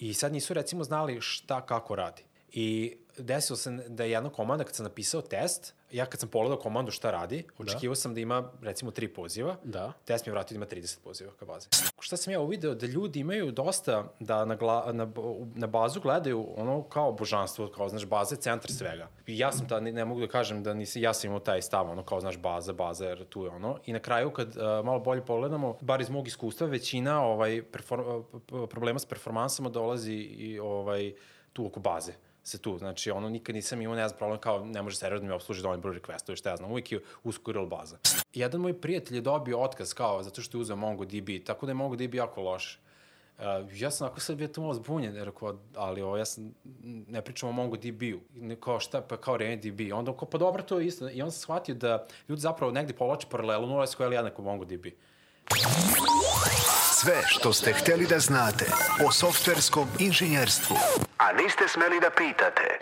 I sad nisu recimo znali šta kako radi. I desilo se da je jedna komanda, kad sam napisao test, ja kad sam pogledao komandu šta radi, očekivao sam da ima recimo tri poziva, Da. test mi je vratio da ima 30 poziva ka bazi. Šta sam ja uvideo? Da ljudi imaju dosta da na, gla, na, na bazu gledaju ono kao božanstvo, kao znaš, baza je centar svega. I ja sam ta, ne, ne mogu da kažem da nisi, ja sam imao taj stav, ono kao znaš, baza, baza, jer tu je ono. I na kraju kad uh, malo bolje pogledamo, bar iz mog iskustva, većina ovaj, perform, problema s performansama dolazi i ovaj, tu oko baze se tu. Znači, ono, nikad nisam imao, ne znam, problem kao ne može server da mi obsluži dovoljno broj requestova, šta ja znam, uvijek je usko URL baza. Jedan moj prijatelj je dobio otkaz kao zato što je uzeo MongoDB, tako da je MongoDB jako loš. Uh, ja sam ako sad bio to malo zbunjen, rekao, ali ovo, ja sam, ne pričam o MongoDB-u, kao šta, pa kao RainDB. Onda kao, pa dobro, to je isto. I onda sam shvatio da ljudi zapravo negde povlače paralelu, NoSQL jednako MongoDB. Sve što ste hteli da znate o softverskom inženjerstvu, a niste smeli da pitate.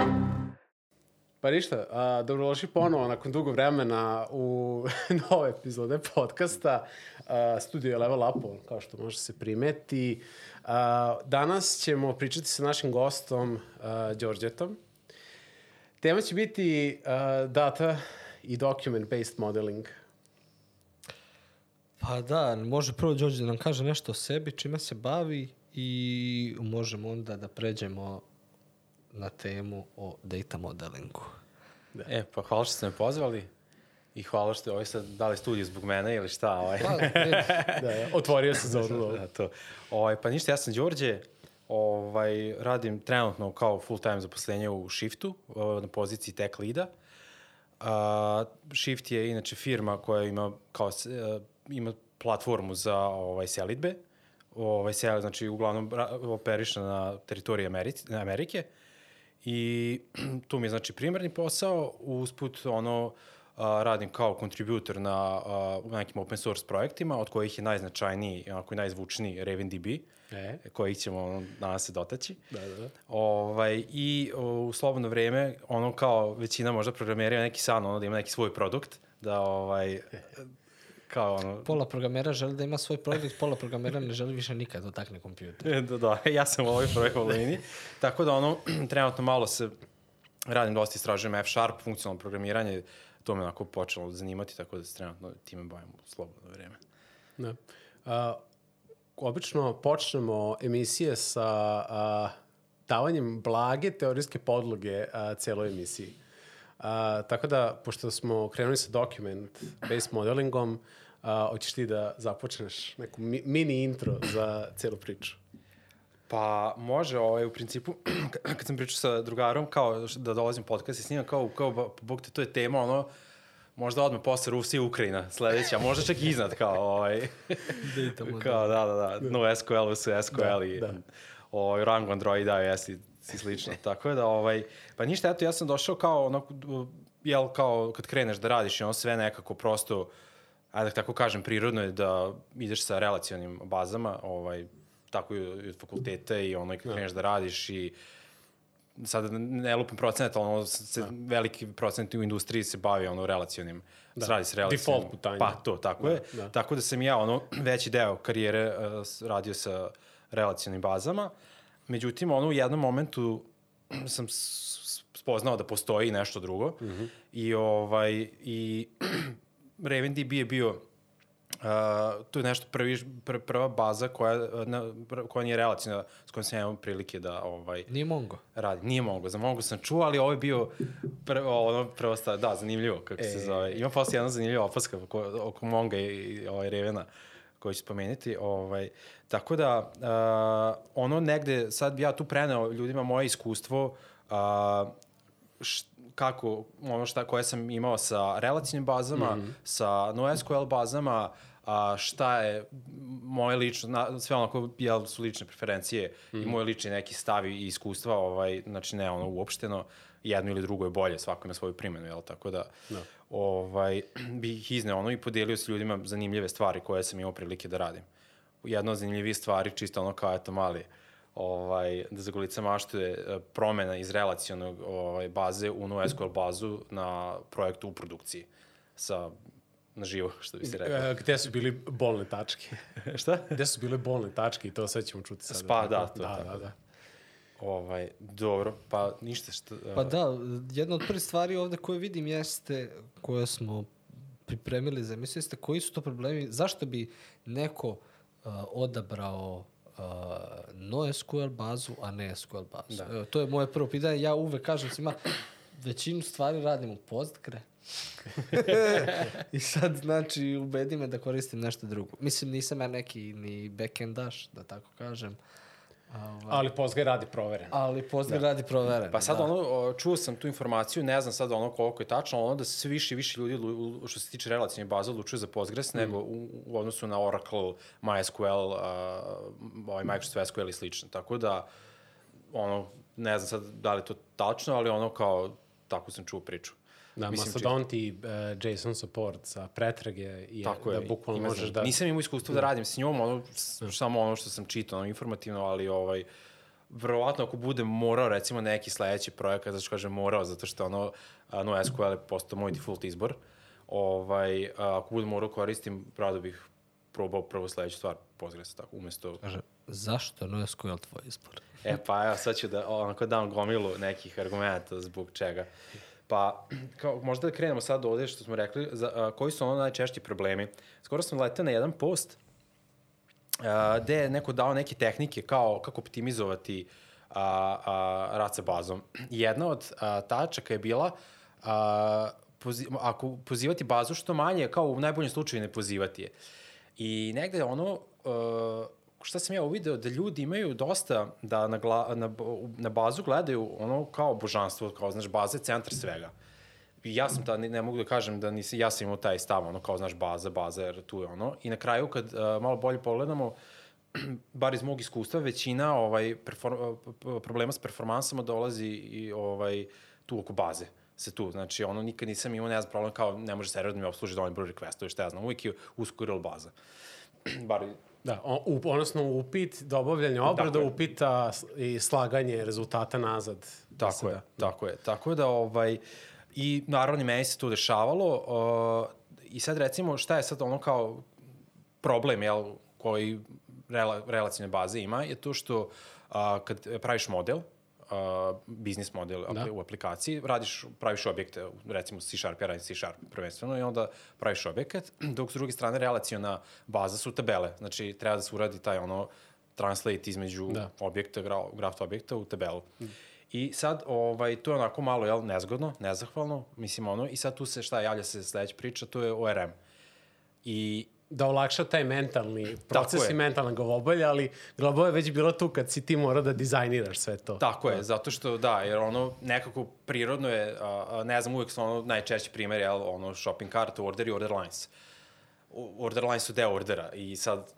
Pa ništa, a, dobrodošli ponovo nakon dugo vremena u nove epizode podcasta. A, studio je Level Up, kao što može se primeti. A, danas ćemo pričati sa našim gostom, a, Đorđetom. Tema će biti a, data i document-based modeling. Pa da, može prvo Đorđe da nam kaže nešto o sebi, čime se bavi i možemo onda da pređemo na temu o data modelingu. E, pa hvala što ste me pozvali i hvala što je ovaj sad dali studiju zbog mene ili šta. Ovaj. Da, ja, otvorio se za ovo. da, to. Ovaj, pa ništa, ja sam Đorđe, ovaj, radim trenutno kao full time zaposlenje u Shiftu, o, na poziciji tech leada. A, Shift je inače firma koja ima kao e, ima platformu za ovaj selidbe. Ovaj sel znači uglavnom operiše na teritoriji Americi, Amerike. I tu mi je znači primarni posao, usput ono a, radim kao kontributor na a, nekim open source projektima, od kojih je najznačajniji, onako i najzvučniji RavenDB, E. kojih ćemo ono, danas se dotaći. Da, da, da. Ovaj, I o, u slobodno vreme, ono kao većina možda programera neki san, ono da ima neki svoj produkt, da ovaj, kao ono, pola programera želi da ima svoj produkt, pola programera ne želi više nikad dotakne kompjuter. da, da, ja sam u ovoj prvoj volini. Tako da ono, trenutno malo se radim dosta istražujem F-Sharp, funkcionalno programiranje, to me onako počelo zanimati, tako da se trenutno time bavim u slobodno vreme. Da. A, obično počnemo emisije sa a, davanjem blage teorijske podloge a, celoj emisiji. A, tako da, pošto smo krenuli sa document-based modelingom, a, hoćeš ti da započneš neku mi, mini intro za celu priču. Pa može, ovaj, u principu, kad sam pričao sa drugarom, kao da dolazim podcast i s njima, kao, kao, ba- bog te, to je tema, ono, možda odmah posle Rusija i Ukrajina sledeća, možda čak i iznad, kao, ovaj, model. kao, da, da, da, no SQL su SQL i, Da, da, da. ovaj, rang Androida, jesi, si slično, tako je da, ovaj, pa ništa, eto, ja sam došao kao, ono, jel, kao, kad kreneš da radiš i ono sve nekako prosto, ajde da tako kažem, prirodno je da ideš sa relacionim bazama, ovaj, tako i od- fakulteta i ono, i kad kreneš da radiš i sad ne lupam procenat, ali ono, se, veliki procent u industriji se bavi ono relacionim, da. radi se relacionim. Default putanje. Pa to, tako da, je. da. Tako da sam ja ono, veći deo karijere uh, radio sa relacionim bazama. Međutim, ono, u jednom momentu sam spoznao da postoji nešto drugo mm -hmm. i ovaj i RavenDB je bio Uh, to je nešto prvi, pr, prva baza koja, na, pr- koja nije relacijna, s kojom sam imao prilike da ovaj, Nije Mongo. radi. Nije Mongo, za Mongo sam čuo, ali ovo je bio prvo, ono, prvo sta, da, zanimljivo, kako e... se zove. Ima posle jedna zanimljiva opaska oko, oko Monga i, i ovaj, Revena koju ću spomenuti. Ovaj, tako da, uh, ono negde, sad bi ja tu preneo ljudima moje iskustvo, uh, š, kako, ono šta koje sam imao sa relacijnim bazama, mm -hmm. sa NoSQL bazama, a šta je moje lično, na, sve onako, jel su lične preferencije mm -hmm. i moje lični neki stavi i iskustva, ovaj, znači ne ono uopšteno, jedno ili drugo je bolje, svako ima svoju primjenu, jel, tako da, no. ovaj, bih izneo ono i podelio s ljudima zanimljive stvari koje sam imao prilike da radim. Jedna od zanimljivih stvari, čisto ono kao, eto, mali, ovaj, da za golica maštuje e, promena iz relacionog ovaj, baze u NoSQL bazu na projektu u produkciji sa na živo, što bi se rekao. E, gde su bili bolne tačke? Šta? Gde su bile bolne tačke i to sve ćemo čuti sada. Pa da, to je da, tako. da, da. Ovaj, dobro, pa ništa što... Pa da, jedna od prvih stvari ovde koje vidim jeste, koje smo pripremili za emisiju, jeste koji su to problemi, zašto bi neko uh, odabrao uh, NoSQL bazu, a ne SQL bazu. Da. Evo, to je moje prvo pitanje. Ja uvek kažem svima, većinu stvari radim u Postgre. I sad, znači, ubedi me da koristim nešto drugo. Mislim, nisam ja neki ni backendaš, da tako kažem. Ovaj. Ali Postgre radi proveren. Ali Postgre da. radi proveren. Pa sad da. ono, čuo sam tu informaciju, ne znam sad ono koliko je tačno, ono da se sve više i više ljudi, što se tiče relacijne baze, odlučuju za Postgres, mm. nego u, u odnosu na Oracle, MySQL, uh, ovaj Microsoft SQL i slično. Tako da, ono, ne znam sad da li je to tačno, ali ono kao, tako sam čuo priču. Da, Mislim, Mastodon i uh, JSON support za pretrage je Tako da je, bukvalno možeš znam. da... Nisam imao iskustvo da, da radim s njom, ono, da. samo ono što sam čitao, ono, informativno, ali ovaj, verovatno ako bude morao recimo neki sledeći projekat, znači kažem morao, zato što ono, no SQL je postao moj default izbor, ovaj, ako budem morao koristim, rado bih probao prvo sledeću stvar Postgres, tako, umesto... Kaže, zašto NoSQL tvoj izbor? e, pa evo, sad ću da onako dam gomilu nekih argumenta zbog čega. Pa, kao, možda da krenemo sad ovde što smo rekli, za, a, koji su ono najčešći problemi. Skoro sam letao na jedan post a, gde je neko dao neke tehnike kao kako optimizovati a, a, rad sa bazom. Jedna od a, tačaka je bila a, pozi, ako pozivati bazu što manje, kao u najboljem slučaju ne pozivati je. I negde ono, a, šta sam ja uvideo, da ljudi imaju dosta da na, gla, na, na bazu gledaju ono kao božanstvo, kao, znaš, baza je centar svega. I ja sam ta, ne, ne mogu da kažem da nisi, ja sam imao taj stav, ono, kao, znaš, baza, baza, jer tu je ono. I na kraju, kad uh, malo bolje pogledamo, bar iz mog iskustva, većina ovaj, perform, problema s performansama dolazi i ovaj, tu oko baze se tu. Znači, ono, nikad nisam imao, ne znam, problem kao ne može server da mi obsluži dovoljno broj requestova, šta ja znam, uvijek je usko baza. bar Da, o, u, odnosno upit, dobavljanje obrada, dakle. upita i slaganje rezultata nazad. Tako je, da. tako je. Tako da, ovaj, i naravno meni se to dešavalo uh, i sad recimo šta je sad ono kao problem, jel, koji rela, relacijne baze ima, je to što uh, kad praviš model, uh, biznis model da. u aplikaciji, radiš, praviš objekte, recimo C Sharp, ja radim C Sharp prvenstveno, i onda praviš objekat, dok s druge strane relacijona baza su tabele, znači treba da se uradi taj ono translate između da. objekta, graf objekta u tabelu. Mm. I sad, ovaj, to je onako malo, jel, nezgodno, nezahvalno, mislim ono, i sad tu se, šta, javlja se sledeća priča, to je ORM. I da olakša taj mentalni proces i mentalna glavobolja, ali glavobolja je već bilo tu kad si ti mora da dizajniraš sve to. Tako je, zato što da, jer ono nekako prirodno je, a, ne znam, uvek su ono najčešći primjer, jel, ono shopping cart, order i order lines. Order lines su deo ordera i sad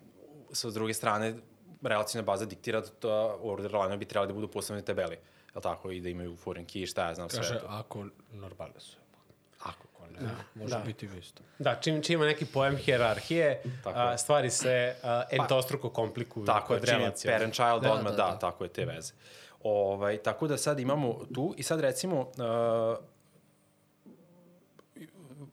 sa druge strane relacijna baza diktira da order line bi trebali da budu posebne tabeli, jel tako, i da imaju foreign key, šta ja znam, Kaže, sve. Kaže, ako normalne su. Da, može da. biti isto. Da, čim, čim ima neki pojem hjerarhije, a, stvari se a, entostruko komplikuju tako kod relacije. Parent child da, odmah, da, da, da, tako je te veze. Ovaj, tako da sad imamo tu i sad recimo uh,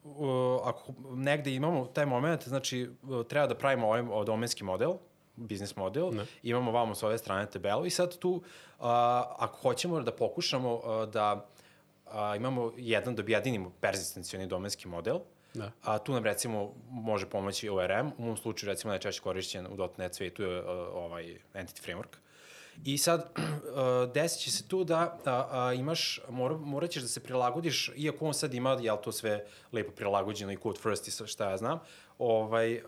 uh, ako negde imamo taj moment, znači treba da pravimo ovaj domenski model, biznis model, ne. imamo vamo s ove strane tabelu i sad tu, uh, ako hoćemo da pokušamo uh, da a, imamo jedan da objedinimo persistencioni domenski model, Da. A tu nam recimo može pomoći ORM, u mom slučaju recimo najčešće korišćen u .NET svetu je uh, ovaj Entity Framework. I sad, uh, desit će se tu da a, a, imaš, mora, morat ćeš da se prilagodiš, iako on sad ima, jel to sve lepo prilagođeno i code first i šta ja znam, ovaj, uh,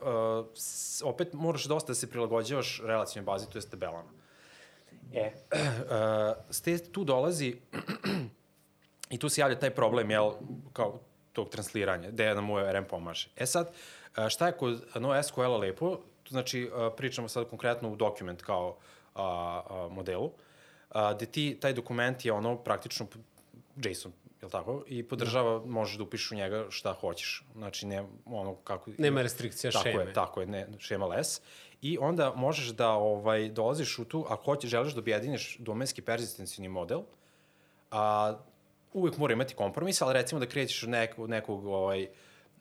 s, opet moraš dosta da se prilagođavaš relacijnoj bazi, to je tabelama. E, uh, s te tu dolazi I tu se javlja taj problem, jel, kao tog transliranja, gde nam ORM pomaže. E sad, šta je kod NoSQL-a lepo? Znači, pričamo sad konkretno u dokument kao a, a, modelu, a, gde ti, taj dokument je ono praktično JSON, je li tako? I podržava, da. možeš da upišeš u njega šta hoćeš. Znači, ne, ono kako... Nema restrikcija tako šeme. Je, tako je, ne, šema less. I onda možeš da ovaj, dolaziš u tu, ako hoćeš, želiš da objediniš domenski persistencioni model, a, uvek mora imati kompromis, ali recimo da krećeš od nekog, nekog ovaj,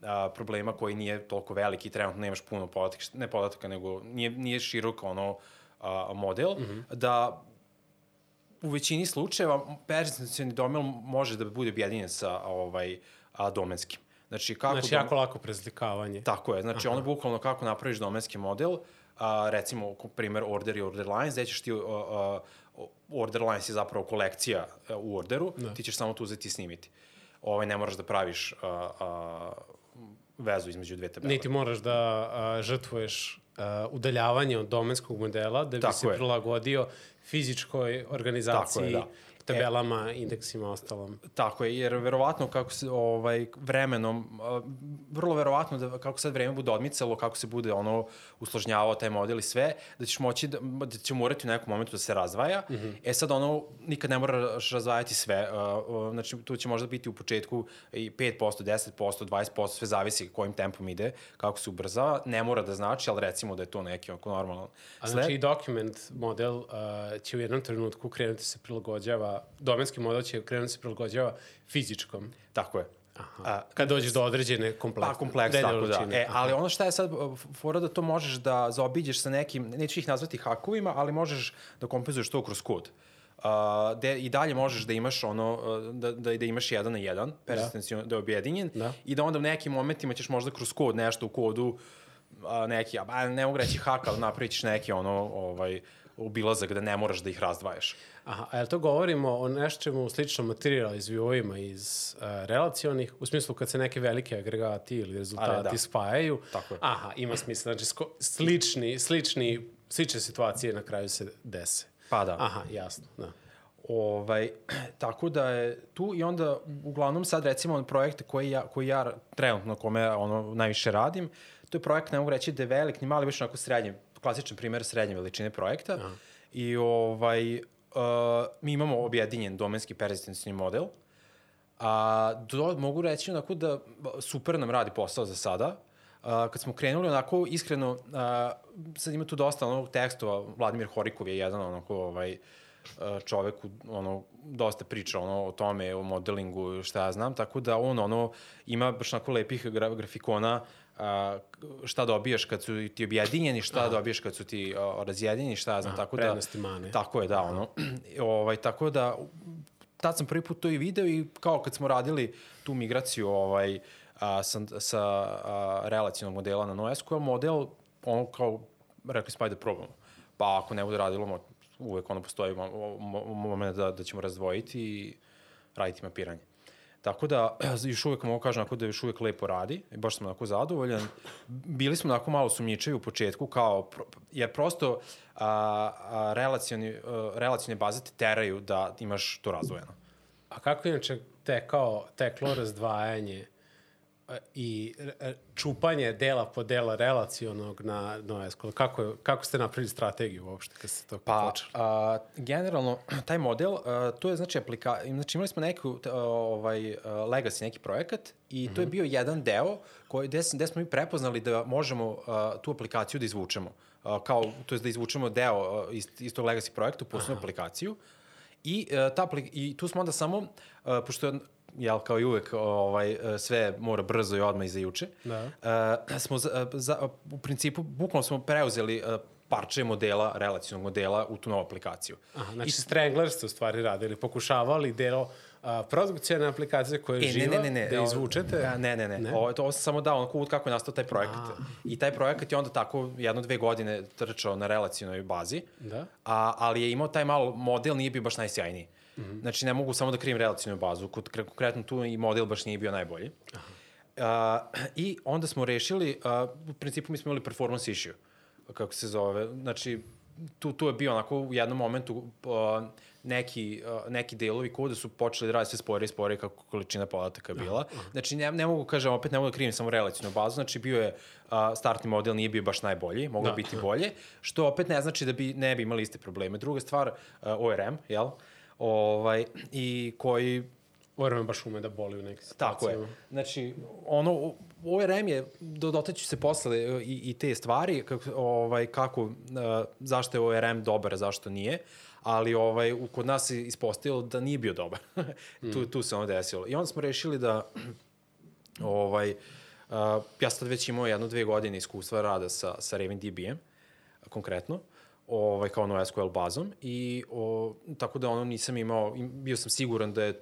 a, problema koji nije toliko veliki i trenutno nemaš puno podataka, ne podataka, nego nije, nije širok ono a, model, mm -hmm. da u većini slučajeva prezentacioni domel može da bude objedinjen sa ovaj, a, domenskim. Znači, kako Znači, dom- jako lako preslikavanje. Tako je, znači ono bukvalno kako napraviš domenski model, a, recimo, primer order i order lines, gde ćeš ti, a, a, order lines je zapravo kolekcija a, u orderu, da. ti ćeš samo tu uzeti i snimiti. Ovaj, ne moraš da praviš a, a, vezu između dve tabele. Niti moraš da a, žrtvuješ a, udaljavanje od domenskog modela da bi Tako se je. prilagodio fizičkoj organizaciji, Tako je, da. Tabelama, indeksima, ostalom. Tako je, jer verovatno kako se ovaj vremenom vrlo verovatno da kako sad vreme bude odmicalo, kako se bude ono usložnjavao taj model i sve, da ćeš moći da, da će morati u nekom momentu da se razdvaja. Mm -hmm. E sad ono nikad ne moraš razdvajati sve. Znači tu će možda biti u početku i 5%, 10%, 20%, sve zavisi kojim tempom ide, kako se ubrzava. Ne mora da znači, ali recimo da je to neki oko normalan A znači i document model uh, će u jednom trenutku krenuti se prilagođava, domenski model će krenuti se prilagođava fizičkom. Tako je. A, Kad dođeš do određene kompleks, Pa, kompleks, tako da. E, ali ono šta je sad, uh, fora da to možeš da zaobiđeš sa nekim, neću ih nazvati hakovima, ali možeš da kompenzuješ to kroz kod. Uh, de, I dalje možeš da imaš ono, uh, da, da, da imaš jedan na jedan, persistencijon, da. je objedinjen, Da. i da onda u nekim momentima ćeš možda kroz kod nešto u kodu, a, neki, a ne mogu reći hak, ali napravit ćeš neki ono, ovaj, obilazak da ne moraš da ih razdvajaš. Aha, a jel to govorimo o nečemu sličnom materijala iz view iz uh, relacionih, u smislu kad se neke velike agregati ili rezultati da. spajaju? Tako je. Aha, ima smisla. Znači, sko, slični, slični, slične situacije na kraju se dese. Pa da. Aha, jasno, da. Ovaj, tako da je tu i onda uglavnom sad recimo projekte koji ja, koji ja trenutno kome ono najviše radim, to je projekt, ne mogu reći da je velik, ni mali, više onako srednji, klasičan primer srednje veličine projekta. Aha. I ovaj, uh, mi imamo objedinjen domenski persistencioni model, a do, mogu reći onako da super nam radi posao za sada. Uh, kad smo krenuli onako iskreno, uh, sad ima tu dosta onog tekstova, Vladimir Horikov je jedan onako ovaj, uh, čovek ono, dosta priča ono, o tome, o modelingu, šta ja znam, tako da on ono, ima baš onako lepih gra, grafikona a, šta dobijaš kad su ti objedinjeni, šta Aha. dobijaš kad su ti a, razjedinjeni, šta ja znam, Aha, tako da... prednosti mane. Tako je, da, ono. ovaj, tako da, tad sam prvi put to i video i kao kad smo radili tu migraciju ovaj, a, sa, sa a, relacijnog modela na NoSQL model, ono kao, rekli smo, ajde probamo. Pa ako ne bude radilo, uvek ono postoji mo- mo- moment da, da ćemo razdvojiti i raditi mapiranje. Tako da, još uvek mogu kažem da još uvek lepo radi baš sam onako zadovoljan. Bili smo onako malo sumnjičavi u početku, kao, jer prosto a, a, relacioni, a, relacione baze te teraju da imaš to razdvojeno. A kako inače tekao, teklo razdvajanje i e, čupanje dela po dela relacionog na NoSQL? Kako, kako ste napravili strategiju uopšte kad ste to Pa, počeli? a, generalno, taj model, a, to je znači aplika... Znači imali smo neku, a, ovaj, a, legacy, neki projekat i to je Mhm. bio jedan deo koji, gde, gde smo mi prepoznali da možemo a, tu aplikaciju da izvučemo. A, kao, to je da izvučemo deo a, iz, iz tog legacy projekta u posebnu aplikaciju. I, a, ta, apli- I tu smo onda samo, a, pošto je jel, kao i uvek, ovaj, sve mora brzo i odmah i za juče. Da. Uh, smo za, za, u principu, bukvalno smo preuzeli uh, parče modela, relacijnog modela u tu novu aplikaciju. Aha, znači, I, Strangler ste u stvari radili, pokušavali delo a, produkcijne aplikacije koja je E, živa, ne, ne, ne, ne, da o- izvučete. A, ne, ne, ne. Ne? Ovo, to ovo sam samo dao onako uvod kako je nastao taj projekat. I taj projekat je onda tako jedno, dve godine trčao na relacijnoj bazi. Da. A, ali je imao taj malo model, nije bio baš najsjajniji. Mm -hmm. Znači, ne mogu samo da krijem relacijnu bazu. Kod, kre- konkretno tu i model baš nije bio najbolji. Aha. Uh, I onda smo rešili, uh, u principu mi smo imali performance issue, kako se zove. Znači, tu, tu je bio onako u jednom momentu uh, neki, uh, neki delovi koda su počeli da radi sve spore i spore kako količina podataka bila. Znači, ne, ne mogu, kažem, opet ne mogu da krivim samo relacijnu bazu, znači bio je uh, startni model nije bio baš najbolji, moglo Da. biti bolje, što opet ne znači da bi ne bi imali iste probleme. Druga stvar, uh, ORM, jel? Ovaj, i koji ORM baš ume da boli u nekim Tako situacijama. je. Znači, ono, ORM je, do, dotaću se posle e, i, i te stvari, kako, ovaj, kako, uh, zašto je ORM dobar, a zašto nije, ali ovaj, u- kod nas se ispostavilo da nije bio dobar. tu, tu se ono desilo. I onda smo rešili da, ovaj, uh, ja sad već imao jedno, dve godine iskustva rada sa, sa RavenDB-em, konkretno, ovaj, kao NoSQL bazom i o, tako da ono nisam imao, im- bio sam siguran da je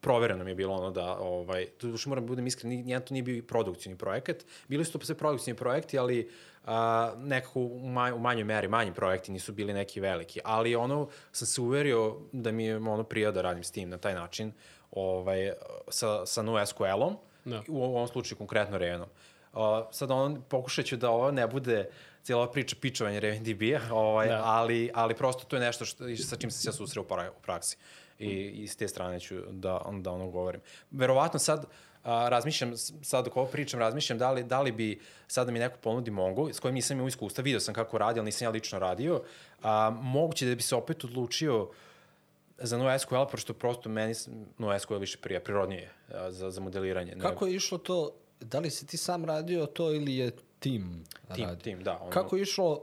provereno mi je bilo ono da, ovaj, tu duše moram da budem iskren, ni- nijedan to nije bio produkcijni projekat. Bili su to sve produkcijni projekti, ali a, nekako u, manj, u manjoj meri, manji projekti nisu bili neki veliki. Ali ono, sam se uverio da mi je ono prija da radim s tim na taj način, ovaj, sa, sa NoSQL-om, Da. u ovom slučaju konkretno Ravenom. Uh, sad on, pokušat ću da ovo ne bude cijela ova priča pičovanja RavenDB-a, ovaj, Da. ali, ali prosto to je nešto što, sa čim sam se ja susreo u pra- u praksi. I, I s te strane ću da, da ono govorim. Verovatno sad, a, razmišljam, sad dok ovo pričam, razmišljam da li, da li bi sad da mi neko ponudi Mongo, s kojim nisam imao iskustva, video sam kako radi, ali nisam ja lično radio, a, moguće da bi se opet odlučio za NoSQL, pošto prosto meni NoSQL više prija, prirodnije a, za, za modeliranje. Kako je išlo to, da li si ti sam radio to ili je tim, Tim, radio? tim, da. Ono, Kako je išlo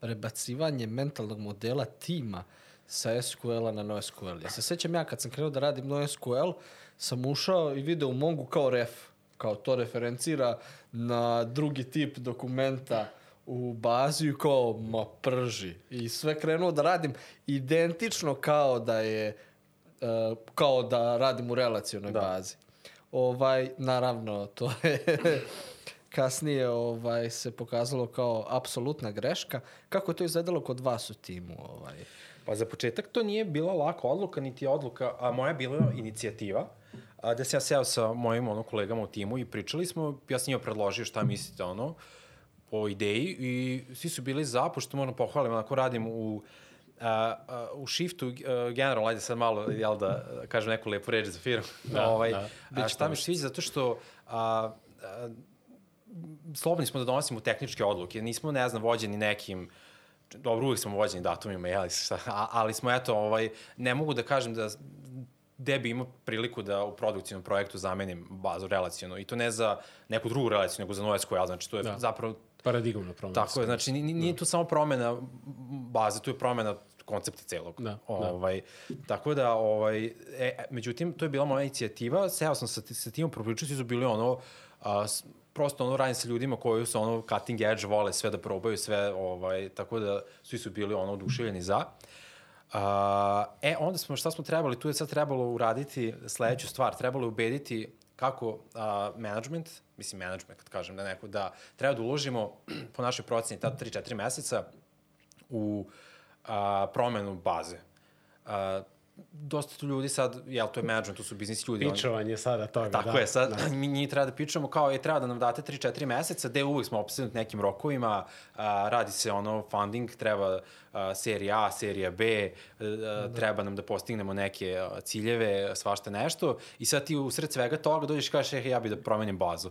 prebacivanje mentalnog modela tima sa SQL-a na NoSQL? Ja se sećam ja kad sam krenuo da radim NoSQL, sam ušao i video u Mongu kao ref, kao to referencira na drugi tip dokumenta u bazi i kao, ma prži. I sve krenuo da radim identično kao da je uh, kao da radim u relacionoj da. bazi. Ovaj, naravno, to je kasnije ovaj se pokazalo kao apsolutna greška. Kako je to izgledalo kod vas u timu? Ovaj? Pa za početak to nije bila laka odluka, niti je odluka, a moja je bila inicijativa, a, da sam ja seo sa mojim ono, kolegama u timu i pričali smo, ja sam njima predložio šta mislite ono, o ideji i svi su bili za, pošto moram pohvalim, onako radim u a, a, u shiftu, a, generalno, ajde sad malo, jel da, kažem neku lepu reč za firmu. Da, ovaj, da. A, šta mi se sviđa, zato što a, a, slobodni smo da donosimo tehničke odluke, nismo, ne znam, vođeni nekim dobro, uvijek smo vođeni datumima, jeli, šta, ali smo, eto, ovaj, ne mogu da kažem da gde bi imao priliku da u produkcijnom projektu zamenim bazu relacijonu i to ne za neku drugu relaciju, nego za NoSQL, znači to je Da. da. zapravo, Paradigmna promena. tako je, znači ni- nije to samo promena baze, tu je promena koncepta celog. Da, da. ovaj, Tako da, ovaj, e, međutim, to je bila moja inicijativa, seo sam sa, sa timom, propričali su bili ono, a, prosto ono radim sa ljudima koji su ono cutting edge, vole sve da probaju, sve, ovaj, tako da svi su bili ono oduševljeni za. A, e, onda smo, šta smo trebali, tu je sad trebalo uraditi sledeću stvar, trebalo je ubediti kako a, management, mislim management kad kažem da neko, da treba da uložimo po našoj proceni tada 3-4 meseca u a, promenu baze. A, dosta tu ljudi sad, jel, to je management, to su biznis ljudi. oni- Pičovanje sada toga. Tako da, je, sad Da. mi njih treba da pičamo kao je treba da nam date 3-4 meseca, gde uvijek smo opsednuti nekim rokovima, a, radi se ono funding, treba a, serija A, serija B, a, treba nam da postignemo neke a, ciljeve, svašta nešto i sad ti u sred svega toga dođeš i kažeš, eh, ja bih da promenim bazu.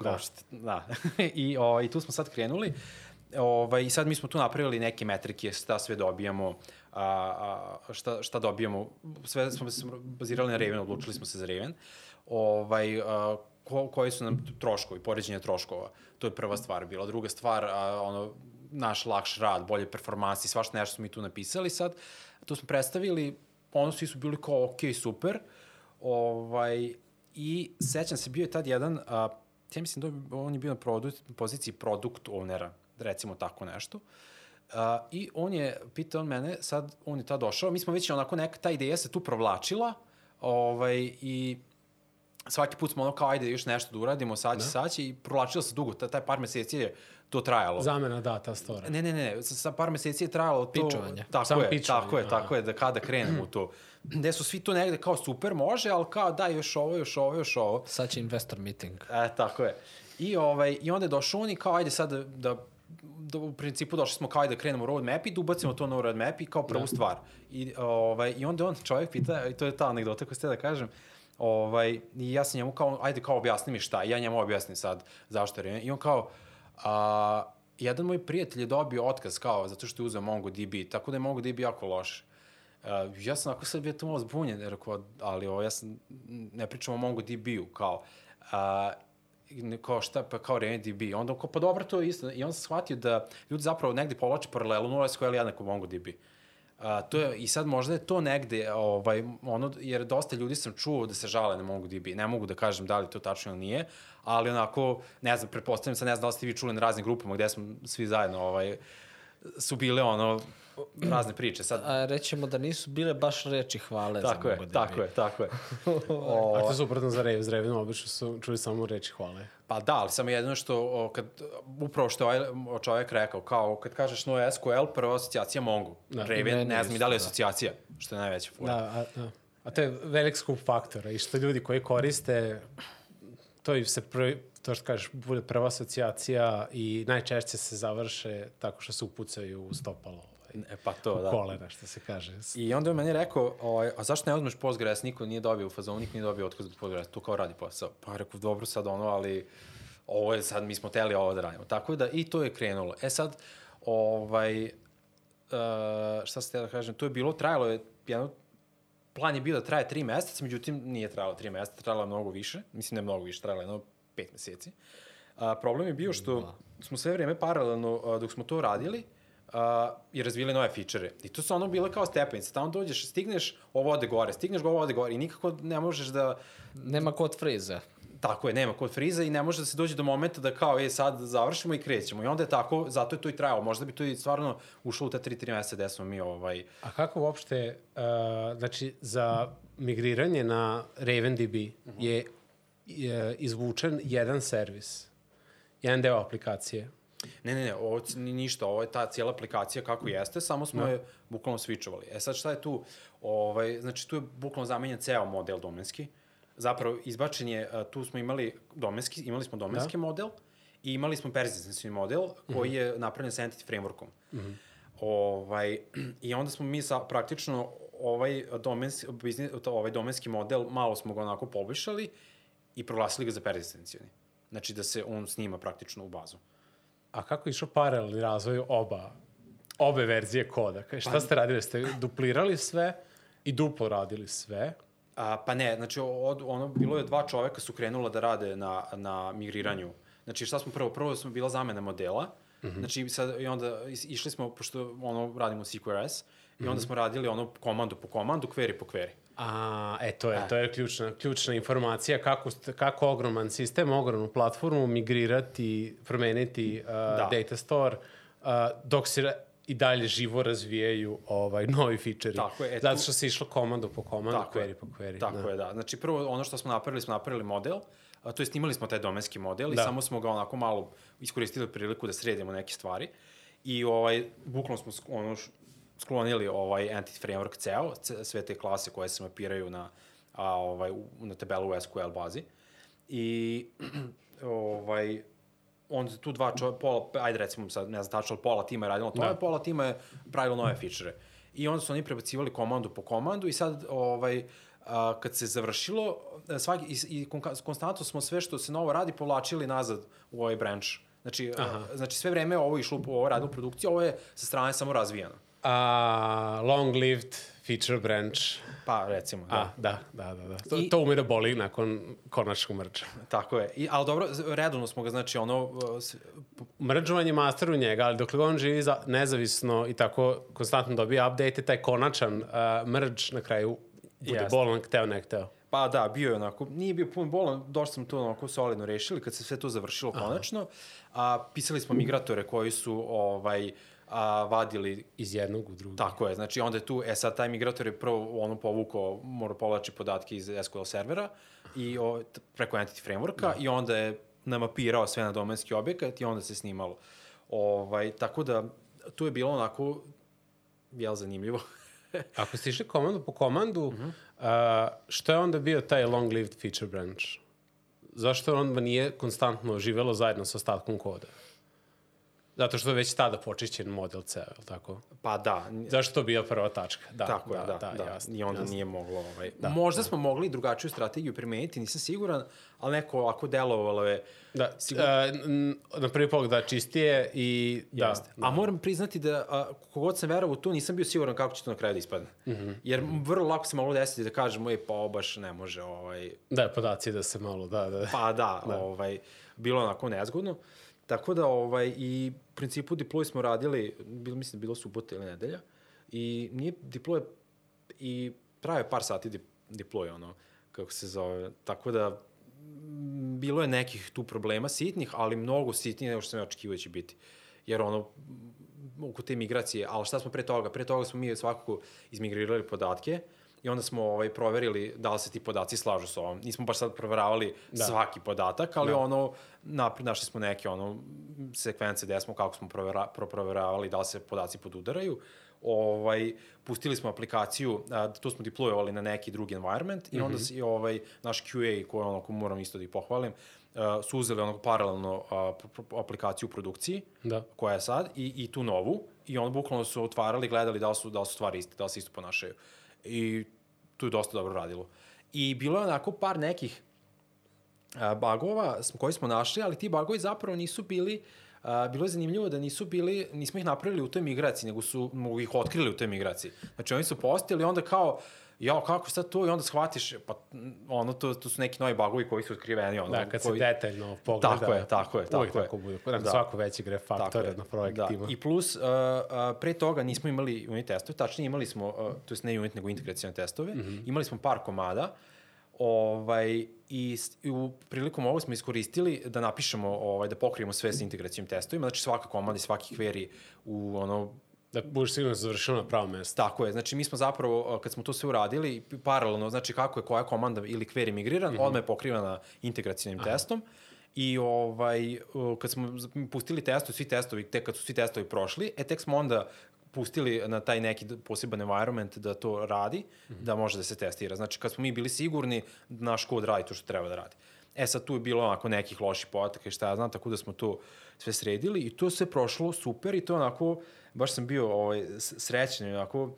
Da. Da. Da. I, o, I tu smo sad krenuli. Ovaj, I sad mi smo tu napravili neke metrike, šta sve dobijamo, a, a, šta, šta dobijamo, sve smo se bazirali na Raven, odlučili smo se za Raven. Ovaj, a, ko, koji su nam troškovi, poređenje troškova. To je prva stvar bila. Druga stvar, a, ono, naš lakš rad, bolje performansi, svašta nešto smo mi tu napisali sad. To smo predstavili, ono svi su bili kao, ok, super. Ovaj, I sećam se, bio je tad jedan, a, ja mislim da on je bio na produkt, poziciji produkt ownera, recimo tako nešto. Uh, I on je pitao on mene, sad on je tad došao, mi smo već onako neka, ta ideja se tu provlačila, ovaj, i svaki put smo ono kao, ajde još nešto da uradimo, sad će, sad će, i provlačilo se dugo, ta, taj par meseci je to trajalo. Zamena data stora. Ne, ne, ne, sa, sa par meseci je trajalo to... Pičovanje. Tako Samo je, pičovanje, tako je, aha. tako je, da kada krenemo u to. Gde su svi tu negde kao super može, ali kao daj još ovo, još ovo, još ovo. Sad će investor meeting. E, tako je. I, ovaj, I onda je došao on i kao, ajde sad da, da, da u principu došli smo kao ajde da krenemo u roadmap i da ubacimo to na roadmap i kao prvu da. stvar. I, ovaj, I onda on čovjek pita, i to je ta anegdota koju ste da kažem, ovaj, i ja sam njemu kao, ajde kao objasni mi šta, i ja njemu objasnim sad zašto je. I on kao, a, jedan moj prijatelj je dobio otkaz kao zato što je uzeo MongoDB, tako da je MongoDB jako loš. Uh, ja sam ako sad bio to malo zbunjen, rekao, ali ovo, ja sam, ne pričam o MongoDB-u, kao, uh, kao šta, pa kao RavenDB. Onda kao, pa dobro, to je isto. I on se shvatio da ljudi zapravo negde povlače paralelu NoSQL jednako MongoDB. A, to je, I sad možda je to negde, ovaj, ono, jer dosta ljudi sam čuo da se žale na MongoDB. Ne mogu da kažem da li to tačno ili nije, ali onako, ne znam, pretpostavljam sad, ne znam da li ste vi čuli na raznim grupama gde smo svi zajedno ovaj, su bile ono razne priče. Sad, A rećemo da nisu bile baš reči hvale tako za je, tako je, tako je. A to je suprotno za Rev, za Revinu obično su čuli samo reči hvale. Pa da, ali samo jedino što, o, kad, upravo što je ovaj čovjek rekao, kao kad kažeš no SQL, prva asocijacija Mongo. Da, Raven, meni ne znam i da li je da. asocijacija, što je najveća fora. Da, a, da. a to je velik skup faktora i što ljudi koji koriste, to i se prvi, to što kažeš, bude prva asocijacija i najčešće se završe tako što se upucaju u stopalo. E, pa to, da. kolena, što se kaže. I onda je meni rekao, ovaj, a zašto ne uzmeš Postgres, niko nije dobio u fazonu, niko nije dobio otkaz od Postgres, tu kao radi posao. Pa je rekao, dobro sad ono, ali ovo je sad, mi smo teli ovo da radimo. Tako da i to je krenulo. E sad, ovaj, uh, šta se te da kažem, to je bilo, trajalo je jedno, plan je bio da traje tri meseca, međutim nije trajalo tri meseca, trajalo je mnogo više, mislim ne mnogo više, trajalo je jedno pet meseci. A, problem je bio što smo sve vreme paralelno, a, dok smo to radili, a, i razvili nove fičere. I to su ono bile kao stepenice. Tamo dođeš, stigneš, ovo ode gore, stigneš ovo ode gore i nikako ne možeš da... Nema kod friza. Tako je, nema kod friza i ne može da se dođe do momenta da kao, e, sad završimo i krećemo. I onda je tako, zato je to i trajalo. Možda bi to i stvarno ušlo u te 3-3 meseca gde smo mi ovaj... A kako uopšte, uh, znači, za migriranje na RavenDB je, je izvučen jedan servis, jedan deo aplikacije. Ne, ne, ne, ovo ništa, ovo je ta cijela aplikacija kako jeste, samo smo je bukvalno switchovali. E sad šta je tu? Ovaj, znači tu je bukvalno zamenjen ceo model domenski. Zapravo izbačen je, tu smo imali domenski, imali smo domenski da. model i imali smo persistentni model koji je napravljen sa entity frameworkom. Mm -hmm. ovaj, I onda smo mi sa, praktično ovaj, domenski, biznis, ovaj domenski model malo smo ga onako poboljšali i proglasili ga za persistencioni. Znači da se on snima praktično u bazu. A kako je išao paralelni razvoj oba, obe verzije koda? Kaj, šta ste radili? Ste duplirali sve i duplo radili sve? A, pa ne, znači od, ono, bilo je dva čoveka su krenula da rade na, na migriranju. Znači šta smo prvo? Prvo smo bila zamena modela, mm -hmm. znači sad, i onda išli smo, pošto ono radimo CQRS, i onda smo radili ono komandu po komandu, query po query. A, e, to je, to je ključna, ključna informacija kako, kako ogroman sistem, ogromnu platformu migrirati, promeniti uh, da. data store, uh, dok se i dalje živo razvijaju ovaj novi fičeri. Tako je, e, Zato što se išlo komandu po komandu, Tako query je. po query. Tako da. je, da. Znači prvo ono što smo napravili, smo napravili model, a, to jest imali smo taj domenski model i Da. samo smo ga onako malo iskoristili priliku da sredimo neke stvari. I ovaj, bukvalno smo ono, sklonili ovaj entity framework ceo, ce- sve te klase koje se mapiraju na, a, ovaj, u- na tabelu u SQL bazi. I ovaj, onda tu dva čovjeka, pola, ajde recimo sad, ne znam tačno, pola tima je radilo tome, Da. pola tima je pravilo nove fičere. I onda su oni prebacivali komandu po komandu i sad, ovaj, a, kad se završilo, a, svaki, i, i konstantno smo sve što se novo radi povlačili nazad u ovaj branch. Znači, a, znači sve vreme ovo išlo, ovo radilo produkcija, ovo je sa strane samo razvijano. A, long-lived feature branch. Pa, recimo, da. A, da, da, da. da. To, I- to ume da boli nakon konačnog mrča. Tako je. I, ali dobro, redovno smo ga, znači, ono, uh, s- mrđovanje master u njega, ali dokle on živi za, nezavisno i tako konstantno dobija update, taj konačan uh, mrđ na kraju bude Jeste. bolan, hteo ne hteo. Pa da, bio je onako, nije bio pun bolan, došli smo to onako solidno rešili kad se sve to završilo Aha. konačno. A, pisali smo migratore koji su ovaj, a, vadili Iz jednog u drugi. Tako je, znači onda je tu, e sad taj migrator je prvo ono povukao, mora povlači podatke iz SQL servera i o, preko entity frameworka da. i onda je namapirao sve na domenski objekat i onda se snimalo. Ovaj, tako da, tu je bilo onako, jel, zanimljivo. Ako ste išli komandu po komandu, uh -huh. uh, što je onda bio taj long-lived feature branch? Zašto on nije konstantno živelo zajedno sa ostatkom koda? Zato što je već tada počišćen model ceo, je li tako? pa da, Zašto to bio prva tačka? Da, tako je, da, da, da, jasno, i onda jasno. nije moglo. Ovaj. Da, Možda smo mogli drugačiju strategiju primeniti, nisam siguran, ali neko ovako delovalo je Da, sigurno- uh, n- na prvi pogled da čistije i da, Jeste. A moram priznati da a, kogod sam verovao u to, nisam bio siguran kako će to na kraju da ispadne. Mm -hmm. Jer vrlo lako se moglo desiti da kažemo, ej, pa ovo baš ne može, ovaj, Da, podaci da se malo, da, da. pa da, da. ovaj, bilo onako nezgodno. Tako da, ovaj, i u principu deploy smo radili, bilo, mislim bilo subota ili nedelja, i nije deploy, i je par sati deploy, ono, kako se zove, tako da, bilo je nekih tu problema sitnih, ali mnogo sitnije nego što sam ja očekivao da će biti. Jer ono, oko te migracije, ali šta smo pre toga? Pre toga smo mi svakako izmigrirali podatke i onda smo ovaj, proverili da li se ti podaci slažu sa ovom. Nismo baš sad proveravali da. svaki podatak, ali da. ono, napred našli smo neke ono, sekvence gde smo, kako smo provera, pro, proveravali da li se podaci podudaraju. Ovaj, pustili smo aplikaciju, a, tu smo deployovali na neki drugi environment i onda mm -hmm. si, ovaj, naš QA, koji ono, ko moram isto da ih pohvalim, uh, su uzeli onog paralelno uh, aplikaciju u produkciji, da. koja je sad, i, i tu novu, i onda bukvalno su otvarali, gledali da li su, da li su stvari iste, da li se isto ponašaju. I tu je dosta dobro radilo. I bilo je onako par nekih bagova koji smo našli, ali ti bagovi zapravo nisu bili Uh, bilo je zanimljivo da nisu bili, nismo ih napravili u toj migraciji, nego su ih otkrili u toj migraciji. Znači oni su postali onda kao uh, ja, kako sad to? I onda shvatiš, pa ono, to, to su neki novi bagovi koji su otkriveni. Ono, da, kad koji... se detaljno pogleda. Tako je, tako je. Tako uvijek je. tako bude. Da. Svako veći gre faktore na projektima. Da. I plus, uh, uh, pre toga nismo imali unit testove, tačnije imali smo, uh, to je ne unit, nego integracijone testove. Mm -hmm. Imali smo par komada, Ovaj, i, i u prilikom ovo smo iskoristili da napišemo, ovaj, da pokrijemo sve sa integracijim testovima, znači svaka komanda i svaki query u ono Da budeš sigurno završeno na pravo mesto. Tako je, znači mi smo zapravo, kad smo to sve uradili, paralelno, znači kako je koja komanda ili query migriran, mm -hmm. odmah je pokrivana integracijnim Aha. testom. I ovaj, kad smo pustili testu, svi testovi, tek kad su svi testovi prošli, e tek smo onda pustili na taj neki poseban environment da to radi, mm -hmm. da može da se testira. Znači, kad smo mi bili sigurni, naš kod radi to što treba da radi. E sad tu je bilo onako nekih loših podataka i šta ja znam, tako da smo to sve sredili i to sve prošlo super i to onako, baš sam bio ovaj, srećan, onako,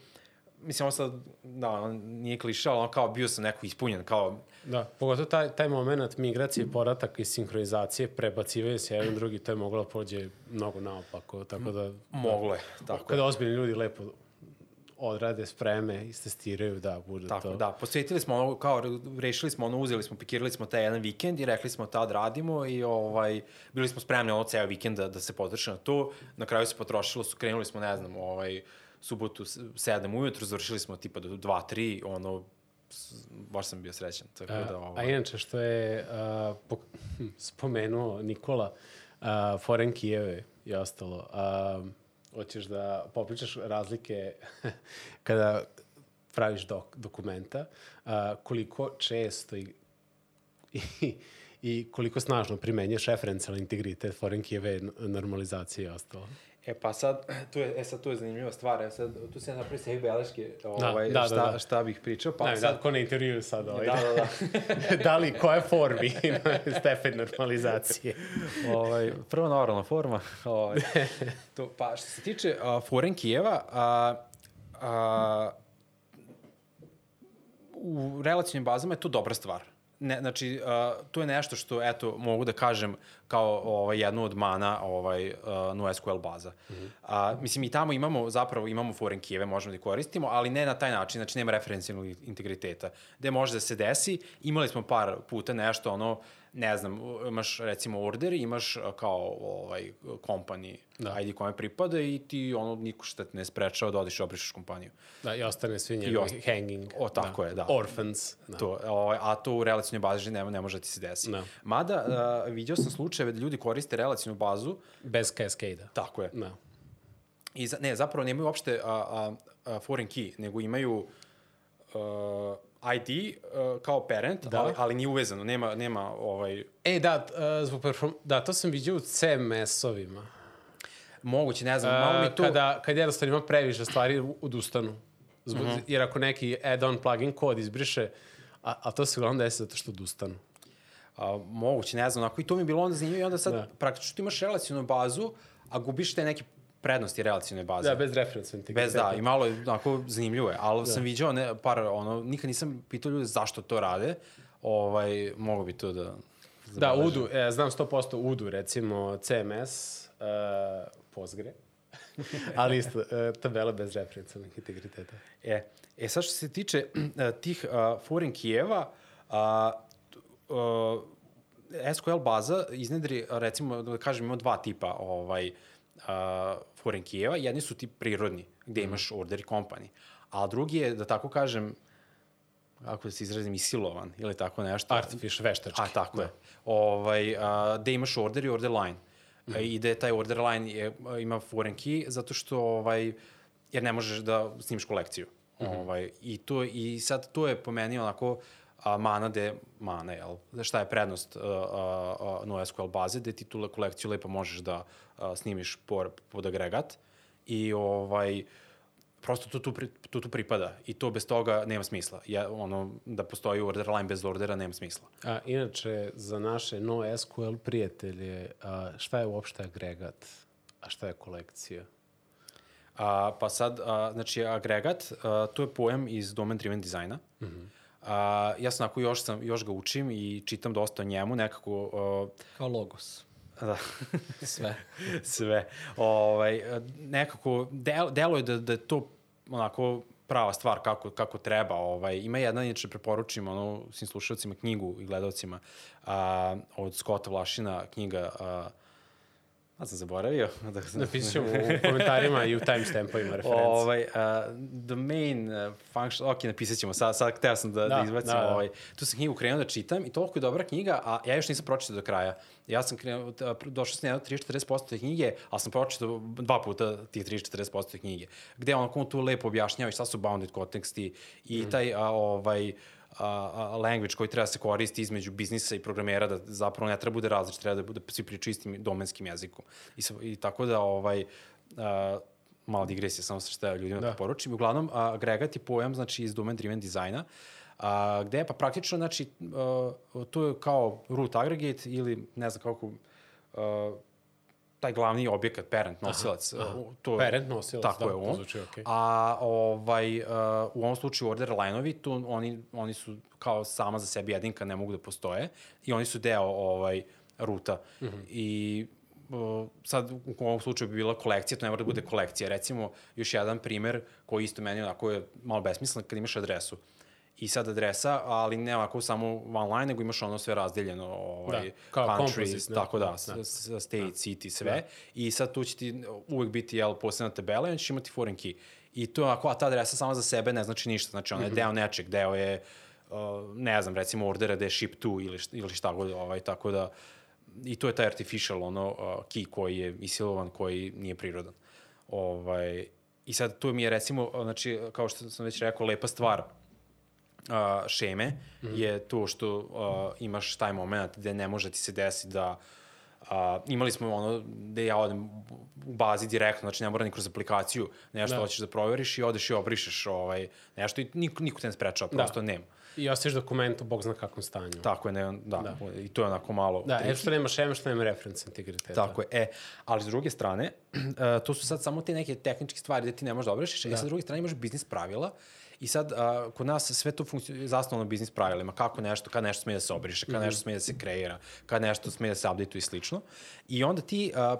mislim, ovo sad, da, nije kliša, ali kao bio sam neko ispunjen, kao... Da, pogotovo taj, taj moment migracije, poratak i sinhronizacije, prebacivaju se jedan drugi, to je moglo da pođe mnogo naopako, tako da... Moglo je, tako Kada ozbiljni ljudi lepo odrade, spreme, istestiraju da bude Tako, to. da, posvetili smo ono, kao, rešili smo ono, uzeli smo, pikirali smo taj jedan vikend i rekli smo tad radimo i ovaj, bili smo spremni ono ceo vikend da, da se potroši na to. Na kraju se potrošilo, su, krenuli smo, ne znam, ovaj, subotu 7 ujutru, završili smo tipa do 2-3, ono, baš sam bio srećan. Tako a, da, ovaj... a inače, što je uh, po, hm, spomenuo Nikola, uh, Foren Kijeve i ostalo, uh, hoćeš da popričaš razlike kada praviš dok, dokumenta, a, koliko često i, i, i koliko snažno primenješ referencijalni integritet, foreign key normalizacije i ostalo. E pa sad, tu je, e sad tu je zanimljiva stvar, e sad, tu se napravi sebi beleške, da, ovaj, da, da, šta, da, da. šta bih pričao, pa ne, sad... Da, ko ne intervjuju sad ovaj. Da, da, da. da li, koja formi stepen normalizacije? ovaj, prva normalna forma. Ovaj, to, pa što se tiče uh, foren Kijeva, a, a, u relacijnim bazama je to dobra stvar ne, znači, uh, to je nešto što, eto, mogu da kažem kao ovaj, jednu od mana ovaj, uh, NoSQL baza. Mm -hmm. uh, mislim, i tamo imamo, zapravo imamo foreign keyve, možemo da koristimo, ali ne na taj način, znači nema referencijalnog integriteta. Gde može da se desi, imali smo par puta nešto, ono, ne znam, imaš recimo order, imaš kao ovaj company da. ID kome pripada i ti ono niko šta te ne sprečava da odiš i obrišeš kompaniju. Da, i ostane svi njegovi ost... hanging. O, tako da. je, da. Orphans. Da. To, ovaj, a to u relacijnoj bazi ne, ne može da ti se desi. Da. Mada, uh, vidio sam slučajeve da ljudi koriste relacijnu bazu. Bez cascade-a. Tako je. Da. I za, ne, zapravo nemaju uopšte a, a, a foreign key, nego imaju uh, ID uh, kao parent, da. ali, ali nije uvezano, nema, nema ovaj... E, da, uh, zbog perform... da, to sam vidio u CMS-ovima. Moguće, ne znam, malo mi tu... Kada, kad jednostavno ima previše stvari, odustanu. Zbog, uh mhm. -huh. Jer ako neki add-on plugin kod izbriše, a, a to se uglavnom desi zato što odustanu. A, moguće, ne znam, ako i to mi je bilo onda zanimljivo i onda sad da. praktično ti imaš relacijnu bazu, a gubiš te neke prednosti relacijne baze. Da, bez reference Bez, da, i malo je onako zanimljivo je, ali da. sam viđao ne, par, ono, nikad nisam pitao ljude zašto to rade, ovaj, mogu bi to da... Da, Udu, e, znam 100% Udu, recimo CMS, uh, e, Postgre, ali isto, uh, tabela bez referencijalnih integriteta. E, e sad što se tiče uh, tih uh, foreign kijeva, uh, uh, SQL baza iznedri, recimo, da kažem, ima dva tipa ovaj, uh, foreign kijeva, jedni su ti prirodni, gde mhm. imaš order i company, a drugi je, da tako kažem, kako da se izrazim, isilovan ili tako nešto. Artificial, veštački. A, tako da. je. Ovaj, a, gde imaš order i order line. mm -hmm. i da je taj order line je, ima foreign key zato što ovaj, jer ne možeš da snimiš kolekciju. Mm -hmm. ovaj, i, to, I sad to je po meni onako a, mana de mana, jel? Šta je prednost uh, uh, NoSQL baze, da ti tu kolekciju lepo možeš da uh, snimiš por, pod agregat i ovaj, prosto to tu, pri, to tu pripada i to bez toga nema smisla. Ja, ono, da postoji order line bez ordera nema smisla. A, inače, za naše NoSQL prijatelje, a, šta je uopšte agregat, a šta je kolekcija? A, pa sad, a, znači, agregat, a, to je pojam iz domain driven dizajna. Mm -hmm. A, ja sam onako, još, sam, još ga učim i čitam dosta o njemu, nekako... A, Kao logos. Da. Sve. Sve. Ovaj, nekako, del, delo je da, da je to onako prava stvar kako, kako treba. Ovaj, ima jedna, inače preporučim ono, svim slušalcima knjigu i gledalcima a, od Scotta Vlašina, knjiga a, A sam zaboravio. Da, Napisat ćemo u komentarima i u timestampovima referenci. Ovaj, uh, domain uh, function, ok, napisat ćemo, sad, sad hteo sam da, da, da izbacim. Da, da. Ovaj, tu sam knjigu krenuo da čitam i toliko je dobra knjiga, a ja još nisam pročitao do kraja. Ja sam krenuo, došao sam na 30-40% te knjige, ali sam pročitao dva puta tih 30-40% te knjige. Gde on tu lepo objašnjava šta su bounded konteksti i mm. taj, a, ovaj, a, language koji treba da se koristi između biznisa i programera da zapravo ne treba da bude različit, treba da bude svi priča istim domenskim jezikom. I, i tako da ovaj, a, mala digresija, samo sa šta ljudima da. poručim. Uglavnom, a, agregat je pojam znači, iz domain driven dizajna, a, gde pa praktično, znači, a, to je kao root aggregate ili ne znam kako, a, taj glavni objekat, parent nosilac. Aha, aha. To, parent nosilac, tako da, je on. zvuči, okay. A ovaj, uh, u ovom slučaju order line-ovi, tu oni, oni su kao sama za sebi jedinka, ne mogu da postoje i oni su deo ovaj, ruta. Mhm. -huh. I uh, sad u ovom slučaju bi bila kolekcija, to ne mora da bude kolekcija. Recimo, još jedan primer koji isto meni onako je malo besmislen kad imaš adresu. Uh, i sad adresa, ali ne ovako samo one line, nego imaš ono sve razdeljeno, ovaj, da, kao countries, tako da, da. state, da. city, sve. Da. I sad tu će ti uvek biti jel, posebna tabela i on će imati foreign key. I to je onako, a ta adresa sama za sebe ne znači ništa, znači ona je mm -hmm. deo nečeg, deo je, uh, ne znam, recimo ordera da je ship to ili, ili šta god, ovaj, tako da, i to je taj artificial ono, uh, key koji je isilovan, koji nije prirodan. Ovaj, I sad tu mi je recimo, znači, kao što sam već rekao, lepa stvar uh, šeme mm -hmm. je to što uh, imaš taj moment gde ne može ti se desiti da Uh, imali smo ono gde ja odem u bazi direktno, znači ne mora ni kroz aplikaciju nešto da. hoćeš da proveriš i odeš i obrišeš ovaj, nešto i niko, niko te ne sprečava, da. prosto da. nema. I ostaviš dokument u bog zna kakvom stanju. Tako je, ne, da, da. i to je onako malo... Da, e što nema šeme, što nema reference integriteta. Tako je, e, ali s druge strane, uh, to su sad samo te neke tehničke stvari gde ti ne možeš da obrišeš, da. i sa druge strane imaš biznis pravila I sad, a, kod nas sve to zasnovano na biznis pravilima, kako nešto, kad nešto smije da se obriše, kad mm -hmm. nešto smije da se kreira, kad nešto smije da se update i slično. I onda ti a,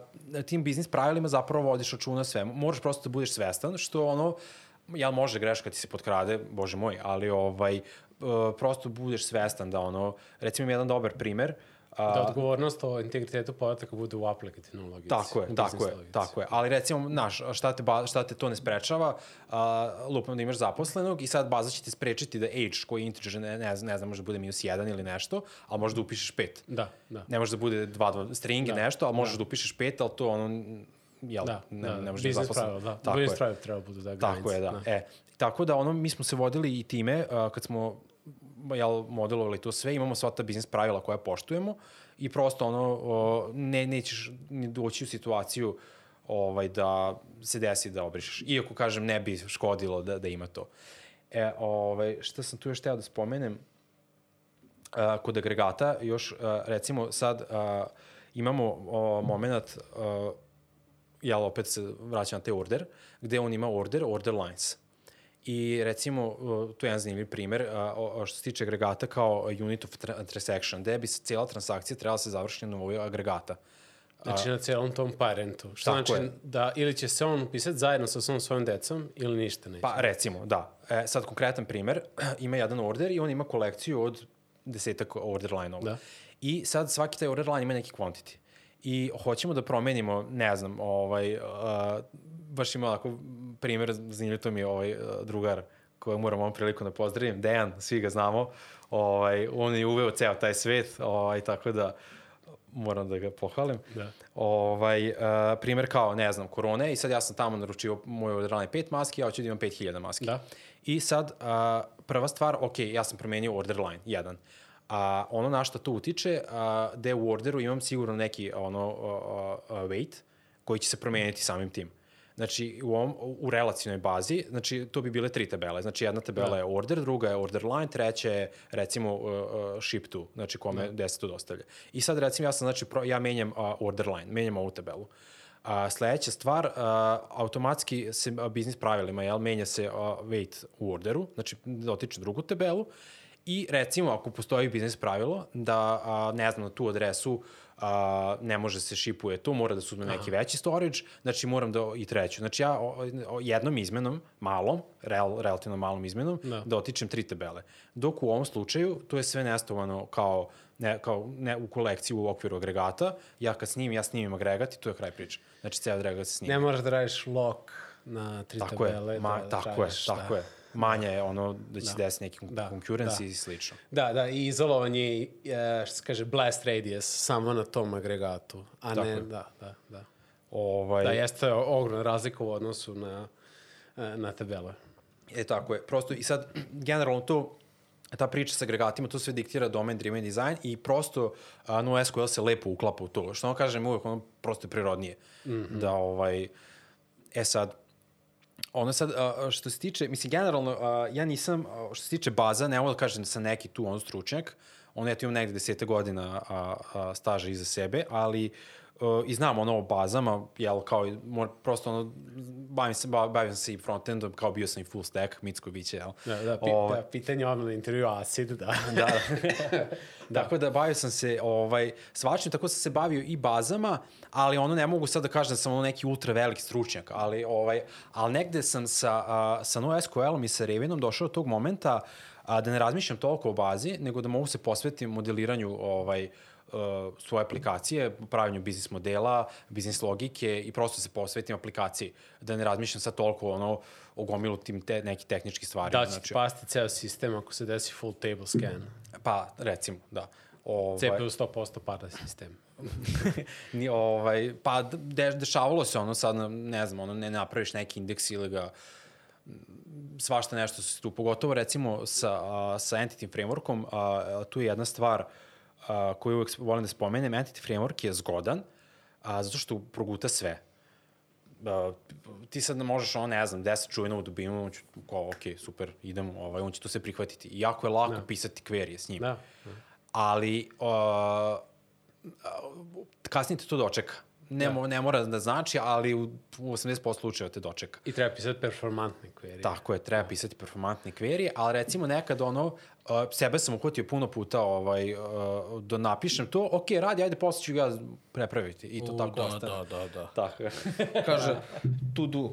tim biznis pravilima zapravo vodiš računa sve. Moraš prosto da budeš svestan, što ono, jel može greška ti se potkrade, bože moj, ali ovaj, prosto budeš svestan da ono, recimo jedan dobar primer, uh, da odgovornost o integritetu podataka bude u aplikativnom logici. Tako je, tako je, logici. tako je. Ali recimo, znaš, šta te, ba, šta te to ne sprečava, a, lupno da imaš zaposlenog i sad baza će ti sprečiti da age koji je integer, ne, ne, ne znam, može da bude minus 1 ili nešto, ali možeš da upišeš 5. Da, da. Ne može da bude 2, 2 string da. nešto, ali možeš da, da upišeš 5, ali to ono, jel, da, ne, da. ne može da zaposlen. da. Tako Business pravila treba budu da granice. Tako je, da. da. E, tako da ono, mi smo se vodili i time, uh, kad smo jel, modelovali to sve, imamo sva ta biznis pravila koja poštujemo i prosto ono, o, ne, nećeš ni doći u situaciju ovaj, da se desi da obrišeš. Iako, kažem, ne bi škodilo da, da ima to. E, ovaj, šta sam tu još teo da spomenem, a, kod agregata, još, a, recimo, sad a, imamo o, moment, a, jel, opet se vraćam na te order, gde on ima order, order lines. I recimo, to je jedan zanimljiv primer, što se tiče agregata kao unit of transaction, gde bi se cijela transakcija trebala da se završiti na nivou agregata. Znači na celom tom parentu. Što znači je. da ili će se on upisati zajedno sa svom svojom decom ili ništa neće? Pa recimo, da. E, sad konkretan primer, ima jedan order i on ima kolekciju od desetak order line-ova. Da. I sad svaki taj order line ima neki quantity. I hoćemo da promenimo, ne znam, ovaj, uh, baš ima onako primjer, zanimljiv to mi je ovaj uh, drugar kojeg moram ovom priliku da pozdravim, Dejan, svi ga znamo, ovaj, on je uveo ceo taj svet, ovaj, tako da moram da ga pohvalim. Da. Ovaj, uh, primer kao, ne znam, korone i sad ja sam tamo naručio moj odralanje pet maski, ja hoću da imam 5000 maski. Da. I sad, uh, prva stvar, ok, ja sam promenio order line, jedan. A ono na što to utiče, a, da u orderu imam sigurno neki ono, a, a, weight koji će se promeniti samim tim. Znači, u, ovom, u relacijnoj bazi, znači, to bi bile tri tabele. Znači, jedna tabela Da. je order, druga je order line, treća je, recimo, uh, uh, ship to, znači, kome, da. gde se to dostavlja. I sad, recimo, ja sam, znači, pro, ja menjam uh, order line, menjam ovu tabelu. A, sledeća stvar, a, automatski se a, biznis pravilima, jel, menja se a, weight u orderu, znači dotiče drugu tabelu i recimo ako postoji biznis pravilo da, a, ne znam, na tu adresu a, ne može se šipuje to, mora da se uzme neki veći storage, znači moram da i treću. Znači ja o, o, jednom izmenom, malom, rel, relativno malom izmenom, Da. da. dotičem tri tabele. Dok u ovom slučaju to je sve nestovano kao ne, kao ne u kolekciju u okviru agregata, ja kad snimim, ja snimim agregat i to je kraj priče. Znači, ceo agregat se snima. Ne moraš da radiš lock na tri tako tabele. je, ma, da tako je, tražiš, tako da. je. Manje je ono da će Da. se desiti neki Da, concurrency da. i slično. Da, da, i izolovan je, e, što se kaže, blast radius samo na tom agregatu, a Tako ne, je. da, da, da. Ovaj, Da, jeste ogromna razlika u odnosu na, e, na tabele. E, tako je. Prosto, i sad, generalno to, ta priča sa agregatima, to sve diktira domain driven design i prosto a, no SQL se lepo uklapa u to. Što ono kažem uvek, ono prosto je prirodnije. Mm. -hmm. Da, ovaj, e sad, ono sad, što se tiče, mislim, generalno, ja nisam, što se tiče baza, ne mogu da kažem da sam neki tu on stručnjak, ono, eto imam negde desete godina a, a, staža iza sebe, ali i znam ono o bazama, jel, kao, i mor, prosto ono, bavim se, ba- bavim se i frontendom, kao bio sam i full stack, Micković, jel? Da, da, pi, Ovaj, da pitanje odmah na intervju Acid, da. da, da. Tako da bavio sam se ovaj, svačim, tako sam se bavio i bazama, ali ono ne mogu sad da kažem da sam ono neki ultra veliki stručnjak, ali, ovaj, ali negde sam sa, a, sa NoSQL-om i sa Ravenom došao do tog momenta a, da ne razmišljam toliko o bazi, nego da mogu se posvetiti modeliranju ovaj, uh, svoje aplikacije, pravljanju biznis modela, biznis logike i prosto se posvetim aplikaciji. Da ne razmišljam sad toliko ono, o gomilu tim te, neki tehnički stvari. Da će ti pasti ceo sistem ako se desi full table scan. Pa, recimo, da. Ovaj, CPU 100% pada sistem. ni, ovaj, pa de, dešavalo se ono sad, ne znam, ono, ne napraviš neki indeks ili ga svašta nešto se tu, pogotovo recimo sa, a, sa Entity Frameworkom, a, a, tu je jedna stvar a, koju uvek volim da spomenem, Entity Framework je zgodan, a, zato što proguta sve. A, ti sad ne možeš, ono, ne znam, 10 čujena u dubinu, on će, kao, ok, super, idemo, ovaj, on će to se prihvatiti. I jako je lako Da. pisati query s njim. Da. Ali, uh, kasnije te to dočeka. Ne, Da. mo, ne mora da znači, ali u, u 80% slučajeva te dočeka. I treba pisati performantne query. Tako je, treba pisati performantne query, ali recimo nekad ono, uh, sebe sam uhvatio puno puta ovaj, uh, da napišem to, ok, radi, ajde, posle ću ga prepraviti. I to U, tako da, ostane. da, da, da. Tako. Kaže, to do.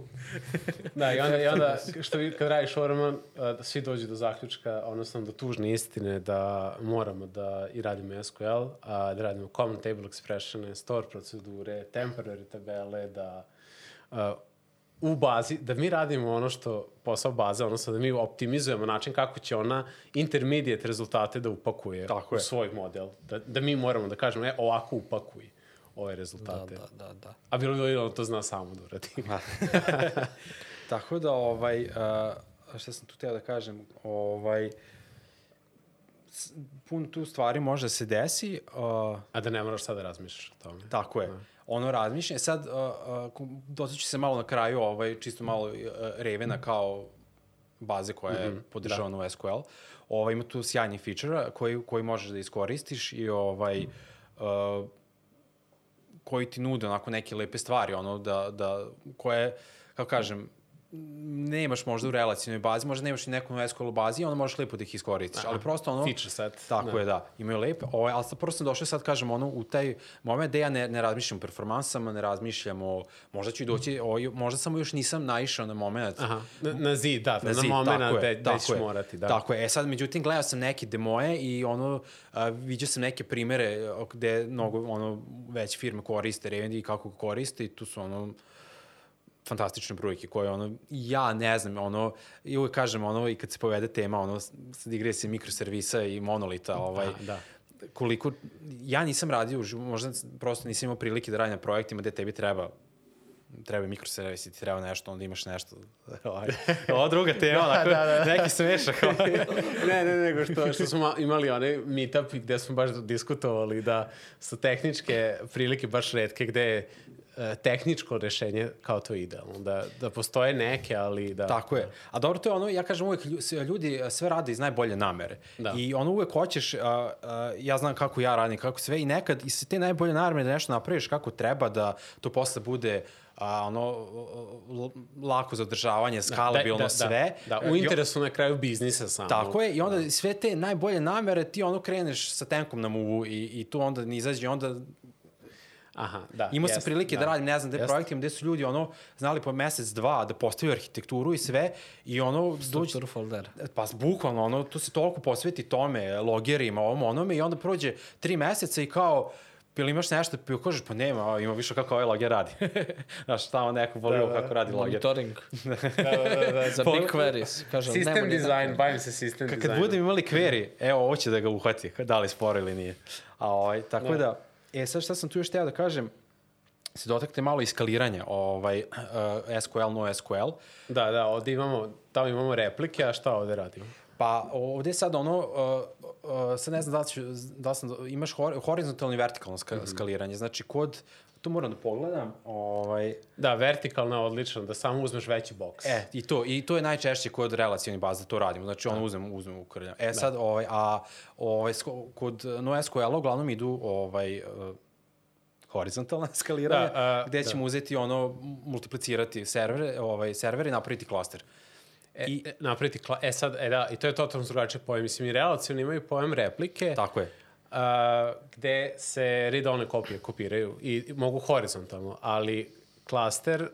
Da, i onda, i onda što vi, kad radiš ORM, uh, da svi dođu do zaključka, odnosno do tužne istine da moramo da i radimo SQL, a da radimo common table expressione, store procedure, temporary tabele, da uh, u bazi, da mi radimo ono što posao baze, odnosno da mi optimizujemo način kako će ona intermediate rezultate da upakuje Tako u je. svoj model. Da, da mi moramo da kažemo, e, ovako upakuj ove Da, rezultate. da, da, da. A bilo bi da to zna samo da uradi. Tako da, ovaj, uh, šta sam tu teo da kažem, ovaj, pun tu stvari može da se desi, uh, A da ne moraš sad da razmišljaš o tome. Tako je. Ono razmišljanje. Sad, dotaću se malo na kraju, ovaj, čisto malo uh, Ravena kao baze koja je podržavana u SQL. Ovaj, ima tu sjajnih feature koji, koji možeš da iskoristiš i ovaj, uh, koji ti nude onako neke lepe stvari, ono da, da koje, kako kažem, nemaš možda u relacijnoj bazi, možda nemaš i neku u SQL bazi, onda možeš lepo da ih iskoristiš, ali prosto ono... Feature set. Tako Da. je, da. Imaju lep, ovaj, ali sad prvo sam došao sad, kažem, ono, u taj moment gde ja ne, ne razmišljam o performansama, ne razmišljam o, možda ću doći, o, možda samo još nisam naišao na moment Aha, na, na zid, da, na, na zid, momena tako da, je, da ćeš morati, da. Tako je. E sad, međutim, gledao sam neke demoje i ono, a, vidio sam neke primere gde mnogo, ono, već firme koriste Raven i kako koriste i tu su, ono, fantastične brojke koje ono ja ne znam ono i uvek kažem ono i kad se povede tema ono sad igre se mikroservisa i monolita ovaj Da, da. koliko, ja nisam radio, možda prosto nisam imao prilike da radim na projektima gde tebi treba treba mikroservisi, ti treba nešto, onda imaš nešto. Ovaj, Ova druga tema, da, onako, da, da. neki smešak. ovaj. ne, ne, nego što, što smo ma- imali onaj meetup gde smo baš diskutovali da su tehničke prilike baš redke gde je tehničko rešenje kao to idealno. Da, da postoje neke, ali da... Tako je. A dobro, to je ono, ja kažem uvek, lju- sve- ljudi sve rade iz najbolje namere. Da. I ono uvek hoćeš, a, a, ja znam kako ja radim, kako sve, i nekad iz te najbolje namere da nešto napraviš kako treba, da to posle bude a, ono, lako za održavanje, skalabilno, da, sve. Da, da, E, u interesu na kraju biznisa samo. Tako je, i onda sve te najbolje namere ti ono kreneš sa tenkom na muvu i, i tu onda ne izađe, onda Aha, da. Imao sam prilike da, radim, ne znam, gde Jeste. projektima gde su ljudi ono znali po mesec, dva da postaviju arhitekturu i sve i ono dođe, Strukturu foldera. pa bukvalno ono, tu se toliko posveti tome, logerima, ovom onome i onda prođe tri meseca i kao, Ili imaš nešto, pa kažeš, pa nema, a, ima više kako ovaj loger radi. Znaš, tamo neko volio Da, da. kako radi loger. Monitoring. Da, da, da. Za big queries. Kažem, Sistem nema ni design, bavim se sistem Kad, dizajnom. kad budem imali kveri, evo, ovo će da ga uhvati, da li sporo ili nije. A, ovaj, tako Da. da, e, sad šta sam tu još teo da kažem, se dotakte malo iskaliranja, ovaj, uh, SQL, no SQL. Da, da, ovde imamo, tamo imamo replike, a šta ovde radimo? Pa ovde je sad ono, uh, uh, sad ne znam da li, ću, da li sam, imaš hor, horizontalno i vertikalno ska, Mhm. skaliranje, znači kod, tu moram da pogledam, ovaj, Da, vertikalna je odlično, da samo uzmeš veći boks. E, i to, i to je najčešće kod relacijonih baza to radimo. Znači, ono uzmem, uzmem u krljam. E sad, ovaj, a ovaj, kod NoSQL uglavnom idu ovaj, uh, horizontalna skaliranja, Da, a, gde da. ćemo uzeti ono, multiplicirati servere, ovaj, servere i napraviti klaster. E, I- e, napraviti kla... E sad, e da, i to je totalno drugačije pojem. Mislim, i relacijoni imaju pojem replike, Tako je. A, gde se read-only kopije kopiraju i, mogu horizontalno, ali klaster,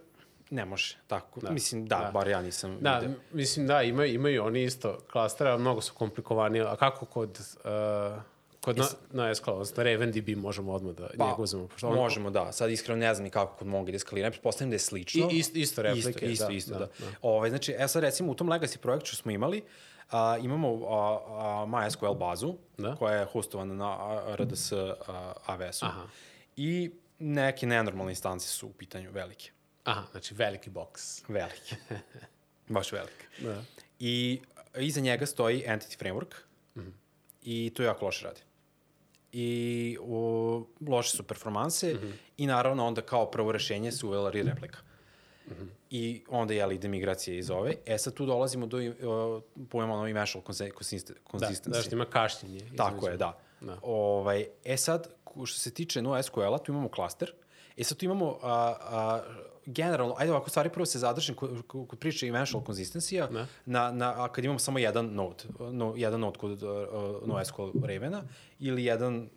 Ne može, tako. Da. Mislim, da, Da. bar ja nisam da, video. m- mislim, da, imaju, imaju oni isto klastera, mnogo su komplikovaniji. A kako kod... Uh, Kod na, na SQL, odnosno RavenDB možemo odmah da Pa, njega uzmemo. Pošto on- možemo, da. Sad iskreno ne znam ni kako kod Mongo da skaliram. Pretpostavljam da je slično. I- isto- isto replike, Isto, isto, da, isto, da, da. da. Ovaj, znači, e sad recimo u tom legacy projektu što smo imali, a, imamo a, a, MySQL bazu, Da. koja je hostovana na RDS AWS-u. Aha. I neke nenormalne instance su u pitanju velike. Aha, znači veliki boks. Velike. Baš velike. Da. I iza njega stoji Entity Framework Mhm. i to jako loše radi. I o, loše su performanse Mhm. i naravno onda kao prvo rešenje se uvela re-replika. Mhm. I onda je li ide migracija iz ove. E sad tu dolazimo do uh, pojma ono eventual consi- consist- Da, consistency. da što ima kašnjenje. Tako između- je, da. Da. Ovaj, e sad, što se tiče NoSQL-a, tu imamo klaster. E sad tu imamo a, a, generalno, ajde ovako, stvari prvo se zadržim kod, kod priče eventual consistency-a, Da. na, na, a kad imamo samo jedan node, no, jedan node kod uh, NoSQL Ravena, ili jedan,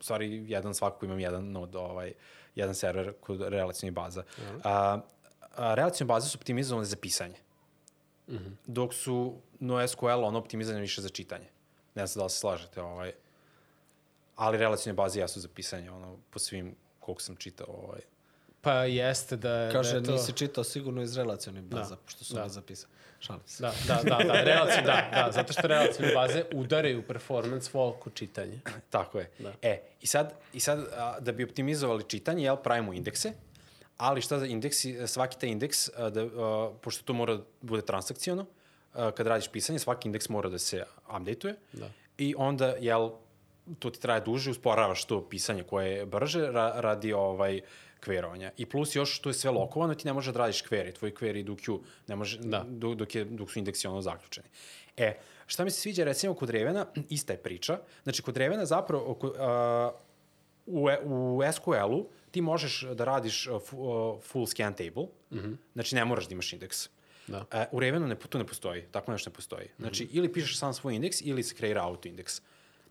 stvari, jedan svakako imam jedan node, ovaj, jedan server kod relacijnih baza. A, a, relacijne baze su optimizovane za pisanje dok su NoSQL ono optimizovane više za čitanje. Ne znam da li se slažete, ovaj. ali relacijne baze jesu za pisanje, ono, po svim koliko sam čitao. Ovaj. Pa jeste da, Kaže, da je to... nisi čitao sigurno iz relacionih baza, Da, pošto su da. da. zapisani. Šalim se. Da, da, da, da, relacije, da, da, zato što relacijne baze udaraju performance vol kod čitanja. Tako je. Da. E, i sad, i sad a, da bi optimizovali čitanje, jel, pravimo indekse, ali šta za indeksi, svaki taj indeks, a, da, a, pošto to mora da bude transakcijono, a, kad radiš pisanje, svaki indeks mora da se update-uje Da. i onda, jel, to ti traje duže, usporavaš to pisanje koje je brže ra, radi ovaj kverovanja. I plus još to je sve lokovano, ti ne možeš da radiš kveri, tvoji kveri idu u queue, ne može, Da. dok, dok, je, dok su indeksi ono zaključeni. E, šta mi se sviđa recimo kod Revena, ista je priča, znači kod Revena zapravo a, u, e- u SQL-u ti možeš da radiš uh, uh, full scan table, mm -hmm. znači ne moraš da imaš indeks. Da. E, u Revenu ne, to ne postoji, tako nešto ne postoji. Znači, mm -hmm. ili pišeš sam svoj indeks, ili se kreira auto indeks.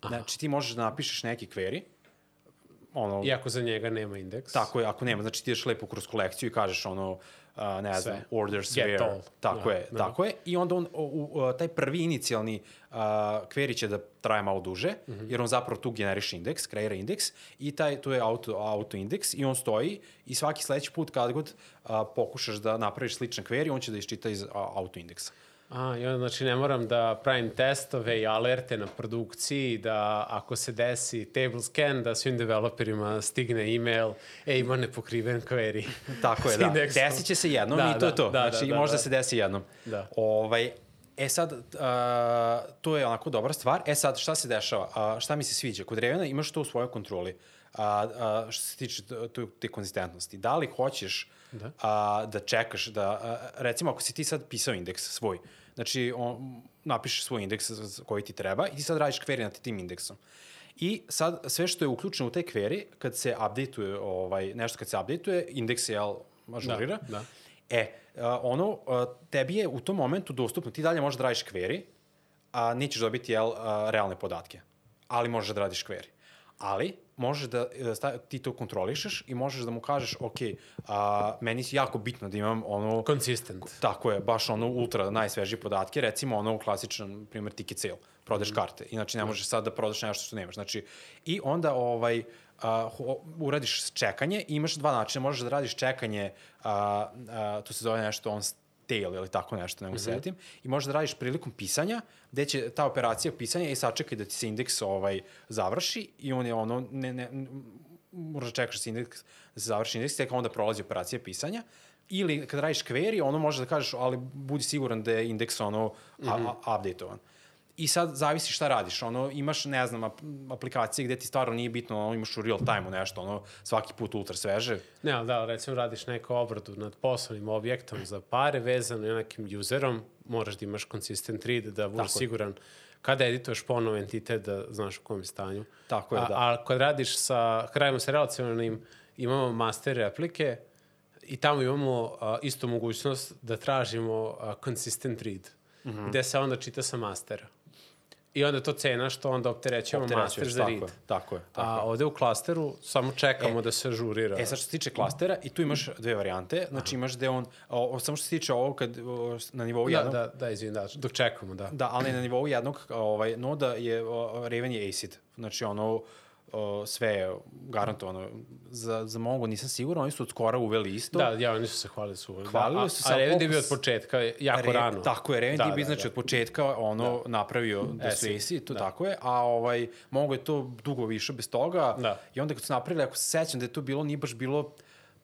Znači, ti možeš da napišeš neki query, ono, Iako za njega nema indeks. Tako je, ako nema, znači ti ideš lepo kroz kolekciju i kažeš ono, uh, ne Sve. znam, order Get where, all. tako Da, je, da. tako je, i onda on, u, u, taj prvi inicijalni uh, query će da traje malo duže, mm. -hmm. jer on zapravo tu generiše indeks, kreira indeks i taj, tu je auto, auto indeks i on stoji i svaki sledeći put kad god uh, pokušaš da napraviš sličan query, on će da iščita iz uh, auto indeksa. A, i onda znači ne moram da pravim testove i alerte na produkciji, da ako se desi table scan, da svim developerima stigne email, e, ima nepokriven query. Tako je, da. indeksom. Desit će se jednom Da, i to da, je to. da, znači, da, da, možda da. se desi jednom. Da. Ovaj, e sad, uh, to je onako dobra stvar. E sad, šta se dešava? A, šta mi se sviđa? Kod Revena imaš to u svojoj kontroli. A, a, što se tiče tu- te konzistentnosti. Da li hoćeš da, a, da čekaš da, a, recimo ako si ti sad pisao indeks svoj, znači on, napišeš svoj indeks koji ti treba i ti sad radiš query nad tim indeksom. I sad sve što je uključeno u taj query, kad se updateuje, ovaj, nešto kad se updateuje, indeks se jel, ažurira. Da, da. E, ono, tebi je u tom momentu dostupno, ti dalje možeš da radiš query, a nećeš dobiti jel, realne podatke, ali možeš da radiš query. Ali, možeš da, da sta- ti to kontrolišeš i možeš da mu kažeš, ok, a, meni je jako bitno da imam ono... Consistent. Tako je, baš ono ultra najsvežije podatke, recimo ono klasičan primer ticket sale, prodeš karte, inače ne možeš sad da prodaš nešto što nemaš. Znači, i onda ovaj, ho- uradiš čekanje i imaš dva načina, možeš da radiš čekanje, a, a, to se zove nešto on tail ili tako nešto, ne mogu mm -hmm. setim, i možeš da radiš prilikom pisanja, gde će ta operacija pisanja i sačekaj da ti se indeks ovaj, završi i on je ono, ne, ne, moraš da čekaš da se indeks, da se završi indeks, tek onda prolazi operacija pisanja, ili kad radiš query, ono može da kažeš, ali budi siguran da je indeks ono mm -hmm. updatetovan. I sad zavisi šta radiš, ono, imaš, ne znam, ap aplikacije gde ti stvarno nije bitno, ono, imaš u real time-u nešto, ono, svaki put ultra sveže. Ne, ali da, recimo radiš neku obradu nad poslovnim objektom za pare vezano i nekim userom, moraš da imaš consistent read, da budeš siguran kada edituješ ponovo entitet da znaš u kom je stanju. Tako je, a, da. A kad radiš sa, kad radimo sa relacionalnim, imamo master replike i tamo imamo a, isto mogućnost da tražimo a, consistent read, mm. -hmm. gde se onda čita sa mastera. I onda je to cena što onda opterećujemo master za tako read. je, tako je, tako A ovde u klasteru samo čekamo E, da se ažurira. E, sad što se tiče klastera, i tu imaš dve varijante, znači imaš gde on, o, o, samo što se tiče ovo, kad, o, na nivou Da, jednog, da, da, izvin, da, dok čekamo, da. Da, ali na nivou jednog ovaj, noda je o, Raven je acid. Znači ono o, sve garantovano. Za, za Mongo nisam siguran, oni su od skora uveli isto. Da, ja, oni su se hvalili su. Hvalili da, su a, se, A koliko je bio od početka, jako Re- rano. Tako je, Raven da, da, znači da. od početka ono da. napravio da su acid, to da. tako je, a ovaj, Mongo je to dugo više bez toga Da. i onda kad su napravili, ako se sećam da je to bilo, nije baš bilo,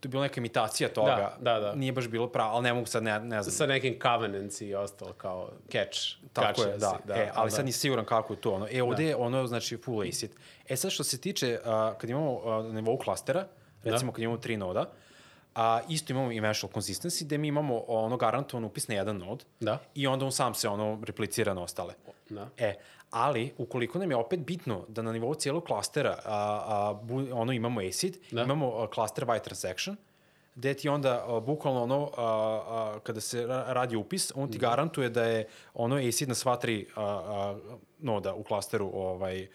to je bila neka imitacija toga, Da, da, da. nije baš bilo pravo, ali ne mogu sad, ne, ne znam. Sa nekim covenants i ostalo kao catch. Tako je, da. da, e, ali da. sad nisi siguran kako je to. Ono. E, ovde je ono, znači, full acid. E, sad što se tiče, uh, kad imamo uh, nivou klastera, recimo kad imamo tri noda, a isto imamo i mesh consistency, gde mi imamo ono garantovan upis na jedan nod Da. i onda on sam se ono replicira na ostale. Da. E, ali ukoliko nam je opet bitno da na nivou cijelog klastera a, a, bu, ono imamo acid, Da. da. imamo a, cluster by transaction, gde ti onda a, bukvalno ono, a, a, kada se ra- radi upis, on ti garantuje da je ono acid na sva tri a, a, noda u klasteru ovaj,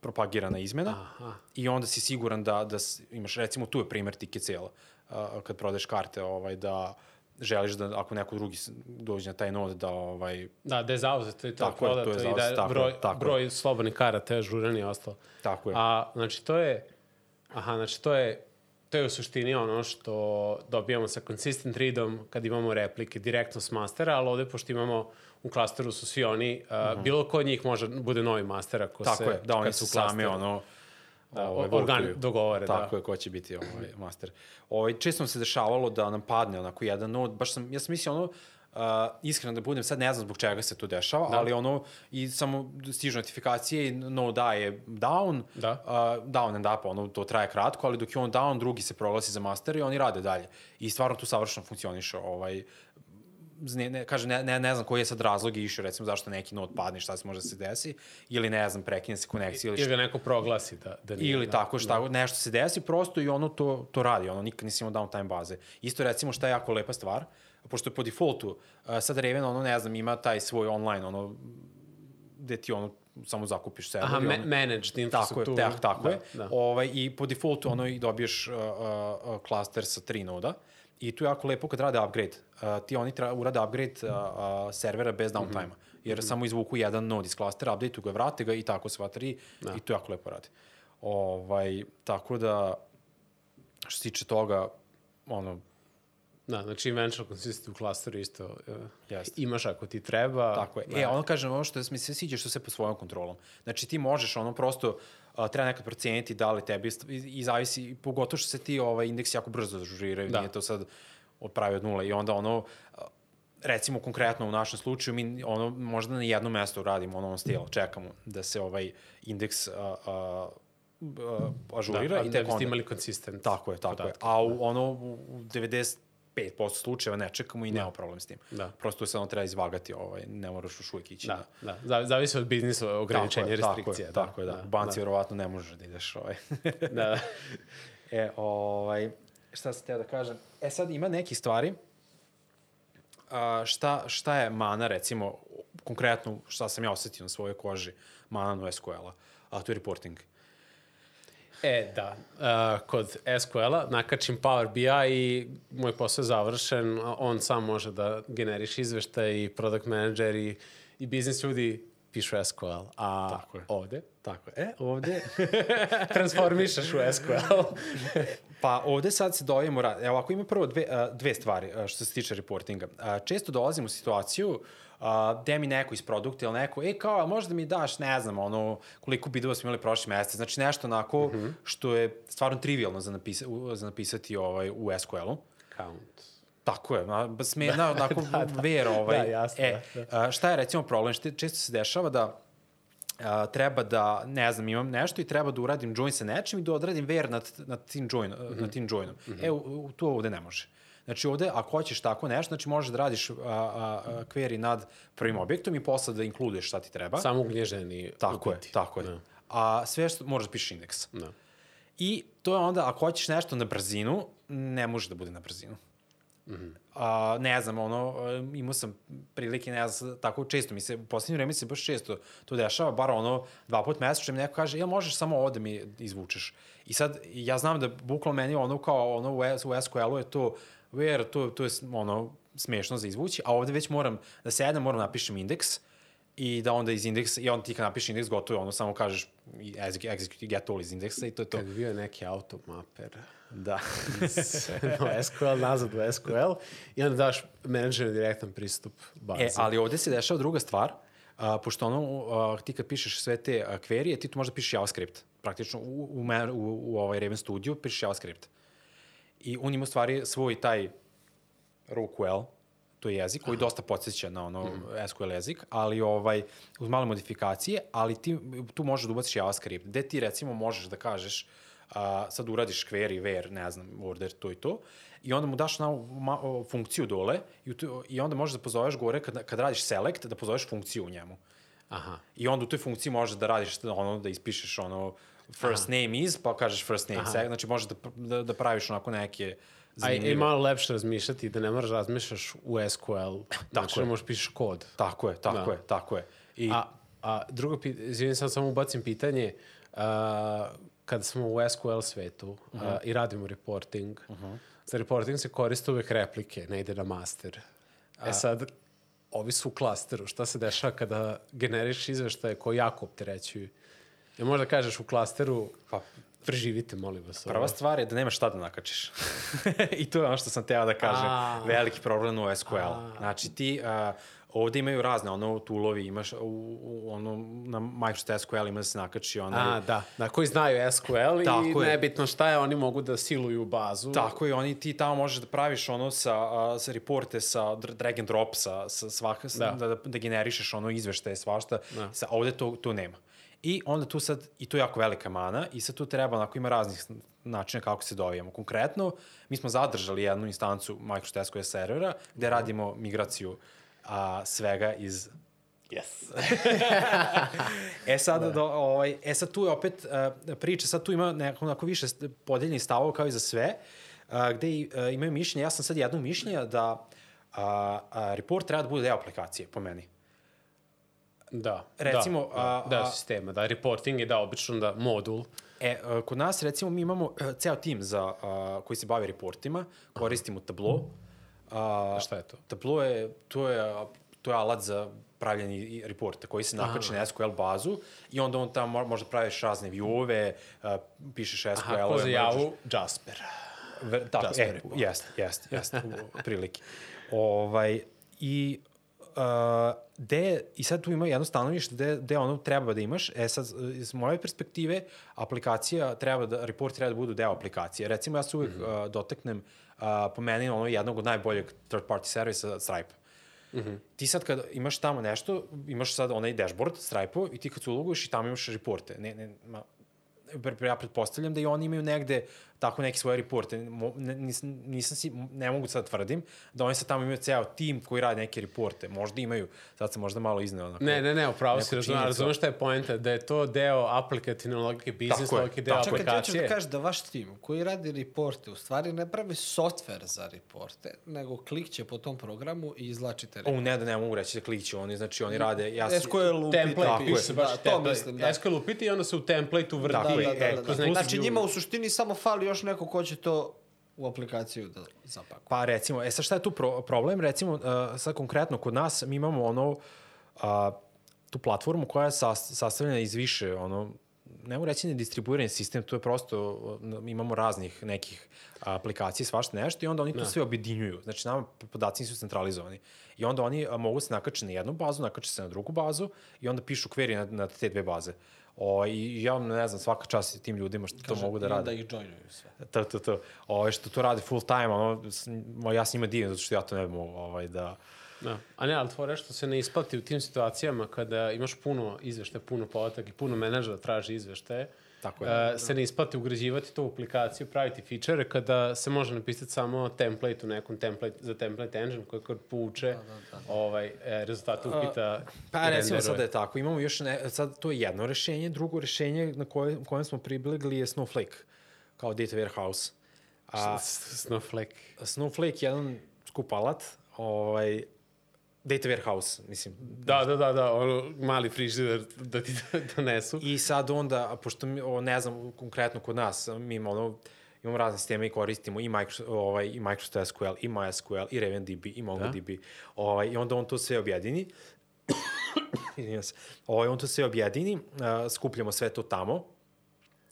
propagirana izmena Aha. i onda si siguran da, da imaš, recimo tu je primer ticket sale, a, kad prodeš karte, ovaj, da želiš da ako neko drugi dođe na taj nod da ovaj Da, da je zauzeto i Tako je, to je i da tako broj, tako je. broj slobodnih karata je žuran i ostalo. Tako je. A, znači, to je, aha, znači, to je, to je u suštini ono što dobijamo sa consistent readom kad imamo replike direktno s mastera, ali ovde, pošto imamo u klasteru su svi oni, uh, bilo ko od njih može bude novi master ako Tako se, je, da, oni su sami ono, Da, ovaj, organ dogovore, da. Tako je, ko će biti ovaj master. Ovaj, često nam se dešavalo da nam padne onako jedan nod, baš sam, ja sam mislio ono, Uh, iskreno da budem, sad ne znam zbog čega se to dešava, da. ali ono, i samo stižu notifikacije i no da je down, Da. uh, down and up, ono, to traje kratko, ali dok je on down, drugi se proglasi za master i oni rade dalje. I stvarno tu savršeno funkcioniše, ovaj, ne, ne, kaže, ne, ne, ne znam koji je sad razlog išao, recimo zašto neki nod padne, šta se može da se desi, ili ne znam, prekine se konekcija ili Ili ga neko proglasi da, da nije. Ili da, tako šta, da. nešto se desi prosto i ono to, to radi, ono nikad nisi imao downtime baze. Isto recimo šta je jako lepa stvar, pošto je po defaultu, uh, sad Raven, ono ne znam, ima taj svoj online, ono, gde ti ono samo zakupiš server. Aha, ono, managed Tako je, infrastrukturu. tak, tako da, je. Da. Ovaj, I po defaultu ono i dobiješ uh, uh, uh, klaster sa tri noda. I tu je jako lepo kad rade upgrade. Uh, ti oni tra, urade upgrade uh, uh, servera bez downtime-a. Mhm. Jer samo izvuku jedan nod iz klastera, updateu ga, vrate ga i tako sva tri. Da. I to jako lepo radi. Ovaj, tako da, što se tiče toga, ono, Da, znači eventual consistency u klasteru isto uh, Jeste. imaš ako ti treba. Tako je. Da. E, ono kažem, ono što mi se sviđa što se po svojom kontrolom. Znači ti možeš ono prosto a, treba nekad proceniti da li tebi i, i zavisi, pogotovo što se ti ovaj, indeksi jako brzo ažuriraju, Da. nije to sad od pravi od nule i onda ono, recimo konkretno u našem slučaju mi ono možda na jednom mestu radimo ono on stil, čekamo da se ovaj indeks a, a, a, ažurira da, i i da tek biste onda... imali konsistent. Tako je, tako je. podatke. A u, ono, u 95% slučajeva ne čekamo i nema problem s tim. Da. Prosto se ono treba izvagati, ovaj, ne moraš još uvijek ići. Da, da. Zavi- Zavisi od biznisa ograničenja, tako je, restrikcija. Tako je, tako je, da. U banci verovatno ne možeš da ideš. Ovaj. Da, da. e, ovaj, šta sam teo da kažem? E sad ima neki stvari, a, šta, šta je mana, recimo, konkretno šta sam ja osetio na svojoj koži, mana no SQL-a, a to je reporting. E, da. Uh, kod SQL-a nakačim Power BI i moj posao je završen. On sam može da generiš izveštaj i product manager i, i biznis ljudi pišu SQL. A Tako je. ovde Tako je. E, ovde... transformišeš u SQL. Pa ovde sad se dojemo, evo ako ima prvo dve, dve stvari što se tiče reportinga. Često dolazim u situaciju a, gde mi neko iz produkta ili neko, e kao, a možda mi daš, ne znam, ono, koliko bidova smo imali prošle mesece, znači nešto onako mm -hmm. što je stvarno trivialno za, napisa, za napisati ovaj, u SQL-u. Count. Tako je, na, smena, onako, da, da. ver, ovaj. Da, jasno, e, da, A, šta je recimo problem? Što često se dešava da a, treba da, ne znam, imam nešto i treba da uradim join sa nečim i da odradim ver nad, nad tim, join, mm -hmm. nad tim joinom. Mm -hmm. E, u, u, tu ovde ne može. Znači ovde, ako hoćeš tako nešto, znači možeš da radiš a, a, a, query nad prvim objektom i posle da inkluduješ šta ti treba. Samo ugnježeni tako je, tako je. Da. A sve što moraš da pišeš indeks. Da. I to je onda, ako hoćeš nešto na brzinu, ne može da bude na brzinu. Mm -hmm. A, ne znam, ono, imao sam prilike, ne znam, tako često mi se, u poslednje vreme se baš često to dešava, bar ono, dva put mesečno mi neko kaže, jel možeš samo ovo da mi izvučeš? I sad, ja znam da bukvalno meni ono kao, ono, u SQL-u je to, where, to, to je, ono, smešno za izvući, a ovde već moram da sedem, moram da napišem indeks, i da onda iz indeksa, i onda ti kad napišeš indeks, gotovo je, ono samo kažeš execute, get all iz indeksa i to je to. Kad bi bio neki automaper Da. no, SQL nazad u SQL i onda daš menadžeru direktan pristup bazi. E, ali ovde se dešava druga stvar, a, pošto ono, a, ti kad pišeš sve te a, query, ti tu možda pišeš JavaScript. Praktično u, u, u, u, u ovaj Raven Studio pišeš JavaScript. I on ima stvari svoj taj RoQL, to je jezik koji dosta podsjeća na ono mm. SQL jezik, ali ovaj uz male modifikacije, ali ti tu možeš da ubaciš JavaScript, gde ti recimo možeš da kažeš a, sad uradiš query, where, ne znam, order, to i to, i onda mu daš na ma, o, funkciju dole i, tu, i onda možeš da pozoveš gore kad, kad radiš select, da pozoveš funkciju u njemu. Aha. I onda u toj funkciji možeš da radiš ono, da ispišeš ono first Aha. name is, pa kažeš first name, Aha. znači možeš da, da, da praviš onako neke A zanimljive. je malo lepše razmišljati da ne moraš razmišljaš u SQL. Znači je. da možeš pišeš kod. Tako je, tako Da. je, tako je. I, A, a drugo, izvinim sad samo ubacim pitanje, a, kada smo u SQL svetu uh -huh. a, i radimo reporting, uh -huh. za reporting se koriste uvek replike, ne ide na master. E sad, ovi su u klasteru, šta se dešava kada generiš izveštaje koji jako opterećuju? Ja možda kažeš u klasteru, pa preživite, molim vas. ovo. Prva stvar je da nemaš šta da nakačiš. I to je ono što sam teo da kažem. A. Veliki problem u SQL. Znači ti, uh, ovde imaju razne ono toolovi, imaš u, u, ono, na Microsoft SQL ima da se nakači ono... A, da, da, koji znaju SQL Tako i je. nebitno šta je, oni mogu da siluju bazu. Tako je, oni ti tamo možeš da praviš ono sa, a, sa reporte, sa dr- drag and drop, sa, sa svaka, Da. da. da, generišeš ono izveštaje, svašta. Da. Sa, a ovde to, to nema. I onda tu sad, i to je jako velika mana, i sad tu treba, onako ima raznih načina kako se dovijamo. Konkretno, mi smo zadržali jednu instancu Microsoft SQL servera, gde radimo migraciju a, svega iz Yes. E sad, da. do, ovaj, e sad tu je opet uh, priča, sad tu ima nekako onako više podeljenih stavova kao i za sve, uh, gde i, uh, imaju mišljenje, ja sam sad jedno mišljenja da uh, uh, report treba da bude deo aplikacije, po meni. Da. Recimo, da, da, a- da, a- sistema, da, reporting je da, obično da, modul. E, uh, kod nas recimo mi imamo uh, ceo tim za, uh, koji se bavi reportima, koristimo Tableau. Uh, A šta je to? Tableau je, to je, to je alat za pravljanje i reporta koji se nakači na SQL bazu i onda on tamo mo- možda praviš razne viewove, uh, pišeš SQL-ove. Aha, ko za javu? Jasper. Ver, tako, e, Raspberry Pi. jest, jest, jest, u prilike. Ovaj, I uh, de, i sad tu ima jedno stanovište gde, gde ono treba da imaš, e sad iz moje perspektive aplikacija treba da, report treba da budu deo aplikacije. Recimo ja se uvijek mm -hmm. uh, dotaknem uh, po meni ono jednog od najboljeg third party servisa Stripe. Mm -hmm. Ti sad kad imaš tamo nešto, imaš sad onaj dashboard Stripe-u i ti kad se uloguješ i tamo imaš reporte. Ne, ne, ma, ja pretpostavljam da i oni imaju negde tako neki svoje reporte. Nisam, nisam si, ne mogu sad tvrdim da oni sad tamo imaju ceo tim koji radi neke reporte. Možda imaju, sad sam možda malo izneo. Onako, Ne, ne, ne, upravo si činjenicu. razumem šta je poenta, da je to deo aplikativne logike, biznis logike, deo tako je. Čekaj, ti hoćeš aplikacije. da kažeš da vaš tim koji radi reporte u stvari ne pravi softver za reporte, nego klikće po tom programu i izlačite reporte. O, ne da ne mogu reći da kliću oni, znači oni rade... Ja sam- SQL. Template, Tako je. piše baš da, to template. mislim, da. SQL upiti i onda se u templateu vrti. Tako Da, je, da, da, e, da, da. Znači njima u suštini samo fali još neko ko će to u aplikaciju da zapakuje. Pa recimo, e sad šta je tu pro problem? Recimo, uh, sad konkretno kod nas mi imamo ono, uh, tu platformu koja je sas sastavljena iz više, ono, ne mogu reći ne distribuirani sistem, to je prosto, uh, imamo raznih nekih aplikacija, svašta nešto i onda oni to sve objedinjuju. Znači, nama podaci nisu centralizovani. I onda oni mogu se nakače na jednu bazu, nakače se na drugu bazu i onda pišu query na, na te dve baze. O, I ja ne znam, svaka čast tim ljudima što to mogu da I rade. onda ih joinuju sve. To, to, to. Ovo, što to radi full time, ono, ja s njima divim, zato što ja to ne mogao ovaj, da... Da. A ne, ali tvoje što se ne isplati u tim situacijama kada imaš puno izveštaja, puno podataka i puno menadžera traži izveštaje, Tako je. uh, se ne isplati ugrađivati to u aplikaciju, praviti feature kada se može napisati samo template u nekom template, za template engine koji kod povuče ovaj, e, rezultate upita Pa i recimo sad da je tako, imamo još, ne, sad to je jedno rešenje, drugo rešenje na koje, kojem smo pribegli je Snowflake, kao data warehouse. A, Snowflake. Snowflake je jedan skup alat, ovaj, data warehouse, mislim. Da, da, da, da, ono, mali frižider da ti donesu. I sad onda, a pošto mi, o, ne znam, konkretno kod nas, mi imamo, ono, imamo razne sisteme i koristimo i, Microsoft, ovaj, i Microsoft SQL, i MySQL, i RavenDB, i MongoDB. Ovaj, I onda on to sve objedini. Izvinjam se. Ovaj, on to sve objedini, uh, skupljamo sve to tamo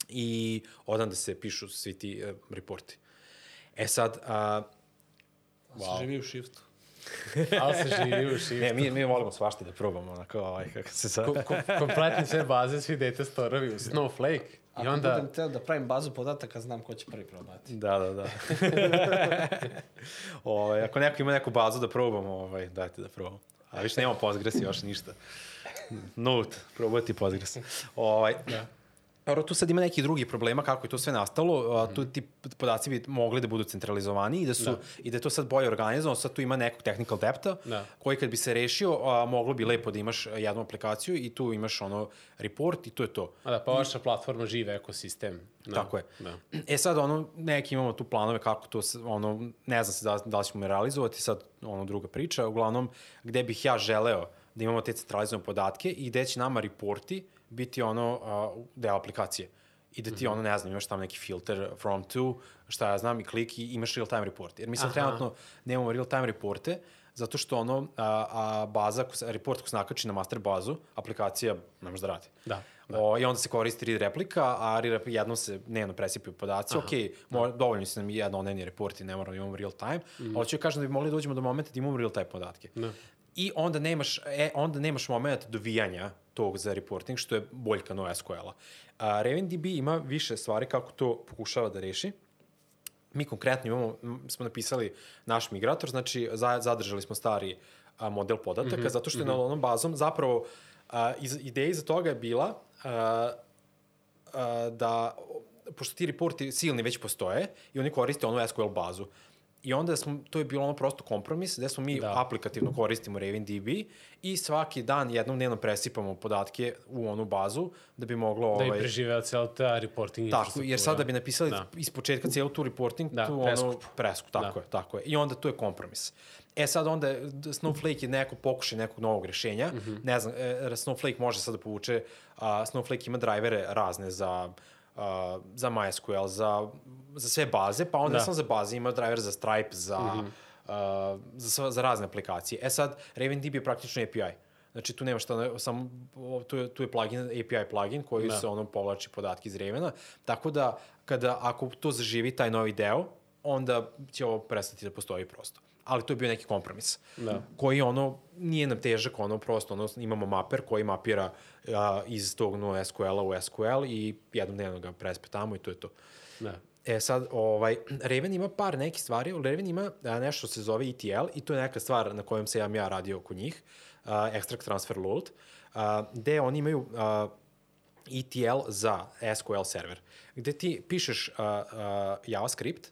i odanda se pišu svi ti uh, reporti. E sad, uh, Wow. Živi u shiftu. Ali se živi u shift. ne, mi, mi volimo svašta da probamo, onako, ovaj, kako se sad... Ko, ko, kompletni sve baze, svi data storovi u Snowflake. I Ako onda... budem teo da pravim bazu podataka, znam ko će prvi probati. Da, da, da. ovaj, ako neko ima neku bazu da probamo, ovaj, dajte da probamo. A više nemamo Postgres i još ništa. Note, probati Postgres. Ovaj, da. Dobro, tu sad ima neki drugi problema kako je to sve nastalo. A, tu ti podaci bi mogli da budu centralizovani i da, su, da. i da je to sad bolje organizovano. Sad tu ima nekog technical depta Da. koji kad bi se rešio, a, moglo bi lepo da imaš jednu aplikaciju i tu imaš ono report i to je to. A da, pa vaša platforma žive ekosistem. Da. Tako je. Da. E sad, ono, neki imamo tu planove kako to, ono, ne znam se da, da li ćemo realizovati, sad, ono, druga priča, uglavnom, gde bih ja želeo da imamo te centralizovane podatke i gde će nama reporti biti ono, a, deo aplikacije. I da ti, Mhm. ono, ne znam, imaš tamo neki filter from to, šta ja znam, i klik i imaš real-time report. Jer mi sad Aha. trenutno nemamo real-time reporte, zato što ono, a, a baza, se- report ko se nakači na master bazu, aplikacija ne može da radi. Da, O, I onda se koristi read replika, a read replika jednom se dnevno presipaju podaci. Ok, mo, dovoljno su nam jednodnevni reporti, ne moramo da imamo real time. Mm. Hoću da kažem da bi mogli da dođemo do momenta da imamo real time podatke. Da. I onda nemaš, e, onda nemaš moment dovijanja tog za reporting, što je boljka no SQL-a. A, RavenDB ima više stvari kako to pokušava da reši. Mi konkretno imamo, smo napisali naš migrator, znači za, zadržali smo stari a, model podataka, mm -hmm, zato što je mm -hmm. na onom bazom zapravo a, iz, ideja iza toga je bila a, a, da, pošto ti reporti silni već postoje i oni koriste onu SQL bazu. I onda smo, to je bilo ono prosto kompromis, gde smo mi da. aplikativno koristimo RavenDB i svaki dan jednom dnevno presipamo podatke u onu bazu da bi moglo... Da ovaj, i preživeo cijela ta reporting Tako, jer sad da bi napisali Da. da. iz početka cijelu tu reporting, Da, tu ono, preskup. preskup, tako Da. je, tako je. I onda tu je kompromis. E sad onda Snowflake je neko pokušaj nekog novog rešenja. Mm. -hmm. Ne znam, e, Snowflake može sad da povuče, a, Snowflake ima drivere razne za a, za MySQL, za, za sve baze, pa onda Da. sam za baze ima driver za Stripe, za, mm -hmm. uh, za, za razne aplikacije. E sad, RavenDB je praktično API. Znači tu nema šta, samo, tu je, tu je plugin, API plugin koji da. se ono povlači podatke iz Ravena. Tako da, kada, ako to zaživi taj novi deo, onda će ovo prestati da postoji prosto. Ali to je bio neki kompromis. Da. Koji ono, nije nam težak, ono prosto, ono, imamo maper koji mapira a, iz tog no SQL-a u SQL i jednom dnevno ga prespetamo i to je to. Da. E sad, ovaj, Raven ima par nekih stvari, Raven ima a, nešto što se zove ETL i to je neka stvar na kojom se ja, ja radio kod njih, uh, Extract Transfer Load, uh, gde oni imaju uh, ETL za SQL server, gde ti pišeš uh, uh, JavaScript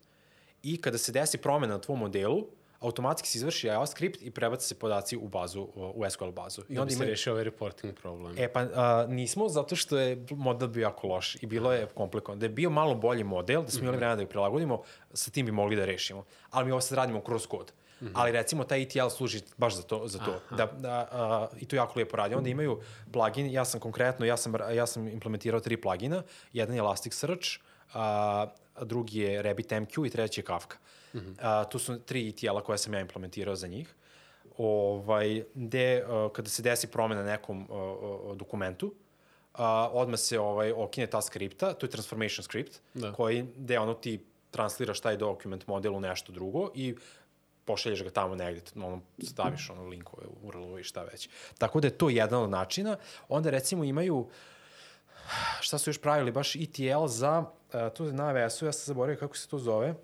i kada se desi promena na tvom modelu, automatski se izvrši JavaScript i prebaca se podaci u bazu, u SQL bazu. I onda se rešio ovaj reporting problem. E pa a, nismo zato što je model bio jako loš i bilo je komplikovan. Da je bio malo bolji model, da smo imali vremena da ga prilagodimo, sa tim bi mogli da rešimo. Ali mi ovo sad radimo kroz kod. Mm -hmm. Ali recimo taj ETL služi baš za to, za to. Da, da, a, I to jako lijepo radi. Onda imaju plugin, ja sam konkretno, ja sam, ja sam implementirao tri plugina. Jedan je Elasticsearch, a, drugi je RabbitMQ i treći je Kafka. Mm -hmm. a, tu su tri ETL-a koje sam ja implementirao za njih. Ovaj, gde, a, kada se desi promena na nekom a, a, dokumentu, a, odmah se ovaj, okine ta skripta, to je transformation script, da. koji, gde ono ti transliraš taj dokument model u nešto drugo i pošalješ ga tamo negde, ono, staviš ono linkove, URL-ove i šta već. Tako da je to jedan od načina. Onda recimo imaju, šta su još pravili, baš ETL za, uh, tu na AWS-u, ja sam zaboravio kako se to zove.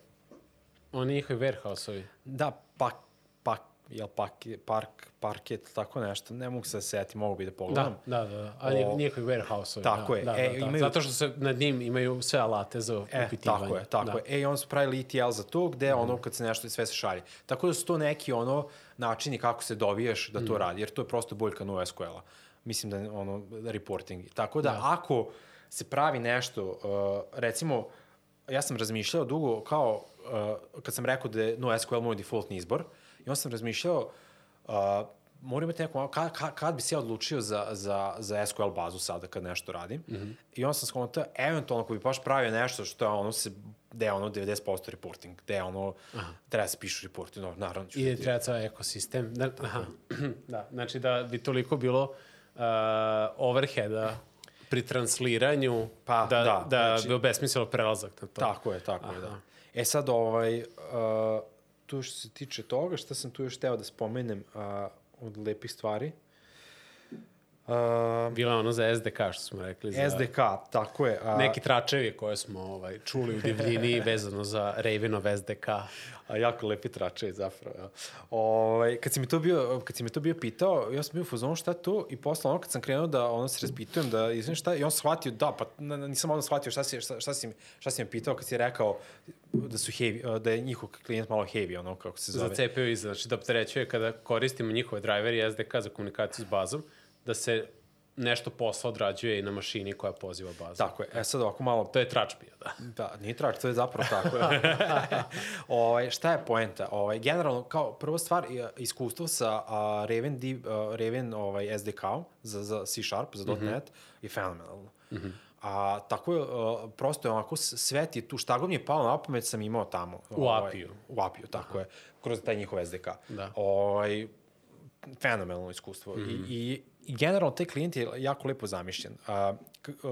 Oni njihovi warehouse-ovi. Da, pak, pak, jel pak, park, parket, tako nešto, ne mogu se da seti, mogu bi da pogledam. Da, da, da, ali o... njihovi warehouse-ovi. Tako da, je. Da, e, da, da. imaju... Zato što se nad njim imaju sve alate za E, upitivanje. tako je, tako da. je. E, i onda su pravili ETL za to, gde ono, kad se nešto, sve se šalje. Tako da su to neki, ono, načini kako se dovijaš da to radi, jer to je prosto boljka no SQL-a. Mislim da je, ono, reporting. Tako da, Da. ako se pravi nešto, uh, recimo, ja sam razmišljao dugo kao, uh, kad sam rekao da je NoSQL moj defaultni izbor, i onda sam razmišljao, uh, moram imati neko, ka, ka, kad bi se ja odlučio za, za, za SQL bazu sada kad nešto radim. Mm -hmm. I onda sam skontao, eventualno ako bi baš pravio nešto što je ono se, gde je ono 90% reporting, gde je ono, Aha. treba da se pišu reporti, no, naravno ću I da treba ceo ekosistem. Da, aha. da, znači da bi toliko bilo uh, overheada pri transliranju Pa, da, da, da znači- bi obesmislilo prelazak na to. Tako je, tako je, da. E sad, ovaj, uh, tu što se tiče toga, šta sam tu još teo da spomenem uh, od lepih stvari? Uh, Bilo je ono za SDK, što smo rekli. Za SDK, tako je. A, Neki tračevi koje smo ovaj, čuli u divljini vezano za Ravenov SDK. A jako lepi tračevi zapravo. Ja. Ovaj, kad si mi to bio, kad si mi to bio pitao, ja sam bio u fazonu šta to i posle ono kad sam krenuo da ono se raspitujem da izvinim šta i on shvatio da, pa nisam onda shvatio šta si, šta, šta, si, šta si mi pitao kad si rekao da su heavy, da je njihov klijent malo heavy, ono kako se zove. Za CPU iza, znači da opterećuje kada koristimo njihove driveri i SDK za komunikaciju s bazom, da se nešto posla odrađuje i na mašini koja poziva bazu. Tako je. E sad ovako malo To je trač bio, da. Da, nije trač, to je zapravo tako. ovaj, šta je poenta? Ovaj, generalno, kao prva stvar, iskustvo sa a, Raven, div, a, Raven ovaj, SDK za, za C Sharp, za Mhm. .NET je fenomenalno. Mm -hmm. A tako je, a, prosto je onako, s- sve ti je tu, šta god mi je palo na pamet sam imao tamo. U API-u. U API-u, tako je, kroz taj njihov SDK. Da. Ovaj, fenomenalno iskustvo. Mm -hmm. I, i, I generalno taj klijent je jako lepo zamišljen. A,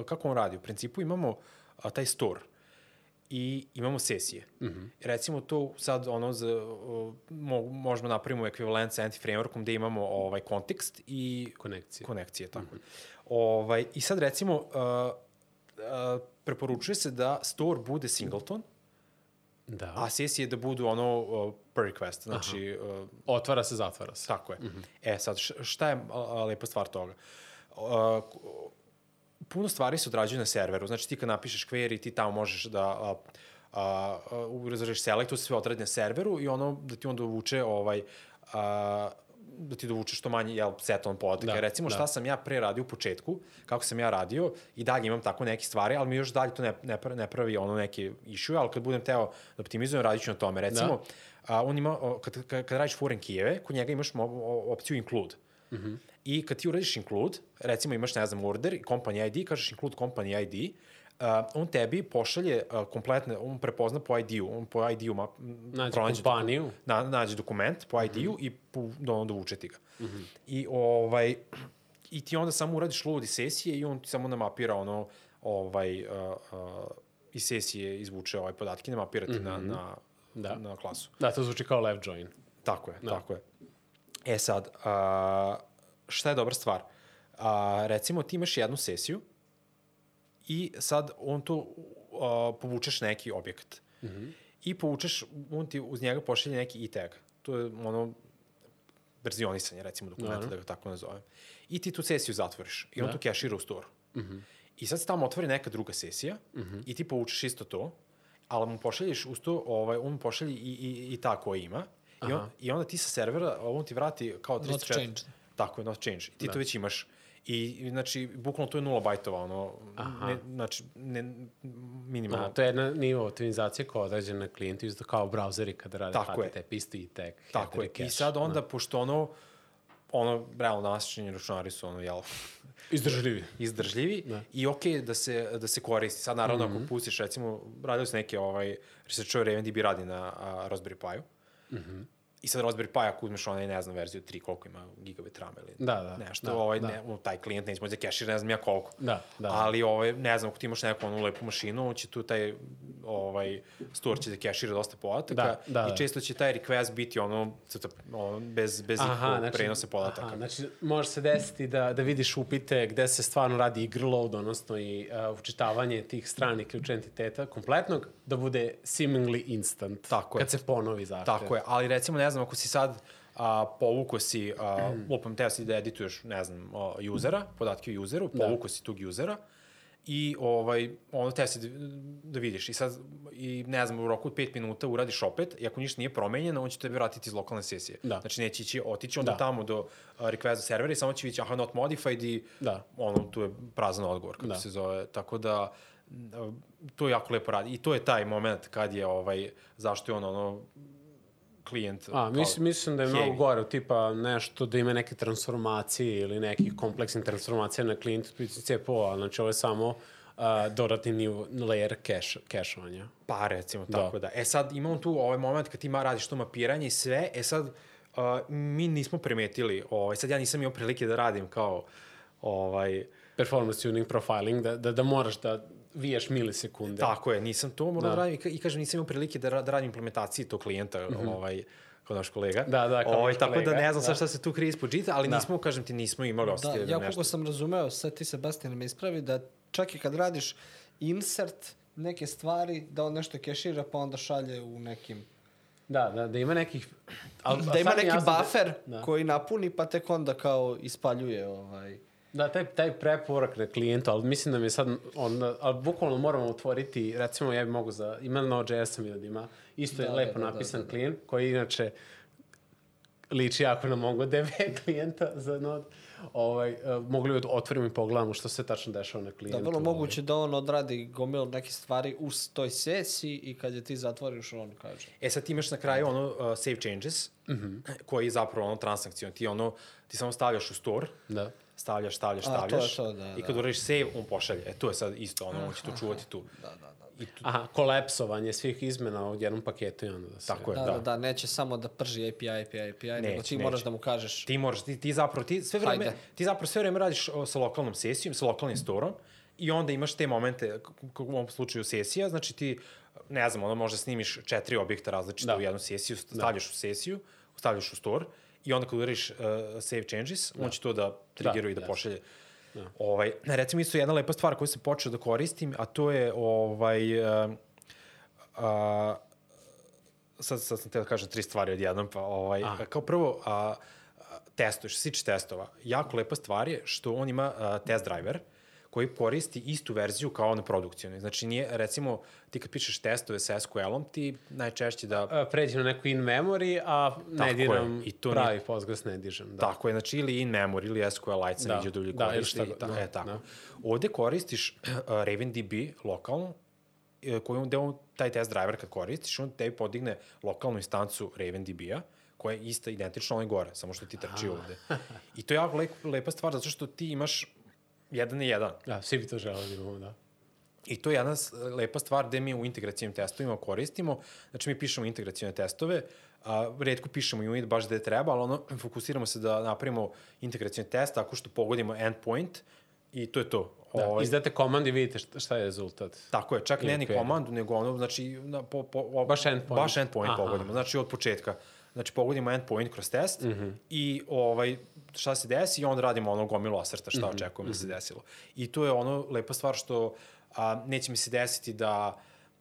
kako on radi? U principu imamo a, taj store i imamo sesije. Mm -hmm. Recimo to sad ono za, mo, možemo napravimo ekvivalent sa anti-frameworkom gde imamo ovaj kontekst i Konekcije. konekcije, tako mm -hmm. ovaj, I sad recimo uh, uh, preporučuje se da store bude singleton, Da. a sesije da budu ono uh, per request, znači uh, Otvara se, zatvara se. Tako je. Mm -hmm. E sad, šta je a, lepa stvar toga? K- puno stvari se odrađuju na serveru. Znači ti kad napišeš query, ti tamo možeš da a, a, select, to se sve odradi na serveru i ono da ti onda uvuče ovaj, a, da ti dovuče što manje jel, seton podataka. Da, Recimo da. šta sam ja pre radio u početku, kako sam ja radio, i dalje imam tako neke stvari, ali mi još dalje to ne, ne, pravi, ne pravi ono neki issue, ali kad budem teo da optimizujem, radit ću na tome. Recimo, da. a, on ima, kad, kad, kad radiš foreign kijeve, kod njega imaš opciju include. Mm -hmm. I kad ti uradiš include, recimo imaš, ne znam, order, company ID, kažeš include company ID, uh, on tebi pošalje uh, kompletne, on prepozna po ID-u, on po ID-u ma, Nađe pronađe kompaniju. doku- Na, nađe dokument po ID-u mm -hmm. i po, da onda vuče ti ga. Mm -hmm. I, ovaj, I ti onda samo uradiš load iz sesije i on ti samo namapira ono, ovaj, uh, uh, iz sesije izvuče ovaj podatke, namapira ti mm -hmm. na, na Da. na klasu. Da, to zvuči kao left join. Tako je, da. tako je. E sad, a, šta je dobra stvar? A, recimo, ti imaš jednu sesiju i sad on tu a, povučeš neki objekat. Mm -hmm. I povučeš, on ti uz njega pošalje neki e-tag. To je ono verzionisanje, recimo, dokumenta, da ga tako nazovem. I ti tu sesiju zatvoriš i on Da. tu kešira u store. Mm -hmm. I sad se tamo otvori neka druga sesija mm -hmm. i ti povučeš isto to, ali mu pošalješ uz to, ovaj, on mu pošalje i, i, i ta koja ima. I, on, I onda ti sa servera, on ti vrati kao 34... Not changed. Tako je, not change. I ti da. to već imaš. I, znači, bukvalno to je nula bajtova, ono, ne, znači, ne, minimalno. A, to je jedna nivo optimizacije koja je određena na klijentu, isto kao brauzeri kada rade Tako. HTTP, isto i tag. Tako je. header I cache. sad onda, pošto ono, ono, realno nasičeni računari su ono, jel, Izdržljivi. izdržljivi Da. i okej okay da se, da se koristi. Sad naravno mm -hmm. ako pustiš recimo, radili su neke ovaj, researchovi RavenDB radi na a, Raspberry Pi-u. Mm -hmm. I sad Raspberry Pi ako uzmeš onaj, ne znam, verziju 3, koliko ima gigabit RAM ili Da, da, nešto, da, ovaj, da. Ne, taj klijent neće moći da kešira, ne znam ja koliko. Da, da. Ali, ovaj, ne znam, ako ti imaš neku onu lepu mašinu, on će tu taj ovaj, store će da kešira dosta podataka Da, da, i da. često će taj request biti ono, ono bez, bez ikakvog prenosa podataka. Aha, znači, može se desiti da, da vidiš upite gde se stvarno radi i grload, odnosno i uh, učitavanje tih stranih ključa entiteta kompletnog, da bude seemingly instant. Tako je. Kad se ponovi zahtev. Tako je, ali recimo, ne znam, ako si sad a, povuko si, a, Mm. lupam, teo si da edituješ, ne znam, a, usera, podatke o useru, povuko si tog usera i ovaj, ono teo si da, da vidiš i sad, i ne znam, u roku od 5 minuta uradiš opet i ako ništa nije promenjeno, on će tebi vratiti iz lokalne sesije. Da. Znači neće ići, otići onda Da. tamo do request servera i samo će vići, aha, not modified i Da. ono, tu je prazan odgovor, kako Da. se zove. Tako da, to jako lepo radi. I to je taj moment kad je, ovaj, zašto je on, ono, klijent... A, mislim, mislim da je mnogo gore, tipa nešto da ima neke transformacije ili nekih kompleksnih transformacija na klijentu CPO-a, znači ovo je samo uh, dodatni nivo, layer cache, cache-ovanja. Pa recimo Da. tako da. E sad imamo tu ovaj moment kad ti ma radiš to mapiranje i sve, e sad uh, mi nismo primetili, ovaj, sad ja nisam imao prilike da radim kao ovaj, Performance tuning profiling, da, da, da moraš da vijaš milisekunde. tako je, nisam to morao da. Da. da radim i, ka- i kažem nisam imao prilike da, da radim implementaciji tog klijenta, mm -hmm. ovaj, kao naš kolega. Da, da, kao ovaj, naš tako da kolega, ne znam sad da. šta se tu krije ispod žita, ali Da. nismo, kažem ti, nismo imali Da, osjetili ja koliko sam razumeo, sad ti Sebastian me ispravi, da čak i kad radiš insert neke stvari, da on nešto kešira pa onda šalje u nekim... Da, da, da ima nekih... Al, Da ima neki jasno buffer Da. koji napuni pa tek onda kao ispaljuje ovaj... Da, taj, taj preporak na klijentu, ali mislim da mi je sad, onda, ali bukvalno moramo otvoriti, recimo ja bi mogu za, ima Node.js sam vidio da ima, isto je Da, lepo da, da, napisan da, da. klijent, koji inače liči jako na MongoDB klijenta za Node. Ovaj, uh, mogli bi da otvorimo i pogledamo što se tačno dešava na Da, klijentu. vrlo ovaj. moguće da on odradi gomilu nekih stvari u toj sesiji i kad je ti zatvoriš, on kaže. E sad ti imaš na kraju ono uh, save changes, mm -hmm. koji je zapravo ono transakcijon. Ti ono, ti samo stavljaš u store, Da. Stavljaš, stavljaš, A, to je stavljaš. to, da, I kad da. uradiš save, on pošalje. E, to je sad isto, ono, on će to čuvati tu. Da, da, da. I tu, Aha, kolapsovanje svih izmena u jednom paketu i onda da se... Tako je. Da, da. da, da, neće samo da prži API, API, API, nego Neće, ti neće. moraš da mu kažeš ti moraš, ti, ti zapravo, ti sve vreme, Hajde. ti zapravo sve vreme radiš o, sa lokalnom sesijom, sa lokalnim storom i onda imaš te momente, u ovom slučaju sesija, znači ti, ne znam, ono možda snimiš četiri objekta različite Da. u jednu sesiju, stavljaš u sesiju, stavljaš u store i onda kad udariš uh, save changes, on će to da triggeruje i da jasno. pošalje. Ovaj, recimo isto jedna lepa stvar koju sam počeo da koristim, a to je ovaj, uh, a, sad, sad sam teo da kažem tri stvari odjednom, pa ovaj, A. kao prvo, a, a, testuješ, sič testova. Jako lepa stvar je što on ima a, test driver koji koristi istu verziju kao na produkcijnoj. Znači, nije, recimo, ti kad pišeš testove sa SQL-om, ti najčešće da... A, pređi na neku in memory, a ne diram i to pravi Postgres ne dižem. Da. Tako je, znači ili in memory ili SQLite sam Da, vidio da ljudi da, ili koriste. šta i god, ta, da, e, tako. da. Ovde koristiš uh, RavenDB lokalno, e, koji on, on, taj test driver kad koristiš, on tebi podigne lokalnu instancu RavenDB-a, koja je ista, identična onoj gore, samo što ti trči ovde. I to je jako lep, lepa stvar, zato što ti imaš jedan na jedan. Da, svi bi to želeli da imamo, da. I to je jedna lepa stvar gde mi u integracijnim testovima koristimo. Znači, mi pišemo integracijne testove, a, redko pišemo unit baš gde treba, ali ono, fokusiramo se da napravimo integracijni test tako što pogodimo endpoint I to je to. Da, Ovaj, izdate komand i vidite šta, šta je rezultat. Tako je, čak ne ni komandu, nego ono, znači, na, po, po, o, Baš endpoint. Baš endpoint pogodimo, znači od početka. Znači, pogodimo endpoint kroz test mm -hmm. i ovaj, šta se desi i onda radimo ono gomilu asrta šta mm -hmm. očekujemo da se desilo. I to je ono lepa stvar što a, neće mi se desiti da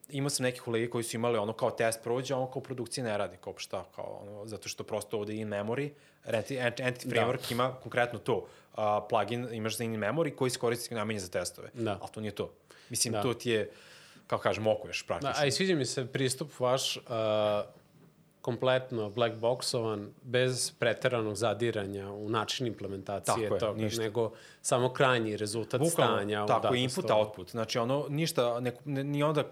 imao sam neke kolege koji su imali ono kao test prođe, a ono kao u produkciji ne radi, kao šta, kao ono, zato što prosto ovde in memory, Entity, Entity Framework ima konkretno to, a, plugin imaš za in memory koji se koristi namenje za testove, Da. ali to nije to. Mislim, Da. to ti je, kao kažem, okuješ Da, praktično. a i sviđa mi se pristup vaš uh, kompletno black boxovan, bez preteranog zadiranja u način implementacije Tako je, toga, ništa. nego samo krajnji rezultat stanja. u tako, input, store. output. Znači, ono, ništa, ne, ne, ni onda,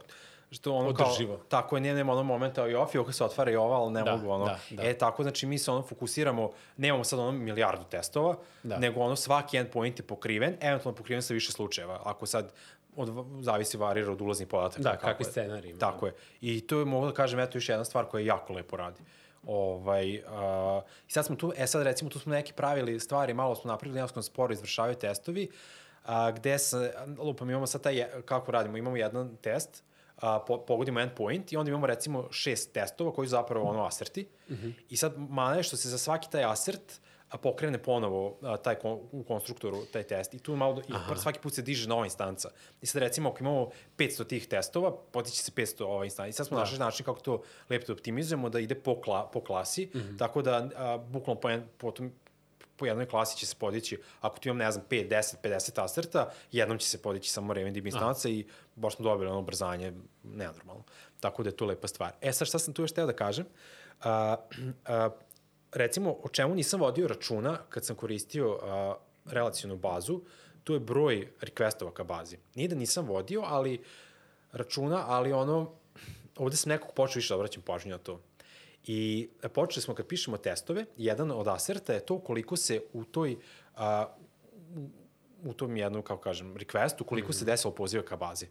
što ono Održivo. kao, tako je, nije nema ono momenta i off, i se otvara i ova, ali ne Da, mogu ono. da, da. E, tako, znači, mi se ono fokusiramo, nemamo sad ono milijardu testova, Da. nego ono svaki endpoint je pokriven, eventualno pokriven sa više slučajeva. Ako sad, od, zavisi varira od ulaznih podataka. Da, kakvi scenarij. Tako je. I to je, mogu da kažem, eto još jedna stvar koja jako lepo radi. Ovaj, uh, I sad smo tu, e sad recimo tu smo neki pravili stvari, malo smo napravili, jednostavno sporo izvršavaju testovi, a, gde se, lupam, imamo sad taj, kako radimo, imamo jedan test, a, po, pogodimo endpoint i onda imamo recimo šest testova koji su zapravo ono aserti mm -hmm. i sad mana je što se za svaki taj asert a pokrene ponovo a, taj kon, u konstruktoru taj test i tu malo i Aha. svaki put se diže nova instanca. I sad recimo ako imamo 500 tih testova, potiče se 500 ova instanca. I sad smo da. našli način kako to lepo da optimizujemo da ide po, kla, po klasi, mm -hmm. tako da a, bukvalno po, jedan, po, jednoj klasi će se podići, ako tu imam, ne znam, 5, 10, 50 aserta, jednom će se podići samo RavenDB instanca i baš smo dobili ono ubrzanje nenormalno. Tako da je to lepa stvar. E sad šta sam tu još teo da kažem? A, a, recimo, o čemu nisam vodio računa kad sam koristio a, relacijonu bazu, to je broj requestova ka bazi. Nije da nisam vodio, ali računa, ali ono, ovde sam nekako počeo više da obraćam pažnju na to. I počeli smo kad pišemo testove, jedan od aserta je to koliko se u toj a, u- tom jednom, kako kažem, requestu, koliko mm -hmm. se desilo poziva ka bazi.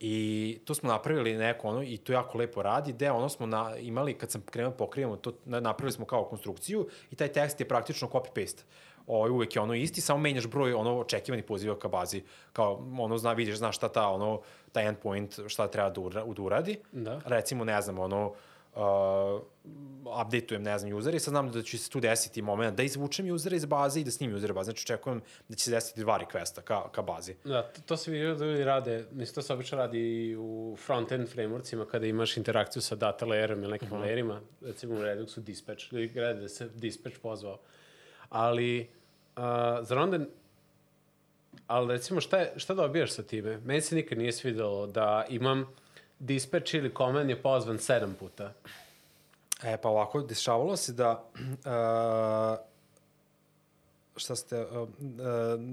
I to smo napravili neko ono, i to jako lepo radi, gde ono smo na, imali, kad sam krenuo da pokrivamo, to na- napravili smo kao konstrukciju i taj tekst je praktično copy-paste. Ovaj uvek je ono isti, samo menjaš broj ono očekivani poziva ka bazi. Kao ono zna vidiš, znaš šta ta ono taj endpoint šta treba da, ura, da uradi. Da. Recimo ne znam ono uh, updateujem, ne znam, user i sad znam da će se tu desiti moment da izvučem usera iz baze i da snimim usera baze. Znači, očekujem da će se desiti dva requesta ka, ka bazi. Da, to, to se vidio da ljudi rade, mislim, to se obično radi i u front-end frameworksima kada imaš interakciju sa data layerom ili nekim uh -huh. layerima, recimo u Reduxu dispatch, ljudi gledaju da se dispatch pozvao. Ali, uh, zar onda, ali recimo šta, je, šta dobijaš sa time? Meni se nikad nije svidelo da imam dispatch ili command je pozvan sedam puta. E, pa ovako, dešavalo se da... Uh, šta ste... Uh, uh,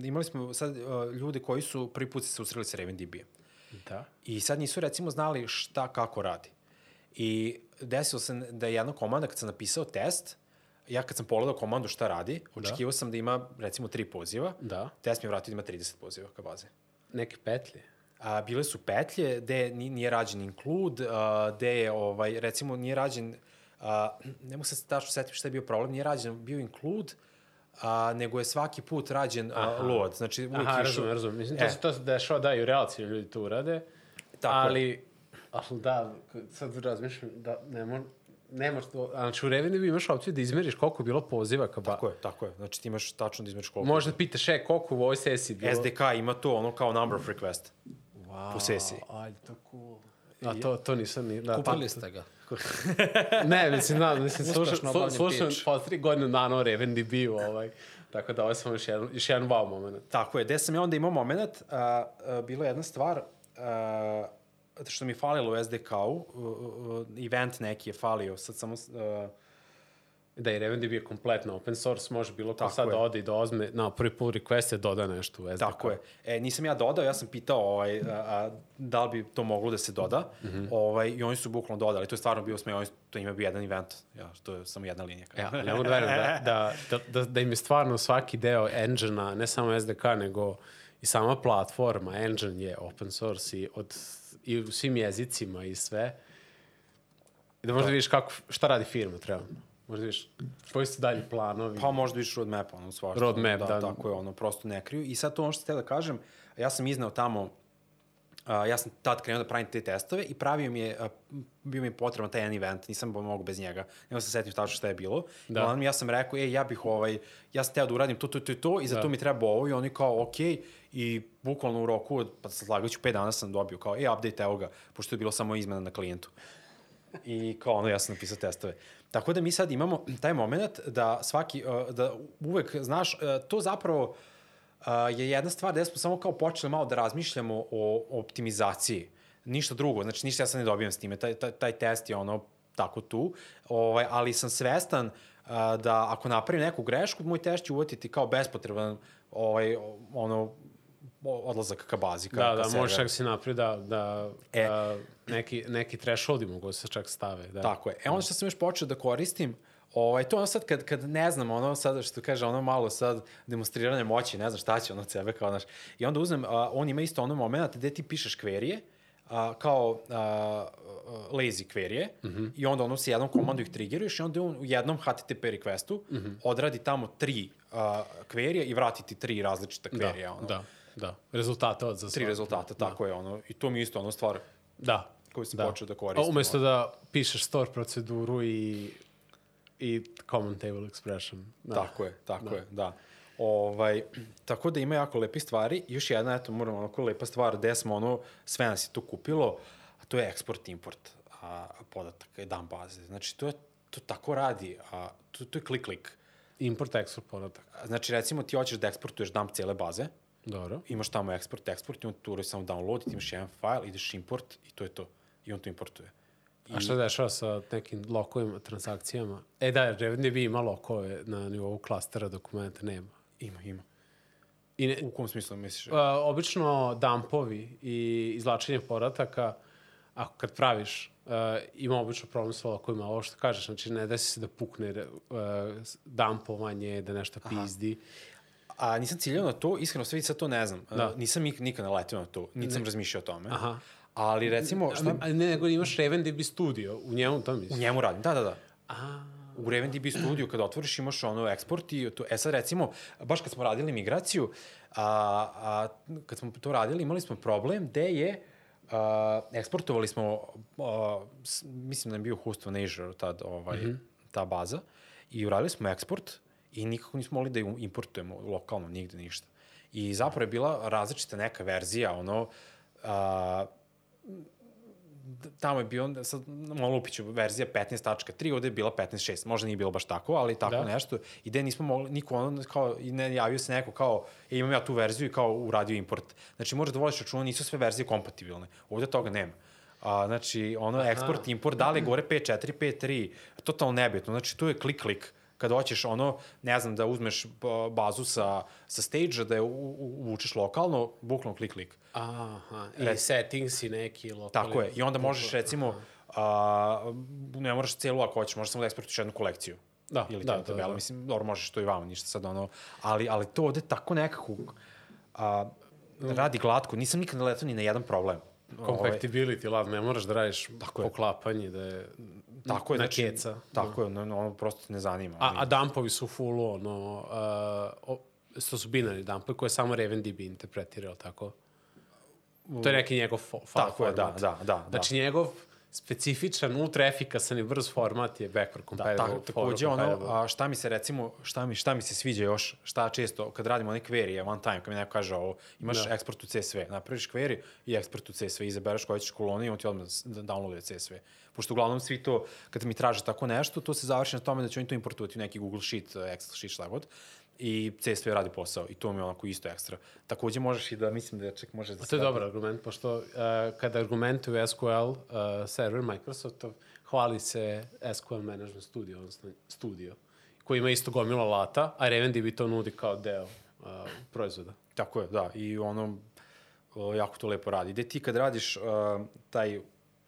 imali smo sad uh, ljude koji su prvi put se susreli sa RavenDB-em. Da. I sad nisu recimo znali šta, kako radi. I desilo se da je jedna komanda, kad sam napisao test, ja kad sam pogledao komandu šta radi, očekivao sam da ima recimo tri poziva, Da. test mi je vratio da ima 30 poziva ka baze. Neke petlje. A, bile su petlje gde ni- nije rađen include, a, gde je, ovaj, recimo, nije rađen, a, ne mogu se tačno setiti šta je bio problem, nije rađen bio include, a, nego je svaki put rađen a, load. Znači, uvijek Aha, išao- razumem, razumem. Mislim, to, E. se, to se dešava, da, i u relaciji ljudi to urade. Tako je. ali, ali da, sad razmišljam da ne mo, nemaš to, znači u Revenue imaš opciju da izmeriš koliko je bilo poziva ka ba... Tako je, tako je. Znači, ti imaš tačno da izmeriš koliko. Možda pitaš, e, koliko u ovoj sesiji bilo? SDK ima to, ono kao number of request. Wow, po sesiji. Ajde, to cool. A to, to nisam ni... Da, Kupili ste ga. Ne, mislim, da, mislim, slušam, slušam po tri godine dana o RavenDB-u, ovaj. Tako da ovo je samo još jedan, još jedan wow moment. Tako je, gde sam ja onda imao moment, a, a, bila je jedna stvar, a, što mi je falilo u SDK-u, uh, uh, event neki je falio, sad samo... Uh, Da, i RavenDB je kompletno open source, može bilo ko Tako sad je. da ode i da ozme, na prvi pull request je doda nešto u SDK. Tako je. E, nisam ja dodao, ja sam pitao ovaj, a, a, da li bi to moglo da se doda. Mm -hmm. ovaj, I oni su bukvalno dodali. To je stvarno bio smeo, oni, to ima bio jedan event. Ja, to je samo jedna linija. Ja, ne mogu da verujem da, da, da, da, da im je stvarno svaki deo engine ne samo SDK, nego i sama platforma, engine je open source i, od, i u svim jezicima i sve. I da možda vidiš kako, šta radi firma trenutno. Možda viš, koji su dalji planovi? Pa možda viš roadmap, ono svašta. Roadmap, da, da. Tako je, ono, prosto ne kriju. I sad to ono što ste da kažem, ja sam iznao tamo A, ja sam tad krenuo da pravim te testove i pravio mi je, a, bio mi je potreban taj jedan event, nisam mogu bez njega, nego se setim tačno šta je bilo. Da. I onda ja sam rekao, ej, ja bih ovaj, ja sam teo da uradim to, to, to i to, i za Da. to mi treba ovo, i oni kao, okej, okay. i bukvalno u roku, pa slagaću, 5 dana sam dobio kao, ej, update evo ga, pošto je bilo samo izmena na klijentu. I kao ono, ja sam napisao testove. Tako da mi sad imamo taj moment da svaki, uh, da uvek, znaš, uh, to zapravo uh, je jedna stvar da smo samo kao počeli malo da razmišljamo o optimizaciji. Ništa drugo, znači ništa ja sad ne dobijam s time. Taj, taj, taj test je ono tako tu, ovaj, ali sam svestan da ako napravim neku grešku, moj test će uvatiti kao bespotreban ovaj, ono, odlazak ka bazi. Ka, Da, ka da, možeš čak si napravi da, da E. a, neki, neki thresholdi mogu da se čak stave. Da. Tako je. E ono što sam još počeo da koristim, ovaj, to ono sad kad, kad ne znam, ono sad što kaže, ono malo sad demonstriranje moći, ne znam šta će ono od sebe, kao, znaš. I onda uzmem, a, on ima isto ono moment gde ti pišeš kverije, a, kao a, lazy kverije mm -hmm. i onda ono sa jednom komandu ih triggeruješ i onda on u jednom HTTP requestu mm -hmm. odradi tamo tri a, kverije i vrati ti tri različita da, kverija. ono. da, da. Rezultate od za Tri rezultata, tako je. Ono, I to mi je isto ono stvar Da. koju sam da. počeo da koristim. A umesto da pišeš store proceduru i, i common table expression. Da. Tako je, tako da. je, da. Ovaj, tako da ima jako lepi stvari. Još jedna, eto, moram onako lepa stvar, gde smo ono, sve nas je tu kupilo, a to je eksport, import a, podataka dan baze. Znači, to je, to tako radi, a to, to je klik, klik. Import, export podataka. Znači, recimo, ti hoćeš da eksportuješ dump cijele baze, Dobro. imaš tamo eksport, eksport, i on tu samo download, ti imaš jedan file, ideš import i to je to. I on to importuje. I, A šta dešava sa nekim lokovima, transakcijama? E da, RDB ima lokove na nivou klastera dokumenta, nema. Ima, ima. I ne, U kom smislu misliš? Uh, obično dumpovi i izvlačenje podataka, ako kad praviš, uh, ima obično problem sa lokovima, ovo što kažeš, znači ne desi se da pukne uh, dumpovanje, da nešto pizdi. A nisam ciljao na to, iskreno sve sad to ne znam. Da. Da. nisam nik, nikad naletio na to, niti sam razmišljao o tome. Aha. Ali recimo, šta, A, ne, nego imaš RavenDB studio, u njemu to u misliš? njemu radim, da, da, da. A, U RavenDB studiju kada otvoriš imaš ono eksport i to, e sad recimo, baš kad smo radili migraciju, a, a, kad smo to radili imali smo problem gde je a, eksportovali smo, a, s, mislim da je bio Houston Azure tad, ovaj, mm -hmm. ta baza, i uradili smo eksport i nikako nismo mogli da ju importujemo lokalno, nigde ništa. I zapravo je bila različita neka verzija, ono, a, tamo je bio, sad malo lupiću, verzija 15.3, ovde je bila 15.6, možda nije bilo baš tako, ali tako Da. da. nešto, i gde nismo mogli, niko ono, kao, i ne javio se neko kao, e, imam ja tu verziju i kao uradio import. Znači, možeš da voliš računa, nisu sve verzije kompatibilne, ovde toga nema. A, znači, ono, Aha. eksport, import, da li je gore 5.4, 5.3, totalno nebitno, znači, tu je klik, klik, kad hoćeš ono, ne znam, da uzmeš ba- bazu sa, sa stage da je uvučeš lokalno, bukvalno klik, klik. aha, i Re- settings i neki lokalni... Tako je. I onda možeš recimo, a, ne moraš celu ako hoćeš, možeš samo da eksportuješ jednu kolekciju. Da, Ili da, da, da, da. mislim, dobro, možeš to i vama, ništa sad ono, ali, ali to ovde tako nekako a, radi glatko, nisam nikad naletao ni na jedan problem. Ovaj, Compatibility, lav, ne moraš da radiš poklapanje, da je tako je, na znači, keca. Tako je, no, no, ono prosto ne zanima. A, a dumpovi su fullu, ono, uh, o, to su binarni dumpovi koje samo RavenDB interpretira, ali tako? To je neki njegov fo, file Tako je, da, format. da, da. Znači njegov specifičan, ultra efikasan i brz format je backward Da, compatible. tako, forward takođe ono, a, šta mi se recimo, šta mi, šta mi se sviđa još, šta često, kad radimo one query, one time, kad mi neko kaže ovo, imaš Da. da. eksport u CSV, napraviš query i eksport u CSV, izabereš koje ćeš kolone i on ti odmah da downloaduje CSV. Pošto uglavnom svi to, kad mi traže tako nešto, to se završi na tome da će oni to importovati u neki Google Sheet, Excel Sheet, šta god, i CSV radi posao i to mi je onako isto ekstra. Takođe možeš i da, mislim da ček, može da A to je dobar argument, pošto uh, kada argumentuju SQL uh, server Microsoftov, hvali se SQL Management Studio, odnosno Studio, koji ima isto gomila lata, a RavenDB to nudi kao deo uh, proizvoda. Tako je, da. I ono, o, jako to lepo radi. Gde ti kad radiš uh, taj,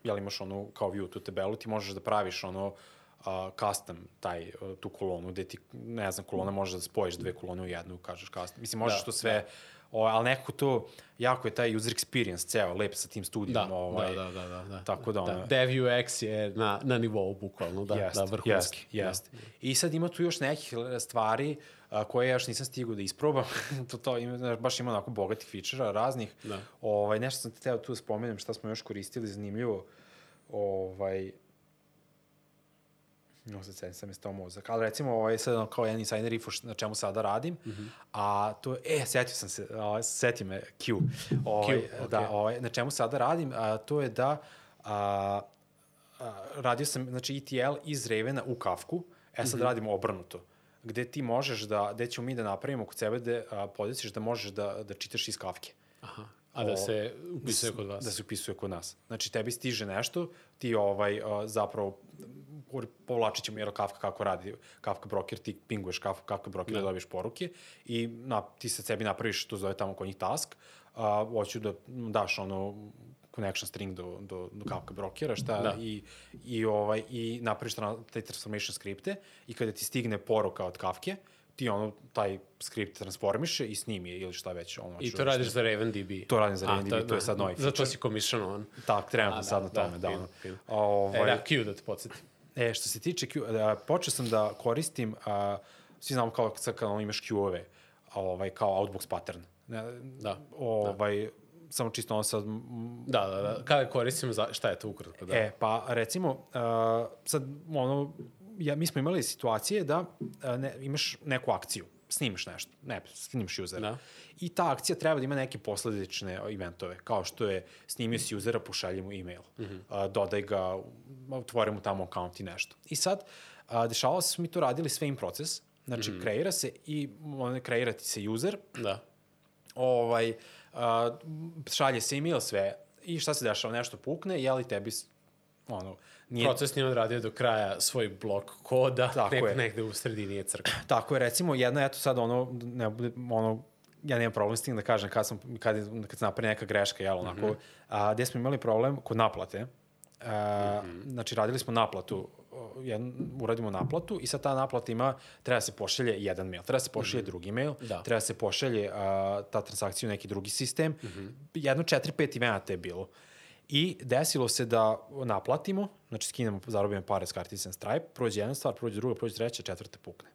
jel imaš onu kao view tu tabelu, ti možeš da praviš ono uh, custom taj, uh, tu kolonu, gde ti, ne znam, kolona možeš da spojiš dve kolone u jednu, kažeš custom. Mislim, možeš Da, da, to sve O, ali nekako to, jako je taj user experience ceo, lep sa tim studijom. Da, ovaj, da, da, da, da, da. Tako da, ono, Da, Dev UX je na, na nivou, bukvalno, da, Jest, da, vrhunski. Jest, jest. I sad ima tu još nekih stvari a, koje ja još nisam stigao da isprobam. to, to ima, znaš, baš ima onako bogatih fičera raznih. Da. Ovaj, nešto sam te teo tu da spomenem šta smo još koristili zanimljivo. Ovaj, No, sad sedim sam je stao mozak. Ali recimo, ovaj, sad kao jedan insider info na čemu sada radim, mm -hmm. a to je, e, setio sam se, ovaj, seti me, Q. Ovaj, Q, Q, Da, ovaj, na čemu sada radim, a, to je da a, a, radio sam, znači, ETL iz Ravena u Kafku, e sad mm -hmm. radimo obrnuto gde ti možeš da, gde ćemo mi da napravimo kod sebe da podesiš da možeš da, da čitaš iz Kafke. Aha. A da se upisuje kod vas. Da se upisuje kod nas. Znači, tebi stiže nešto, ti ovaj, zapravo povlačit ćemo, jer Kafka kako radi, Kafka broker, ti pinguješ Kafka, Kafka broker da. da dobiješ poruke i na, ti se sebi napraviš, to zove tamo kod njih task, a, hoću da daš ono connection string do, do, do Kafka brokera, šta, Da. i, i, ovaj, i napraviš te transformation skripte i kada ti stigne poruka od Kafke, ti ono, taj skript transformiše i snimi je ili šta već. Ono, I to da- radiš za RavenDB? To radim za RavenDB, to je sad novi Zato feature. si commissionovan. Tak, trenutno sad da, na tome, da, da. Ovaj, E, da, Q da te podsjetim. E, što se tiče Q, da, počeo sam da koristim, a, svi znamo kao kada imaš Q-ove, ovaj, kao outbox pattern. Ne, Da, Ovaj, da. Samo čisto ono sad... Da, da, da. Kada koristim, za, šta je to ukratko? Da. E, pa recimo, uh, sad, ono, ja, mi smo imali situacije da uh, ne, imaš neku akciju, snimiš nešto, ne, snimiš usera. Da. I ta akcija treba da ima neke posledične eventove, kao što je snimio si usera, pošalji mu e-mail, mm -hmm. uh, dodaj ga, otvori mu tamo account i nešto. I sad, uh, dešavalo se, da mi to radili sve in proces, znači mm -hmm. kreira se i on, kreira ti se user, Da. ovaj, uh, šalje se e-mail sve i šta se dešava, nešto pukne, je li tebi ono, nije, Proces nije odradio do kraja svoj blok koda, Tako nek, je. negde u sredini je crkva. Tako je, recimo, jedna, eto sad ono, ne, ono, ja nemam problem s tim da kažem kad, sam, kad, kad se napravi neka greška, jel, onako, mm -hmm. a, gde smo imali problem kod naplate, a, mm -hmm. znači radili smo naplatu, jedan, uradimo naplatu i sad ta naplata ima, treba da se pošalje jedan mail, treba da se pošalje mm -hmm. drugi mail, Da. treba da se pošalje a, ta transakcija u neki drugi sistem, mm -hmm. jedno četiri, pet eventa je bilo. I desilo se da naplatimo, znači skinemo, zarobimo pare s kartice na Stripe, prođe jedna stvar, prođe druga, prođe treća, četvrta pukne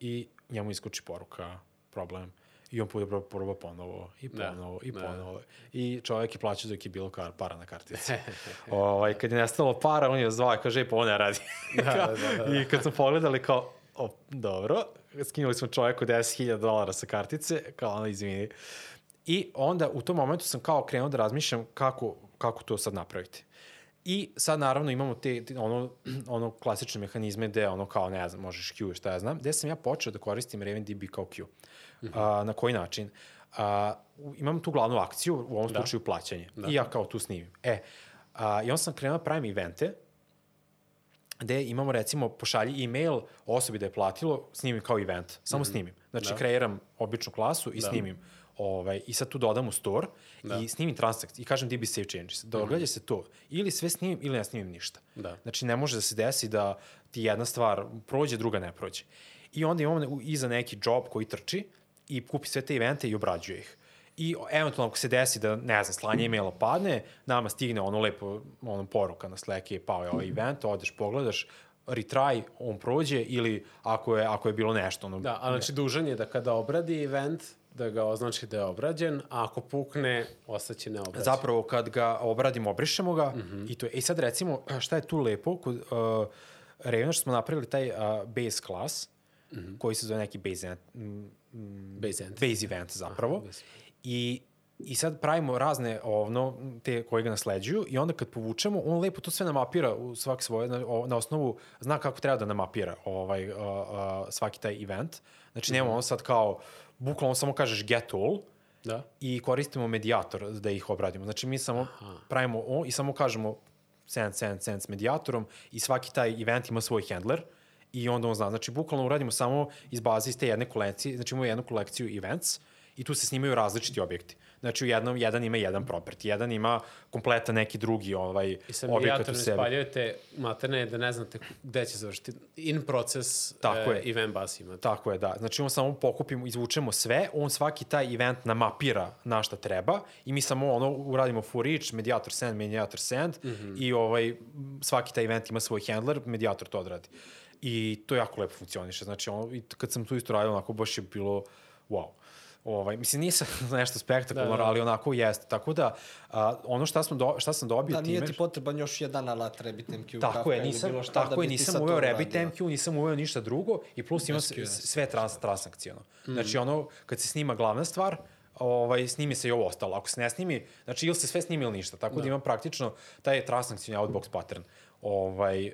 i njemu iskoči poruka, problem. I on bude proba ponovo, i Da, ponovo, i da. ponovo. I čovjek je plaćao dok je bilo kar, para na kartici. ovaj, kad je nestalo para, on je zvao i kaže, "Ej, pa ovo ne radi. Da, da, da, da. I kad smo pogledali kao, o, dobro, skinuli smo čovjeku 10.000 dolara sa kartice, kao ono, izvini. I onda u tom momentu sam kao krenuo da razmišljam kako, kako to sad napraviti. I sad naravno imamo te, te ono, ono klasične mehanizme gde ono kao ne znam, možeš Q šta ja znam, gde sam ja počeo da koristim RavenDB kao Q. A, na koji način? A, imam tu glavnu akciju, u ovom Da. slučaju plaćanje. Da. I ja kao tu snimim. E, a, i onda sam krenuo da pravim evente, gde imamo recimo pošalji e-mail osobi da je platilo, snimim kao event, samo mm -hmm. snimim. Znači Da. kreiram običnu klasu i Da. snimim ovaj, i sad tu dodam u store Da. i snimim transakciju i kažem DB save changes. Događa mm -hmm. se to. Ili sve snimim ili ne snimim ništa. Da. Znači ne može da se desi da ti jedna stvar prođe, druga ne prođe. I onda imamo iza neki job koji trči i kupi sve te evente i obrađuje ih. I eventualno ako se desi da, ne znam, slanje e-maila padne, nama stigne ono lepo, ono poruka na Slack je pao je ovaj event, odeš, pogledaš, retry, on prođe ili ako je, ako je bilo nešto. Ono, Da, a znači dužan je da kada obradi event, da ga označi da je obrađen, a ako pukne, ostaće neobrađen. Zapravo kad ga obradimo, obrišemo ga mm -hmm. i to je. I sad recimo šta je tu lepo kod uh, Ravena što smo napravili taj uh, base class mm -hmm. koji se zove neki base mm, Base end. base event zapravo. Aha, base. I I sad pravimo razne ovno, te koje ga nasleđuju i onda kad povučemo, on lepo to sve namapira u svaki svoj, na, o- na osnovu, zna kako treba da namapira ovaj, uh, uh, svaki taj event. Znači nemamo ono sad kao, bukvalno samo kažeš get all, Da. i koristimo medijator da ih obradimo. Znači mi samo Aha. pravimo o, i samo kažemo send, send, send s medijatorom i svaki taj event ima svoj handler i onda on zna. Znači bukvalno uradimo samo iz baze iz te jedne kolekcije, znači imamo jednu kolekciju events i tu se snimaju različiti objekti. Znači u jednom, jedan ima jedan property, jedan ima kompletan neki drugi ovaj, I objekat u sebi. spaljujete materne da ne znate gde će završiti. In proces Tako e, je. event bus imate. Tako je, da. Znači on samo pokupimo, izvučemo sve, on svaki taj event namapira na šta treba i mi samo ono uradimo for each, mediator send, mediator send mm -hmm. i ovaj, svaki taj event ima svoj handler, mediator to odradi. I to jako lepo funkcioniše. Znači ono, kad sam tu isto radio, onako baš je bilo wow. Ovaj, mislim, nisam nešto spektakularno, Da, da, da. ali onako jeste. Tako da, a, ono šta, smo do, šta sam dobio Da, nije time... ti potreban još jedan alat RabbitMQ. Tako Kafka je, nisam, bilo šta tako da je, nisam uveo Rabbit. MQ, nisam uveo ništa drugo i plus ima SQS. sve trans, transakcijono. Mm. Znači ono, kad se snima glavna stvar, ovaj, snimi se i ovo ostalo. Ako se ne snimi, znači ili se sve snimi ili ništa. Tako da, da ima praktično taj transakcijni outbox pattern. Ovaj,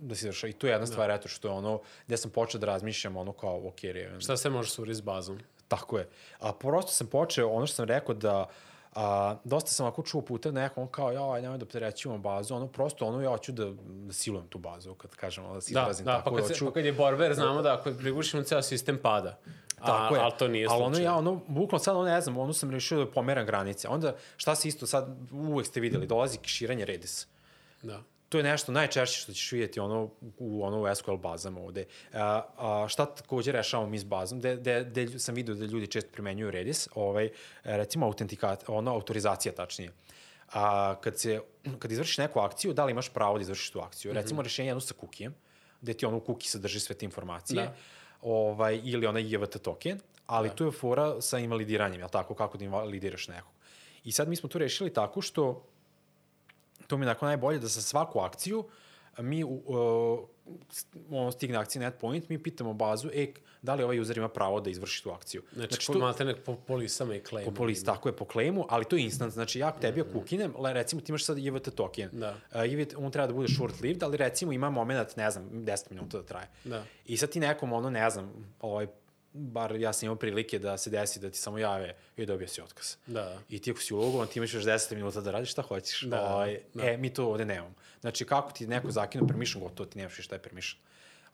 da se završa. I tu je jedna stvar, eto, što je ono, gde sam počeo da razmišljam, ono kao, ok, Raven, Šta se može suriti s bazom? Tako je. A prosto sam počeo, ono što sam rekao da a, dosta sam ako čuo puta nekom kao, ja, nemoj da opterećujemo bazu, ono prosto, ono, ja hoću da, da silujem tu bazu, kad kažem, ono, da se Da, izrazim da, tako, pa kad, se, pa kad je borber, znamo da ako prigušimo ceo sistem pada. A, Tako je. Ali to nije Ali slučaj. ono ja, ono, bukvalno sad, ono, ne znam, ono sam rešio da pomeram granice. Onda, šta se isto sad, uvek ste videli, dolazi kiširanje Redis. Da. To je nešto najčešće što ćeš vidjeti ono, u ono u SQL bazama ovde. A, a, šta takođe rešavamo mi s bazom, gde, gde, gde sam vidio da ljudi često primenjuju Redis, ovaj, recimo autentikat, ono, autorizacija tačnije. A, kad, se, kad izvršiš neku akciju, da li imaš pravo da izvršiš tu akciju? Recimo rešenje jedno sa kukijem, gde ti ono u kuki sadrži sve te informacije, Da. ovaj, ili onaj IVT token, ali da. tu je fora sa invalidiranjem, jel tako, kako da invalidiraš nekog. I sad mi smo tu rešili tako što to mi je onako najbolje da za svaku akciju mi uh, ono stigne akcija net point, mi pitamo bazu, e, da li ovaj user ima pravo da izvrši tu akciju. Znači, znači tu... maltene po polisama i claimu. po polis, tako je, po claimu, ali to je instant, znači ja tebi ako ukinem, le, recimo ti imaš sad IVT token, Da. uh, IVT, on treba da bude short-lived, ali recimo ima moment, ne znam, 10 minuta da traje. Da. I sad ti nekom, ono, ne znam, ovaj, bar ja sam imao prilike da se desi da ti samo jave i dobio si otkaz. Da. I ti ako si ulogovan, ti imaš još 10 minuta da radiš šta hoćeš. Da, ovaj, da. E, mi to ovde nemamo. Znači, kako ti neko zakinu permission, gotovo ti nemaš šta je permission.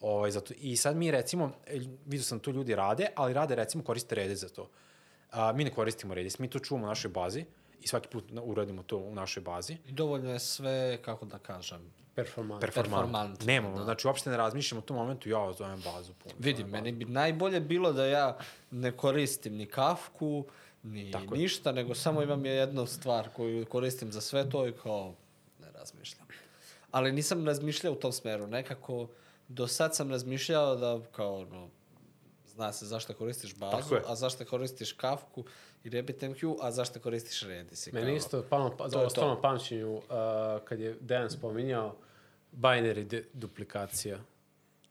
Ovaj, zato, I sad mi recimo, e, vidio sam tu ljudi rade, ali rade recimo koriste Redis za to. A, mi ne koristimo Redis, mi to čuvamo u našoj bazi i svaki put uradimo to u našoj bazi. I dovoljno je sve, kako da kažem, Performant. Performant. Performantno, Nemamo, da. znači uopšte ne razmišljamo u tom momentu, ja zovem bazu. Puno, Vidim, meni bi najbolje bilo da ja ne koristim ni kafku, ni Tako je. ništa, nego samo imam je jednu stvar koju koristim za sve to i kao ne razmišljam. Ali nisam razmišljao u tom smeru. Nekako do sad sam razmišljao da kao no, zna se zašto koristiš bazu, je. a zašto koristiš kafku i RabbitMQ, a zašto koristiš Redis. Meni kao, isto palo, pa, to je pamćenju uh, kad je Dejan spominjao binary de duplikacija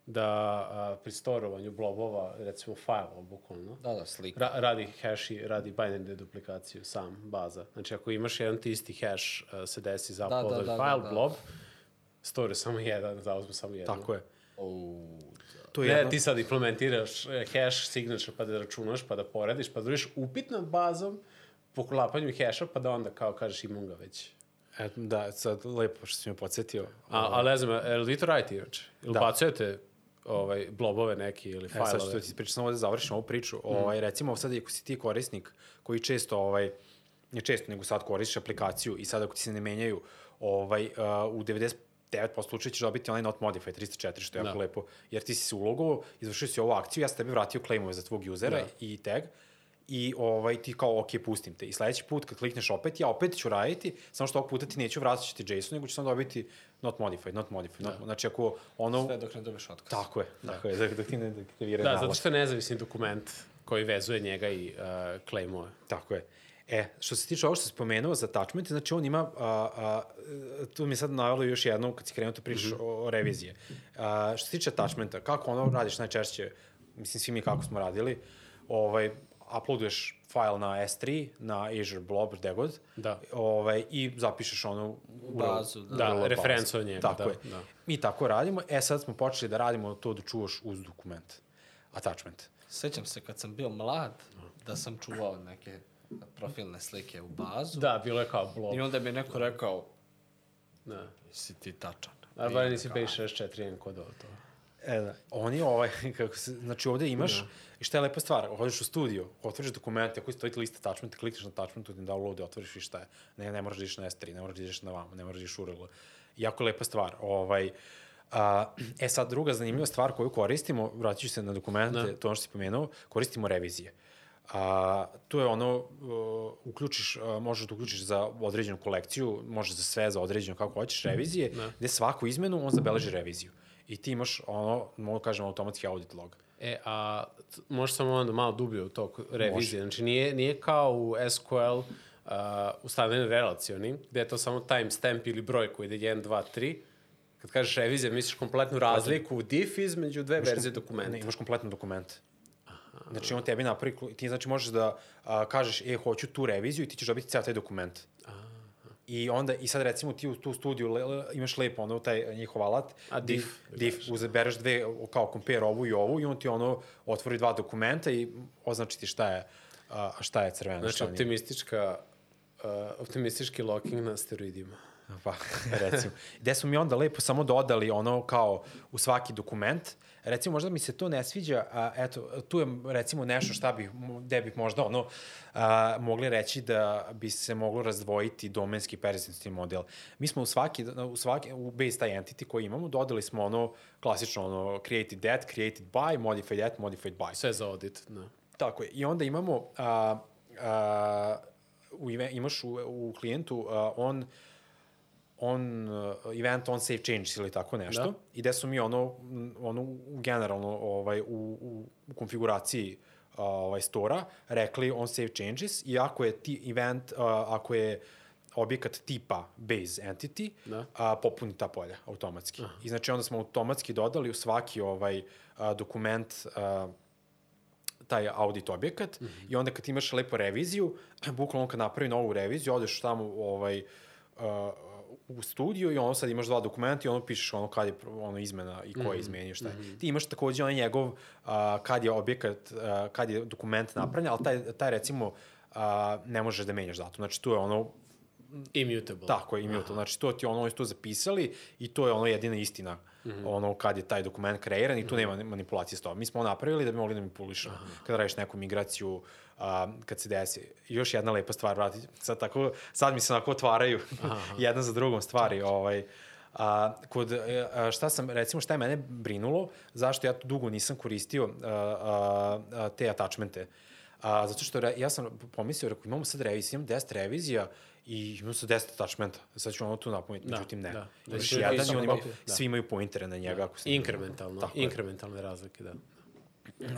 da uh, pri storovanju blobova, recimo fajlova, bukvalno, Da, da, slika. ra radi hash i radi binary deduplikaciju sam baza. Znači, ako imaš jedan ti isti hash, uh, se desi za Da, da, upload da, file da, da. blob, store samo jedan, zauzme samo jedno. Tako je. O, To je Ne, jedno... ti sad implementiraš eh, hash signature pa da računaš, pa da porediš, pa da uriš upit nad bazom, poklapanju hasha, pa da onda kao kažeš imam ga već. E, da, sad lepo što si me podsjetio. A, ali ne znam, je li vi to radite inače? Ili Da. bacujete ovaj, blobove neki ili E, sad fajlove? što ti pričam, samo da završim ovu priču. Ovaj, recimo, sad ako si ti korisnik koji često, ovaj, ne često, nego sad koristiš aplikaciju i sad ako ti se ne menjaju, ovaj, uh, u 99% slučaja ćeš dobiti onaj not modified 304, što je jako Da. lepo, jer ti si se ulogovao, izvršio si ovu akciju, ja sam tebi vratio claimove za tvog usera Da. i tag, i ovaj, ti kao, ok, pustim te. I sledeći put kad klikneš opet, ja opet ću raditi, samo što ovog puta ti neću vratiti ti JSON, nego ću samo dobiti not modified, not modified. Not, znači, ako ono... sve dok ne dobiješ otkaz. Tako je, tako je, dok, dok ti ne aktivira Da, nalog. zato što je nezavisni dokument koji vezuje njega i uh, claimove. Tako je. E, što se tiče ovo što si spomenuo za attachment, znači on ima, a, a, tu mi je sad navjelo još jedno, kad si krenuo to pričaš mm -hmm. o, o revizije. A, što se tiče attachmenta, kako ono radiš najčešće, mislim svi mi kako smo radili, ovaj, uploaduješ file na S3, na Azure Blob, gde god, Da. ovaj, i zapišeš ono u bazu, da. Da, bazu. referencu od njega, Tako da, je. da. Mi tako radimo, e sad smo počeli da radimo to da čuvaš uz dokument, attachment. Sećam se kad sam bio mlad, da sam čuvao neke profilne slike u bazu. Da, bilo je kao blob. I onda mi je neko rekao, Da. si ti tačan. A bar nisi B64 kodovao to. E, da. Oni, ovaj, kako se, znači ovde imaš, da. i šta je lepa stvar, odeš u studio, otvoriš dokumente, ako stoji lista attachment, klikneš na attachment, ti download, otvoriš i šta je. Ne, ne moraš da ideš na S3, ne moraš da ideš na vamo, ne moraš da ideš u. Jako lepa stvar. Ovaj, a, e sad, druga zanimljiva stvar koju koristimo, vratit ću se na dokumente, da. to ono što si pomenuo, koristimo revizije. A, tu je ono, uh, uključiš, uh, možeš da uključiš za određenu kolekciju, možeš za sve, za određenu kako hoćeš, revizije, da. gde svaku izmenu on zabeleži reviziju i ti imaš ono, mogu da kažem, automatski audit log. E, a možeš samo onda malo dublje u to revizije. Može. Znači, nije, nije kao u SQL uh, ustavljeni relacioni, gde je to samo timestamp ili broj koji ide 1, 2, 3, Kad kažeš revizija, misliš kompletnu razliku u diff između dve verzije dokumenta. Ne, imaš kompletno dokument. Aha. Znači, on tebi napravi, ti znači možeš da a, kažeš, e, hoću tu reviziju i ti ćeš dobiti ceo taj dokument. I onda, i sad recimo ti u tu studiju le, le, imaš lepo ono, taj njihov alat. A diff. Diff, uzabereš dve, kao compare ovu i ovu i on ti ono otvori dva dokumenta i označi ti šta je, a, šta je crveno. Znači, optimistička, uh, optimistički locking na steroidima. Pa, recimo. Gde smo mi onda lepo samo dodali ono kao u svaki dokument, recimo možda mi se to ne sviđa, a, eto, tu je recimo nešto šta bi, gde bi možda ono a, mogli reći da bi se moglo razdvojiti domenski persistentni model. Mi smo u svaki, u svaki, u base taj entity koji imamo, dodali smo ono klasično ono created that, created by, modified that, modified by. Sve za audit, da. Tako je. I onda imamo, a, a, u, imaš u, u klijentu, a, on on uh, event on save changes ili tako nešto da. i gde su mi ono ono generalno ovaj u, u, u konfiguraciji uh, ovaj stora rekli on save changes i ako je ti event uh, ako je objekat tipa base entity da. a, popuni ta polja automatski. Aha. I znači onda smo automatski dodali u svaki ovaj a, dokument a, taj audit objekat mm -hmm. i onda kad imaš lepo reviziju, bukvalno kad napravi novu reviziju, odeš tamo ovaj, a, u studiju i ono sad imaš dva dokumenta i ono pišeš ono kad je ono izmena i ko je mhm. izmenio šta je. Mm -hmm. Ti imaš takođe onaj njegov uh, kad je objekat, uh, kad je dokument napravljen, ali taj, taj recimo uh, ne možeš da menjaš datum. Znači tu je ono Immutable. Tako je, immutable. Aha. Znači, to ti ono, oni su to zapisali i to je ono jedina istina mm -hmm. ono kad je taj dokument kreiran i tu mm -hmm. nema manipulacije s tobom. Mi smo napravili da bi mogli da manipulišemo. Kada radiš neku migraciju, a, kad se desi. Još jedna lepa stvar, vrati, sad, tako, sad mi se onako otvaraju jedna za drugom stvari. Ovaj, A, kod, e, a, šta sam, recimo, šta je mene brinulo, zašto ja dugo nisam koristio a, a, a, te attachmente. A, zato što re, ja sam pomislio, rekao, imamo sad reviziju, imam 10 revizija i imam sad 10 attachmenta. Sad ću ono tu napomenuti, da, međutim ne. Da, da. Imaš jedan i on ima, da. svi imaju pointere na njega. Da. Ako Inkrementalno, tako inkrementalne razlike, da.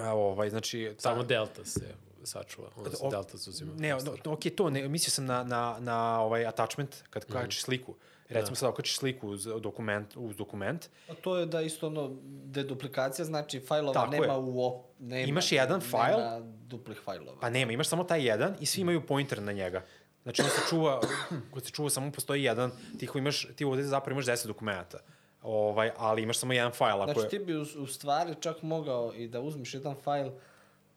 A, ovaj, znači... Samo ta... delta se sačuva, onda se delta zuzima. Ne, no, ok, to, ne, mislio sam na, na, na ovaj attachment, kad mm. kačiš sliku. Recimo da. sad okačiš sliku uz dokument, uz dokument. A to je da isto ono, deduplikacija znači fajlova Tako nema je. u op, nema, Imaš jedan fajl. Nema duplih fajlova. Pa nema, imaš samo taj jedan i svi imaju pointer na njega. Znači on se čuva, kod se čuva samo postoji jedan, ti, imaš, ti ovde zapravo imaš 10 dokumenta. Ovaj, ali imaš samo jedan fajl. Ako znači ti bi u, u stvari čak mogao i da uzmeš jedan fajl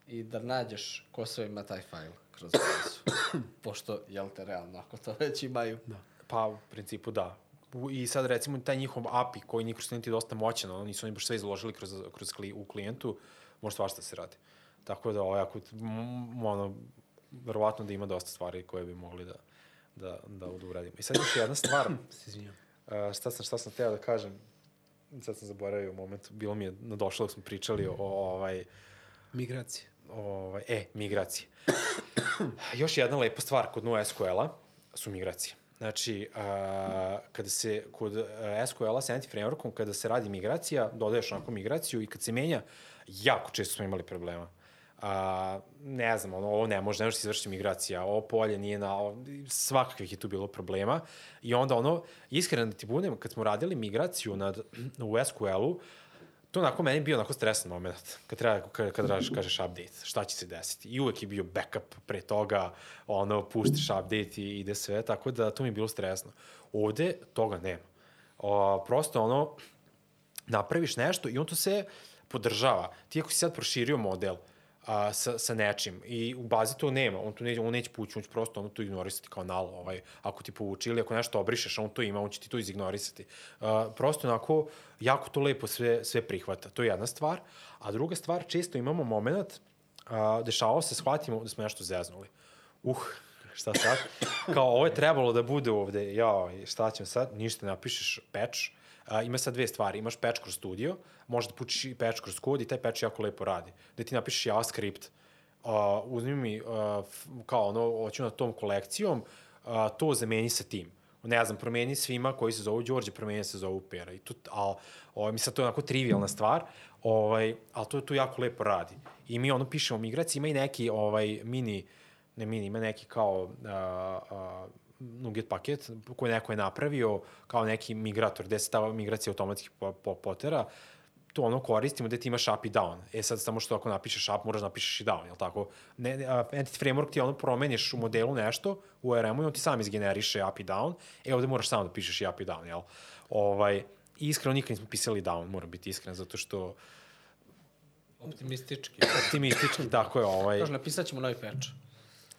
i da nađeš ko sve ima taj fajl kroz bazu. Pošto, jel te, realno, ako to već imaju. Da. Pa, u principu, da. I sad, recimo, taj njihov API koji njihov studenti dosta moćan, oni su oni baš sve izložili kroz, kroz kli, u klijentu, može svašta se radi. Tako da, ovaj, ako, ono, verovatno da ima dosta stvari koje bi mogli da, da, da, da uradimo. I sad još jedna stvar, uh, šta sam, šta sam teo da kažem, sad sam zaboravio u momentu, bilo mi je nadošlo dok smo pričali o, o ovaj, Migracije. Ovaj, e, migracije. Još jedna lepa stvar kod NoSQL-a su migracije. Znači, a, kada se kod SQL-a sa anti-frameworkom, kada se radi migracija, dodaješ onako migraciju i kad se menja, jako često smo imali problema. A, ne znam, ono, ovo ne može, ne može se izvršiti migracija, ovo polje nije na, svakakvih je tu bilo problema. I onda ono, iskreno da ti budem, kad smo radili migraciju nad, u SQL-u, to onako meni bio onako stresan moment, kad treba, kad, kad raš, kažeš update, šta će se desiti. I uvek je bio backup pre toga, ono, puštiš update i ide sve, tako da to mi je bilo stresno. Ovde toga nema. O, prosto ono, napraviš nešto i on to se podržava. Ti ako si sad proširio model, a, sa, sa nečim. I u bazi to nema, on tu neće, on neće pući, on će prosto ono to ignorisati kao nalo, ovaj, ako ti povuči ili ako nešto obrišeš, on to ima, on će ti to izignorisati. A, prosto onako, jako to lepo sve, sve prihvata. To je jedna stvar. A druga stvar, često imamo moment, a, dešavalo se, shvatimo da smo nešto zeznuli. Uh, šta sad? Kao, ovo je trebalo da bude ovde, ja, šta ćemo sad? Ništa, napišeš patch, a, ima sad dve stvari. Imaš patch kroz studio, možeš da pučiš i patch kroz kod i taj patch jako lepo radi. Da ti napišeš JavaScript, uh, uzmi mi, uh, kao ono, hoću na tom kolekcijom, uh, to zameni sa tim. Ne znam, promeni svima koji se zovu Đorđe, promeni se zovu Pera. I tu, al, ovaj, mi sad to je onako trivialna stvar, ovaj, ali to, to jako lepo radi. I mi ono pišemo migracije, ima i neki ovaj, mini, ne mini, ima neki kao uh, uh, NuGet paket koji neko je napravio kao neki migrator, gde se ta migracija automatski po, po, potera, to ono koristimo gde ti imaš up i down. E sad samo što ako napišeš up, moraš da napišeš i down, jel tako? Ne, Entity Framework ti ono promeniš u modelu nešto, u ORM-u i on ti sam izgeneriše up i down. E ovde moraš samo da pišeš i up i down, jel? Ovaj, iskreno nikad nismo pisali down, moram biti iskren, zato što Optimistički. optimistički, tako je, ovaj, Kaže, napisat ćemo novi patch.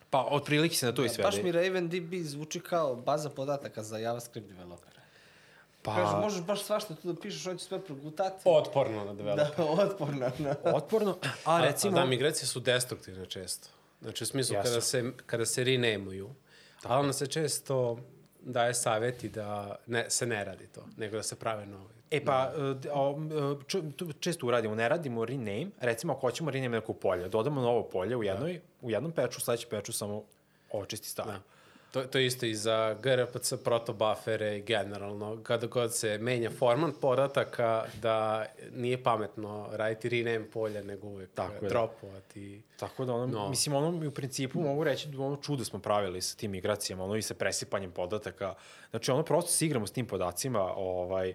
Pa otprilike se na to i svede. Baš mi RavenDB zvuči kao baza podataka za JavaScript developera. Pa, Kaže, možeš baš svašta tu da pišeš, hoćeš sve progutati. Otporno na developer. Da, otporno. Na... otporno, a recimo... A, da, migracije su destruktivne često. Znači, u smislu, Jesu. kada se, kada se renameuju, ali onda se često daje savjeti da ne, se ne radi to, nego da se prave novi. E pa, da. č, tu često uradimo, ne radimo rename, recimo ako hoćemo rename neko polje, dodamo novo polje u, jednoj, da. u jednom peču, sledeći peču samo očisti staro. Da. To, to je isto i za grpc, protobufere i generalno. Kada god se menja format podataka, da nije pametno raditi rename polja, nego uvek Tako je. dropovati. Tako da, ono, no. mislim, ono, u principu mogu reći da ono čudo smo pravili sa tim migracijama, ono i sa presipanjem podataka. Znači, ono, prosto se igramo s tim podacima, ovaj,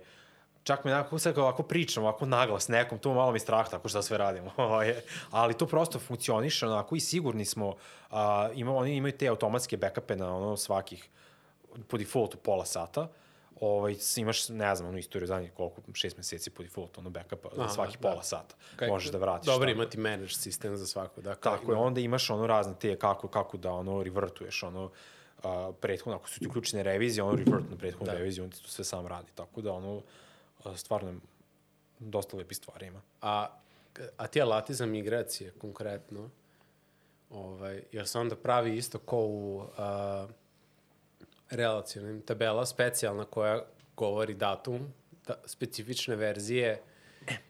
čak mi nekako sad ovako pričam, ovako naglas nekom, to malo mi strah tako što sve radimo. Ovaj, ali to prosto funkcioniše onako i sigurni smo, a, ima, oni imaju te automatske backupe na ono svakih, po defaultu pola sata, ovaj, imaš, ne znam, onu istoriju zadnjih koliko, šest meseci po defaultu, ono backupa za svaki da. pola sata. Kaj, Možeš da vratiš. Dobro, imati manage sistem za svako. Da, Tako je, onda imaš ono razne te kako, kako da ono revertuješ, ono, a, prethodno, ako su ti uključene revizije, ono revert na prethodnu da. reviziju, on ti to sve sam radi. Tako da, ono, stvarno dosta lepi stvari ima. A, a ti alati za migracije konkretno, ovaj, jer se onda pravi isto ko u a, relacionim tabela specijalna koja govori datum, da, specifične verzije,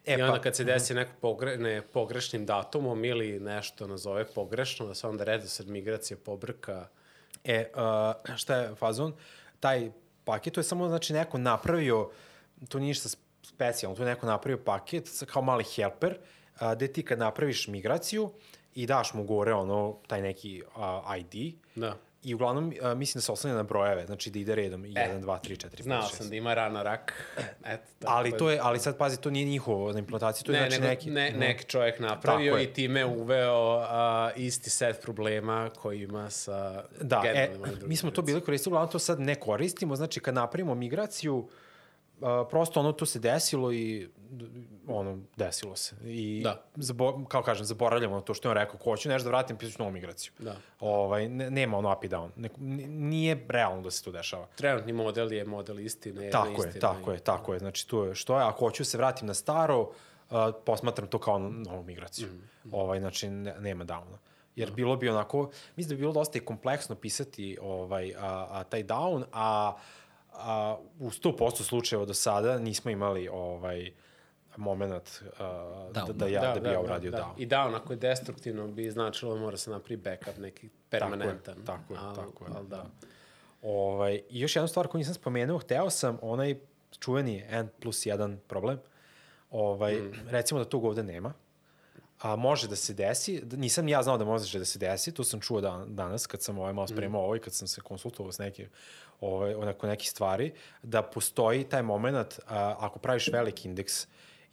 E, I onda pa, kad se desi neko pogre, ne, pogrešnim datumom ili nešto nazove pogrešno, da se onda redosled migracije pobrka. E, uh, šta je fazon? Taj paket, to je samo znači neko napravio, to nije ništa specijalno, to je neko napravio paket kao mali helper, a, gde ti kad napraviš migraciju i daš mu gore ono, taj neki a, ID, da. I uglavnom, a, mislim da se oslanja na brojeve, znači da ide redom 1, 2, 3, 4, 5, 6. Znao sam da ima rana rak. Eto, tako ali, to je, ali sad pazi, to nije njihovo na implementaciji, to je ne, znači nego, neki... Ne, neki čovjek napravio i time uveo a, isti set problema koji ima sa da, e, mi smo to bili koristili, uglavnom to sad ne koristimo, znači kad napravimo migraciju, uh, a, prosto ono to se desilo i ono, desilo se. I, da. Zabo, kao kažem, zaboravljamo to što je on rekao, ko hoću nešto da vratim, pisaću novu migraciju. Da. Ovaj, ne, nema ono up i down. Ne, nije realno da se to dešava. Trenutni model je model istine. Tako istine, je, tako je, tako je. Znači, to je što je, ako hoću da se vratim na staro, uh, posmatram to kao novu migraciju. Mm, mm. Ovaj, znači, ne, nema downa. Jer no. bilo bi onako, mislim da bi bilo dosta i kompleksno pisati ovaj, a, a, taj down, a a, u 100% slučajeva do sada nismo imali ovaj moment uh, da, da, ja, da, da bi ja uradio da, da. down. I down, ako je destruktivno, bi značilo da mora se napravi backup neki permanentan. Tako je, tako je. Tako je al, da. da. Ovaj, I još jedna stvar koju nisam spomenuo, hteo sam onaj čuveni N plus 1 problem. Ovaj, mm. Recimo da tog ovde nema. A može da se desi, nisam ja znao da može da se desi, to sam čuo dan, danas kad sam ovaj malo spremao mm. ovo i kad sam se konsultovao s nekim ovaj, onako neki stvari, da postoji taj moment, a, ako praviš veliki indeks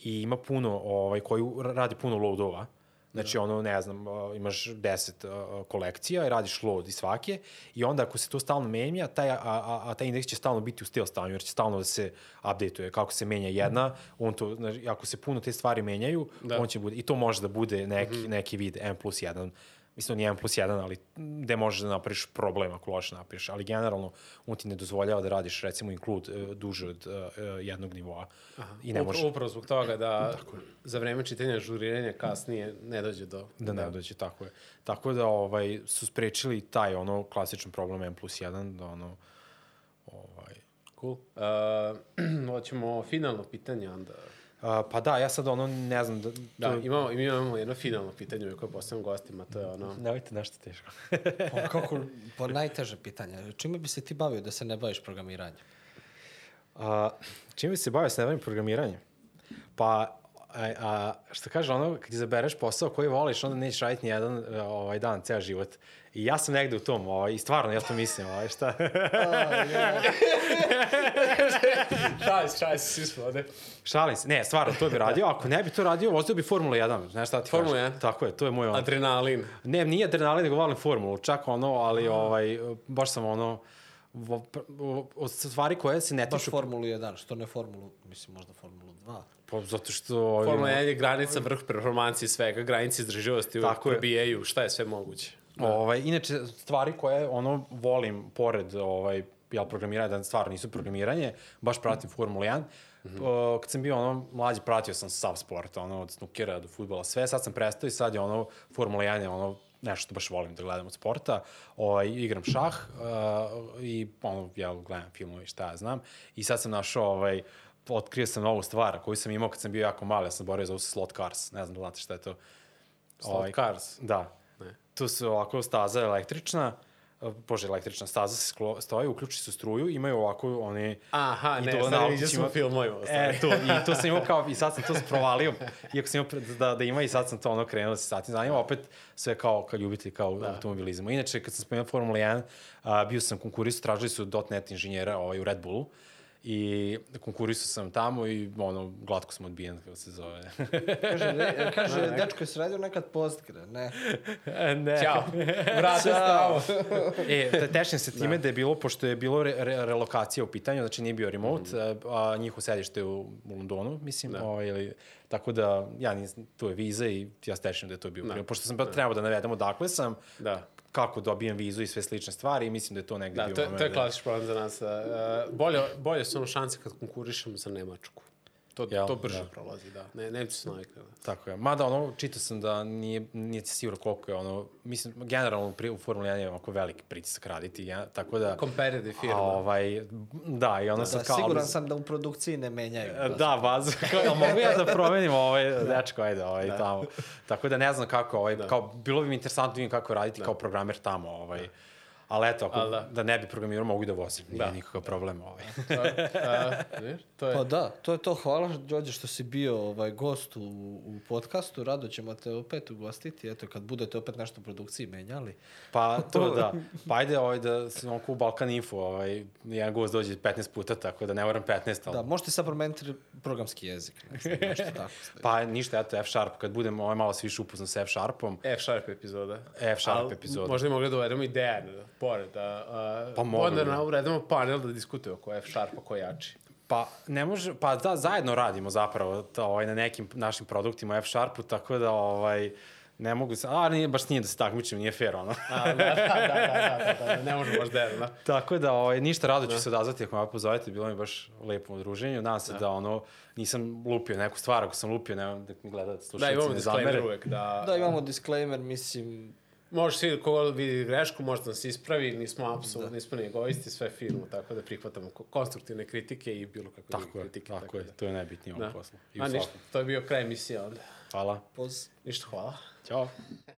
i ima puno, ovaj, koji radi puno loadova, Znači, ono, ne znam, imaš 10 uh, kolekcija i radiš load iz svake i onda ako se to stalno menja, taj, a, a, a taj indeks će stalno biti u stil stanju, jer će stalno da se update-uje. Kako se menja jedna, on to, znači, ako se puno te stvari menjaju, da. on će bude, i to može da bude neki, mm -hmm. neki vid M plus 1 mislim, nije 1 plus 1, ali gde možeš da napraviš problem ako loše napraviš, ali generalno on ti ne dozvoljava da radiš recimo include uh, duže od uh, jednog nivoa. Aha. I ne može... Upravo zbog toga da za vreme čitanja žuriranja kasnije ne dođe do... Da ne da. dođe, tako je. Tako da ovaj, su sprečili taj ono klasičan problem M plus 1, da ono... Ovaj... Cool. Uh, hoćemo finalno pitanje onda. Pa da, ja sad ono, ne znam... Da, da to... imamo, imamo jedno finalno pitanje koje postavljam gostima, to je ono... Nemojte nešto teško. pa kako, pa najteže pitanje. Čime bi se ti bavio da se ne baviš programiranjem? Uh, čime bi se bavio da se ne bavim programiranjem? Pa, a, a, što kaže ono, kad izabereš posao koji voliš, onda nećeš raditi nijedan ovaj, dan, ceo život. I ja sam negde u tom, ovaj, i stvarno, ja to mislim, ovaj, šta? šalim se, šalim se, svi smo ovde. Šalim se, ne, stvarno, to bi radio. Ako ne bi to radio, vozio bi Formula 1, znaš šta ti Formula kažem? 1? Tako je, to je moj ono. Adrenalin. Ne, nije adrenalin, nego volim Formulu, čak ono, ali ovaj, baš sam ono, od stvari koje se ne tiču... Baš Formulu 1, što ne Formulu, mislim možda Formulu 2. Pa zato što... Formula 1 je granica vrh performancije svega, granica izdrživosti, uvek probijaju, šta je sve moguće. Da. Ovaj, inače, stvari koje ono volim pored ovaj, jel, programiranja, da stvarno nisu programiranje, baš pratim Formula 1. Mm -hmm. uh, kad sam bio ono mlađi, pratio sam sav sport, ono, od snukera do futbola, sve, sad sam prestao i sad je ono, Formula 1 je ono, nešto što baš volim da gledam od sporta, ovaj, igram šah uh, i ono, ja gledam filmove i šta ja znam. I sad sam našao, ovaj, otkrio sam novu stvar koju sam imao kad sam bio jako mali, ja sam borio za slot cars, ne znam da znate šta je to. Slot ovaj, cars? Da. Tu su ovako staza električna, bože, električna staza se sklo, stoji, uključi se struju, imaju ovako oni... Aha, ne, znam, vidio sam filmovima. E, to, i to sam imao kao, i sad sam to provalio, iako sam imao da, da ima i sad sam to ono krenuo da se satim zanima, opet sve kao, kao ljubitelj, kao da. automobilizma. Inače, kad sam spomenuo Formula 1, a, bio sam konkurist, tražili su .NET inženjera ovaj, u Red Bullu, I konkurisao sam tamo i ono, glatko sam odbijen, kako se zove. kaže, ne, kaže ne, dečko, jesi radio nekad postgre? Ne. ne. Ćao. Vrata stravo. e, tešim se time da. da je bilo, pošto je bilo re, re, relokacija u pitanju, znači nije bio remote, mm. a, a njihovo sedište u, u Londonu, mislim, da. o, ili, tako da, ja nisam, tu je viza i ja stešim da je to bio da. Pošto sam da. trebao da navedemo dakle sam, da kako dobijem vizu i sve slične stvari i mislim da je to negde da, bio to, moment. Da, to je klasični problem za nas. Uh, bolje, bolje su ono šanse kad konkurišemo za Nemačku. To, Jel, to brže da. prolazi, da. Ne, neću se navikne. Da. Tako je. Mada, ono, čitao sam da nije, nije ti sigurno koliko je, ono, mislim, generalno u Formuli 1 je onako veliki pritisak raditi, ja, tako da... Competitive firma. A, ovaj, da, i ono da, sad da, kao... Siguran sam da u produkciji ne menjaju. Da, da bazu. Kao, mogu ja da promenim ovaj, da. dečko, ajde, ovaj, da. tamo. Tako da ne znam kako, ovaj, da. kao, bilo bi mi interesantno da vidim kako raditi da. kao programer tamo, ovaj. Da Ali eto, ako, da. da ne bi programirao, mogu da vozim. Nije da. nikakav problem. Ovaj. a, to je... Pa da, to je to. Hvala, Đođe, što si bio ovaj, gost u, u podcastu. Rado ćemo te opet ugostiti. Eto, kad budete opet nešto u produkciji menjali. Pa to da. Pa ajde ovaj, da se onako u Balkan Info, ovaj, jedan gost dođe 15 puta, tako da ne moram 15. Ali... Da, možete sad promeniti programski jezik. Nešto, nešto tako. pa ništa, eto, F-Sharp. Kad budem ovaj, malo se više upoznan sa F-Sharpom. F-Sharp epizoda. F-Sharp epizoda. Možda i mogli da uvedemo ideja pored, da uh, pa. Onda da. uredimo panel da diskutuje oko F-Sharpa ko jači. Pa ne može, pa da, zajedno radimo zapravo to, ovaj, na nekim našim produktima F-Sharpu, tako da ovaj, ne mogu se, a nije, baš nije da se takmičim, nije fair ono. a, da, da, da, da, da, da, ne može baš da, da. Tako da, ovaj, ništa rado ću da. se odazvati ako me pozovete, bilo mi baš lepo udruženje, nadam se da. da ono, nisam lupio neku stvar, ako sam lupio, nema da mi gledate slušajci da, imamo disclaimer uvek, da... Da, imamo disclaimer, mislim, Može svi, kogo vidi grešku, može da se ispravi, nismo apsolutno, da. nismo ni egoisti, sve firmu, tako da prihvatamo konstruktivne kritike i bilo kakve tako je, kritike. Tako, tako je, da. to je najbitnije da. poslu. I A ništa, to je bio kraj emisije onda. Hvala. Poz. Ništa, hvala. Ćao.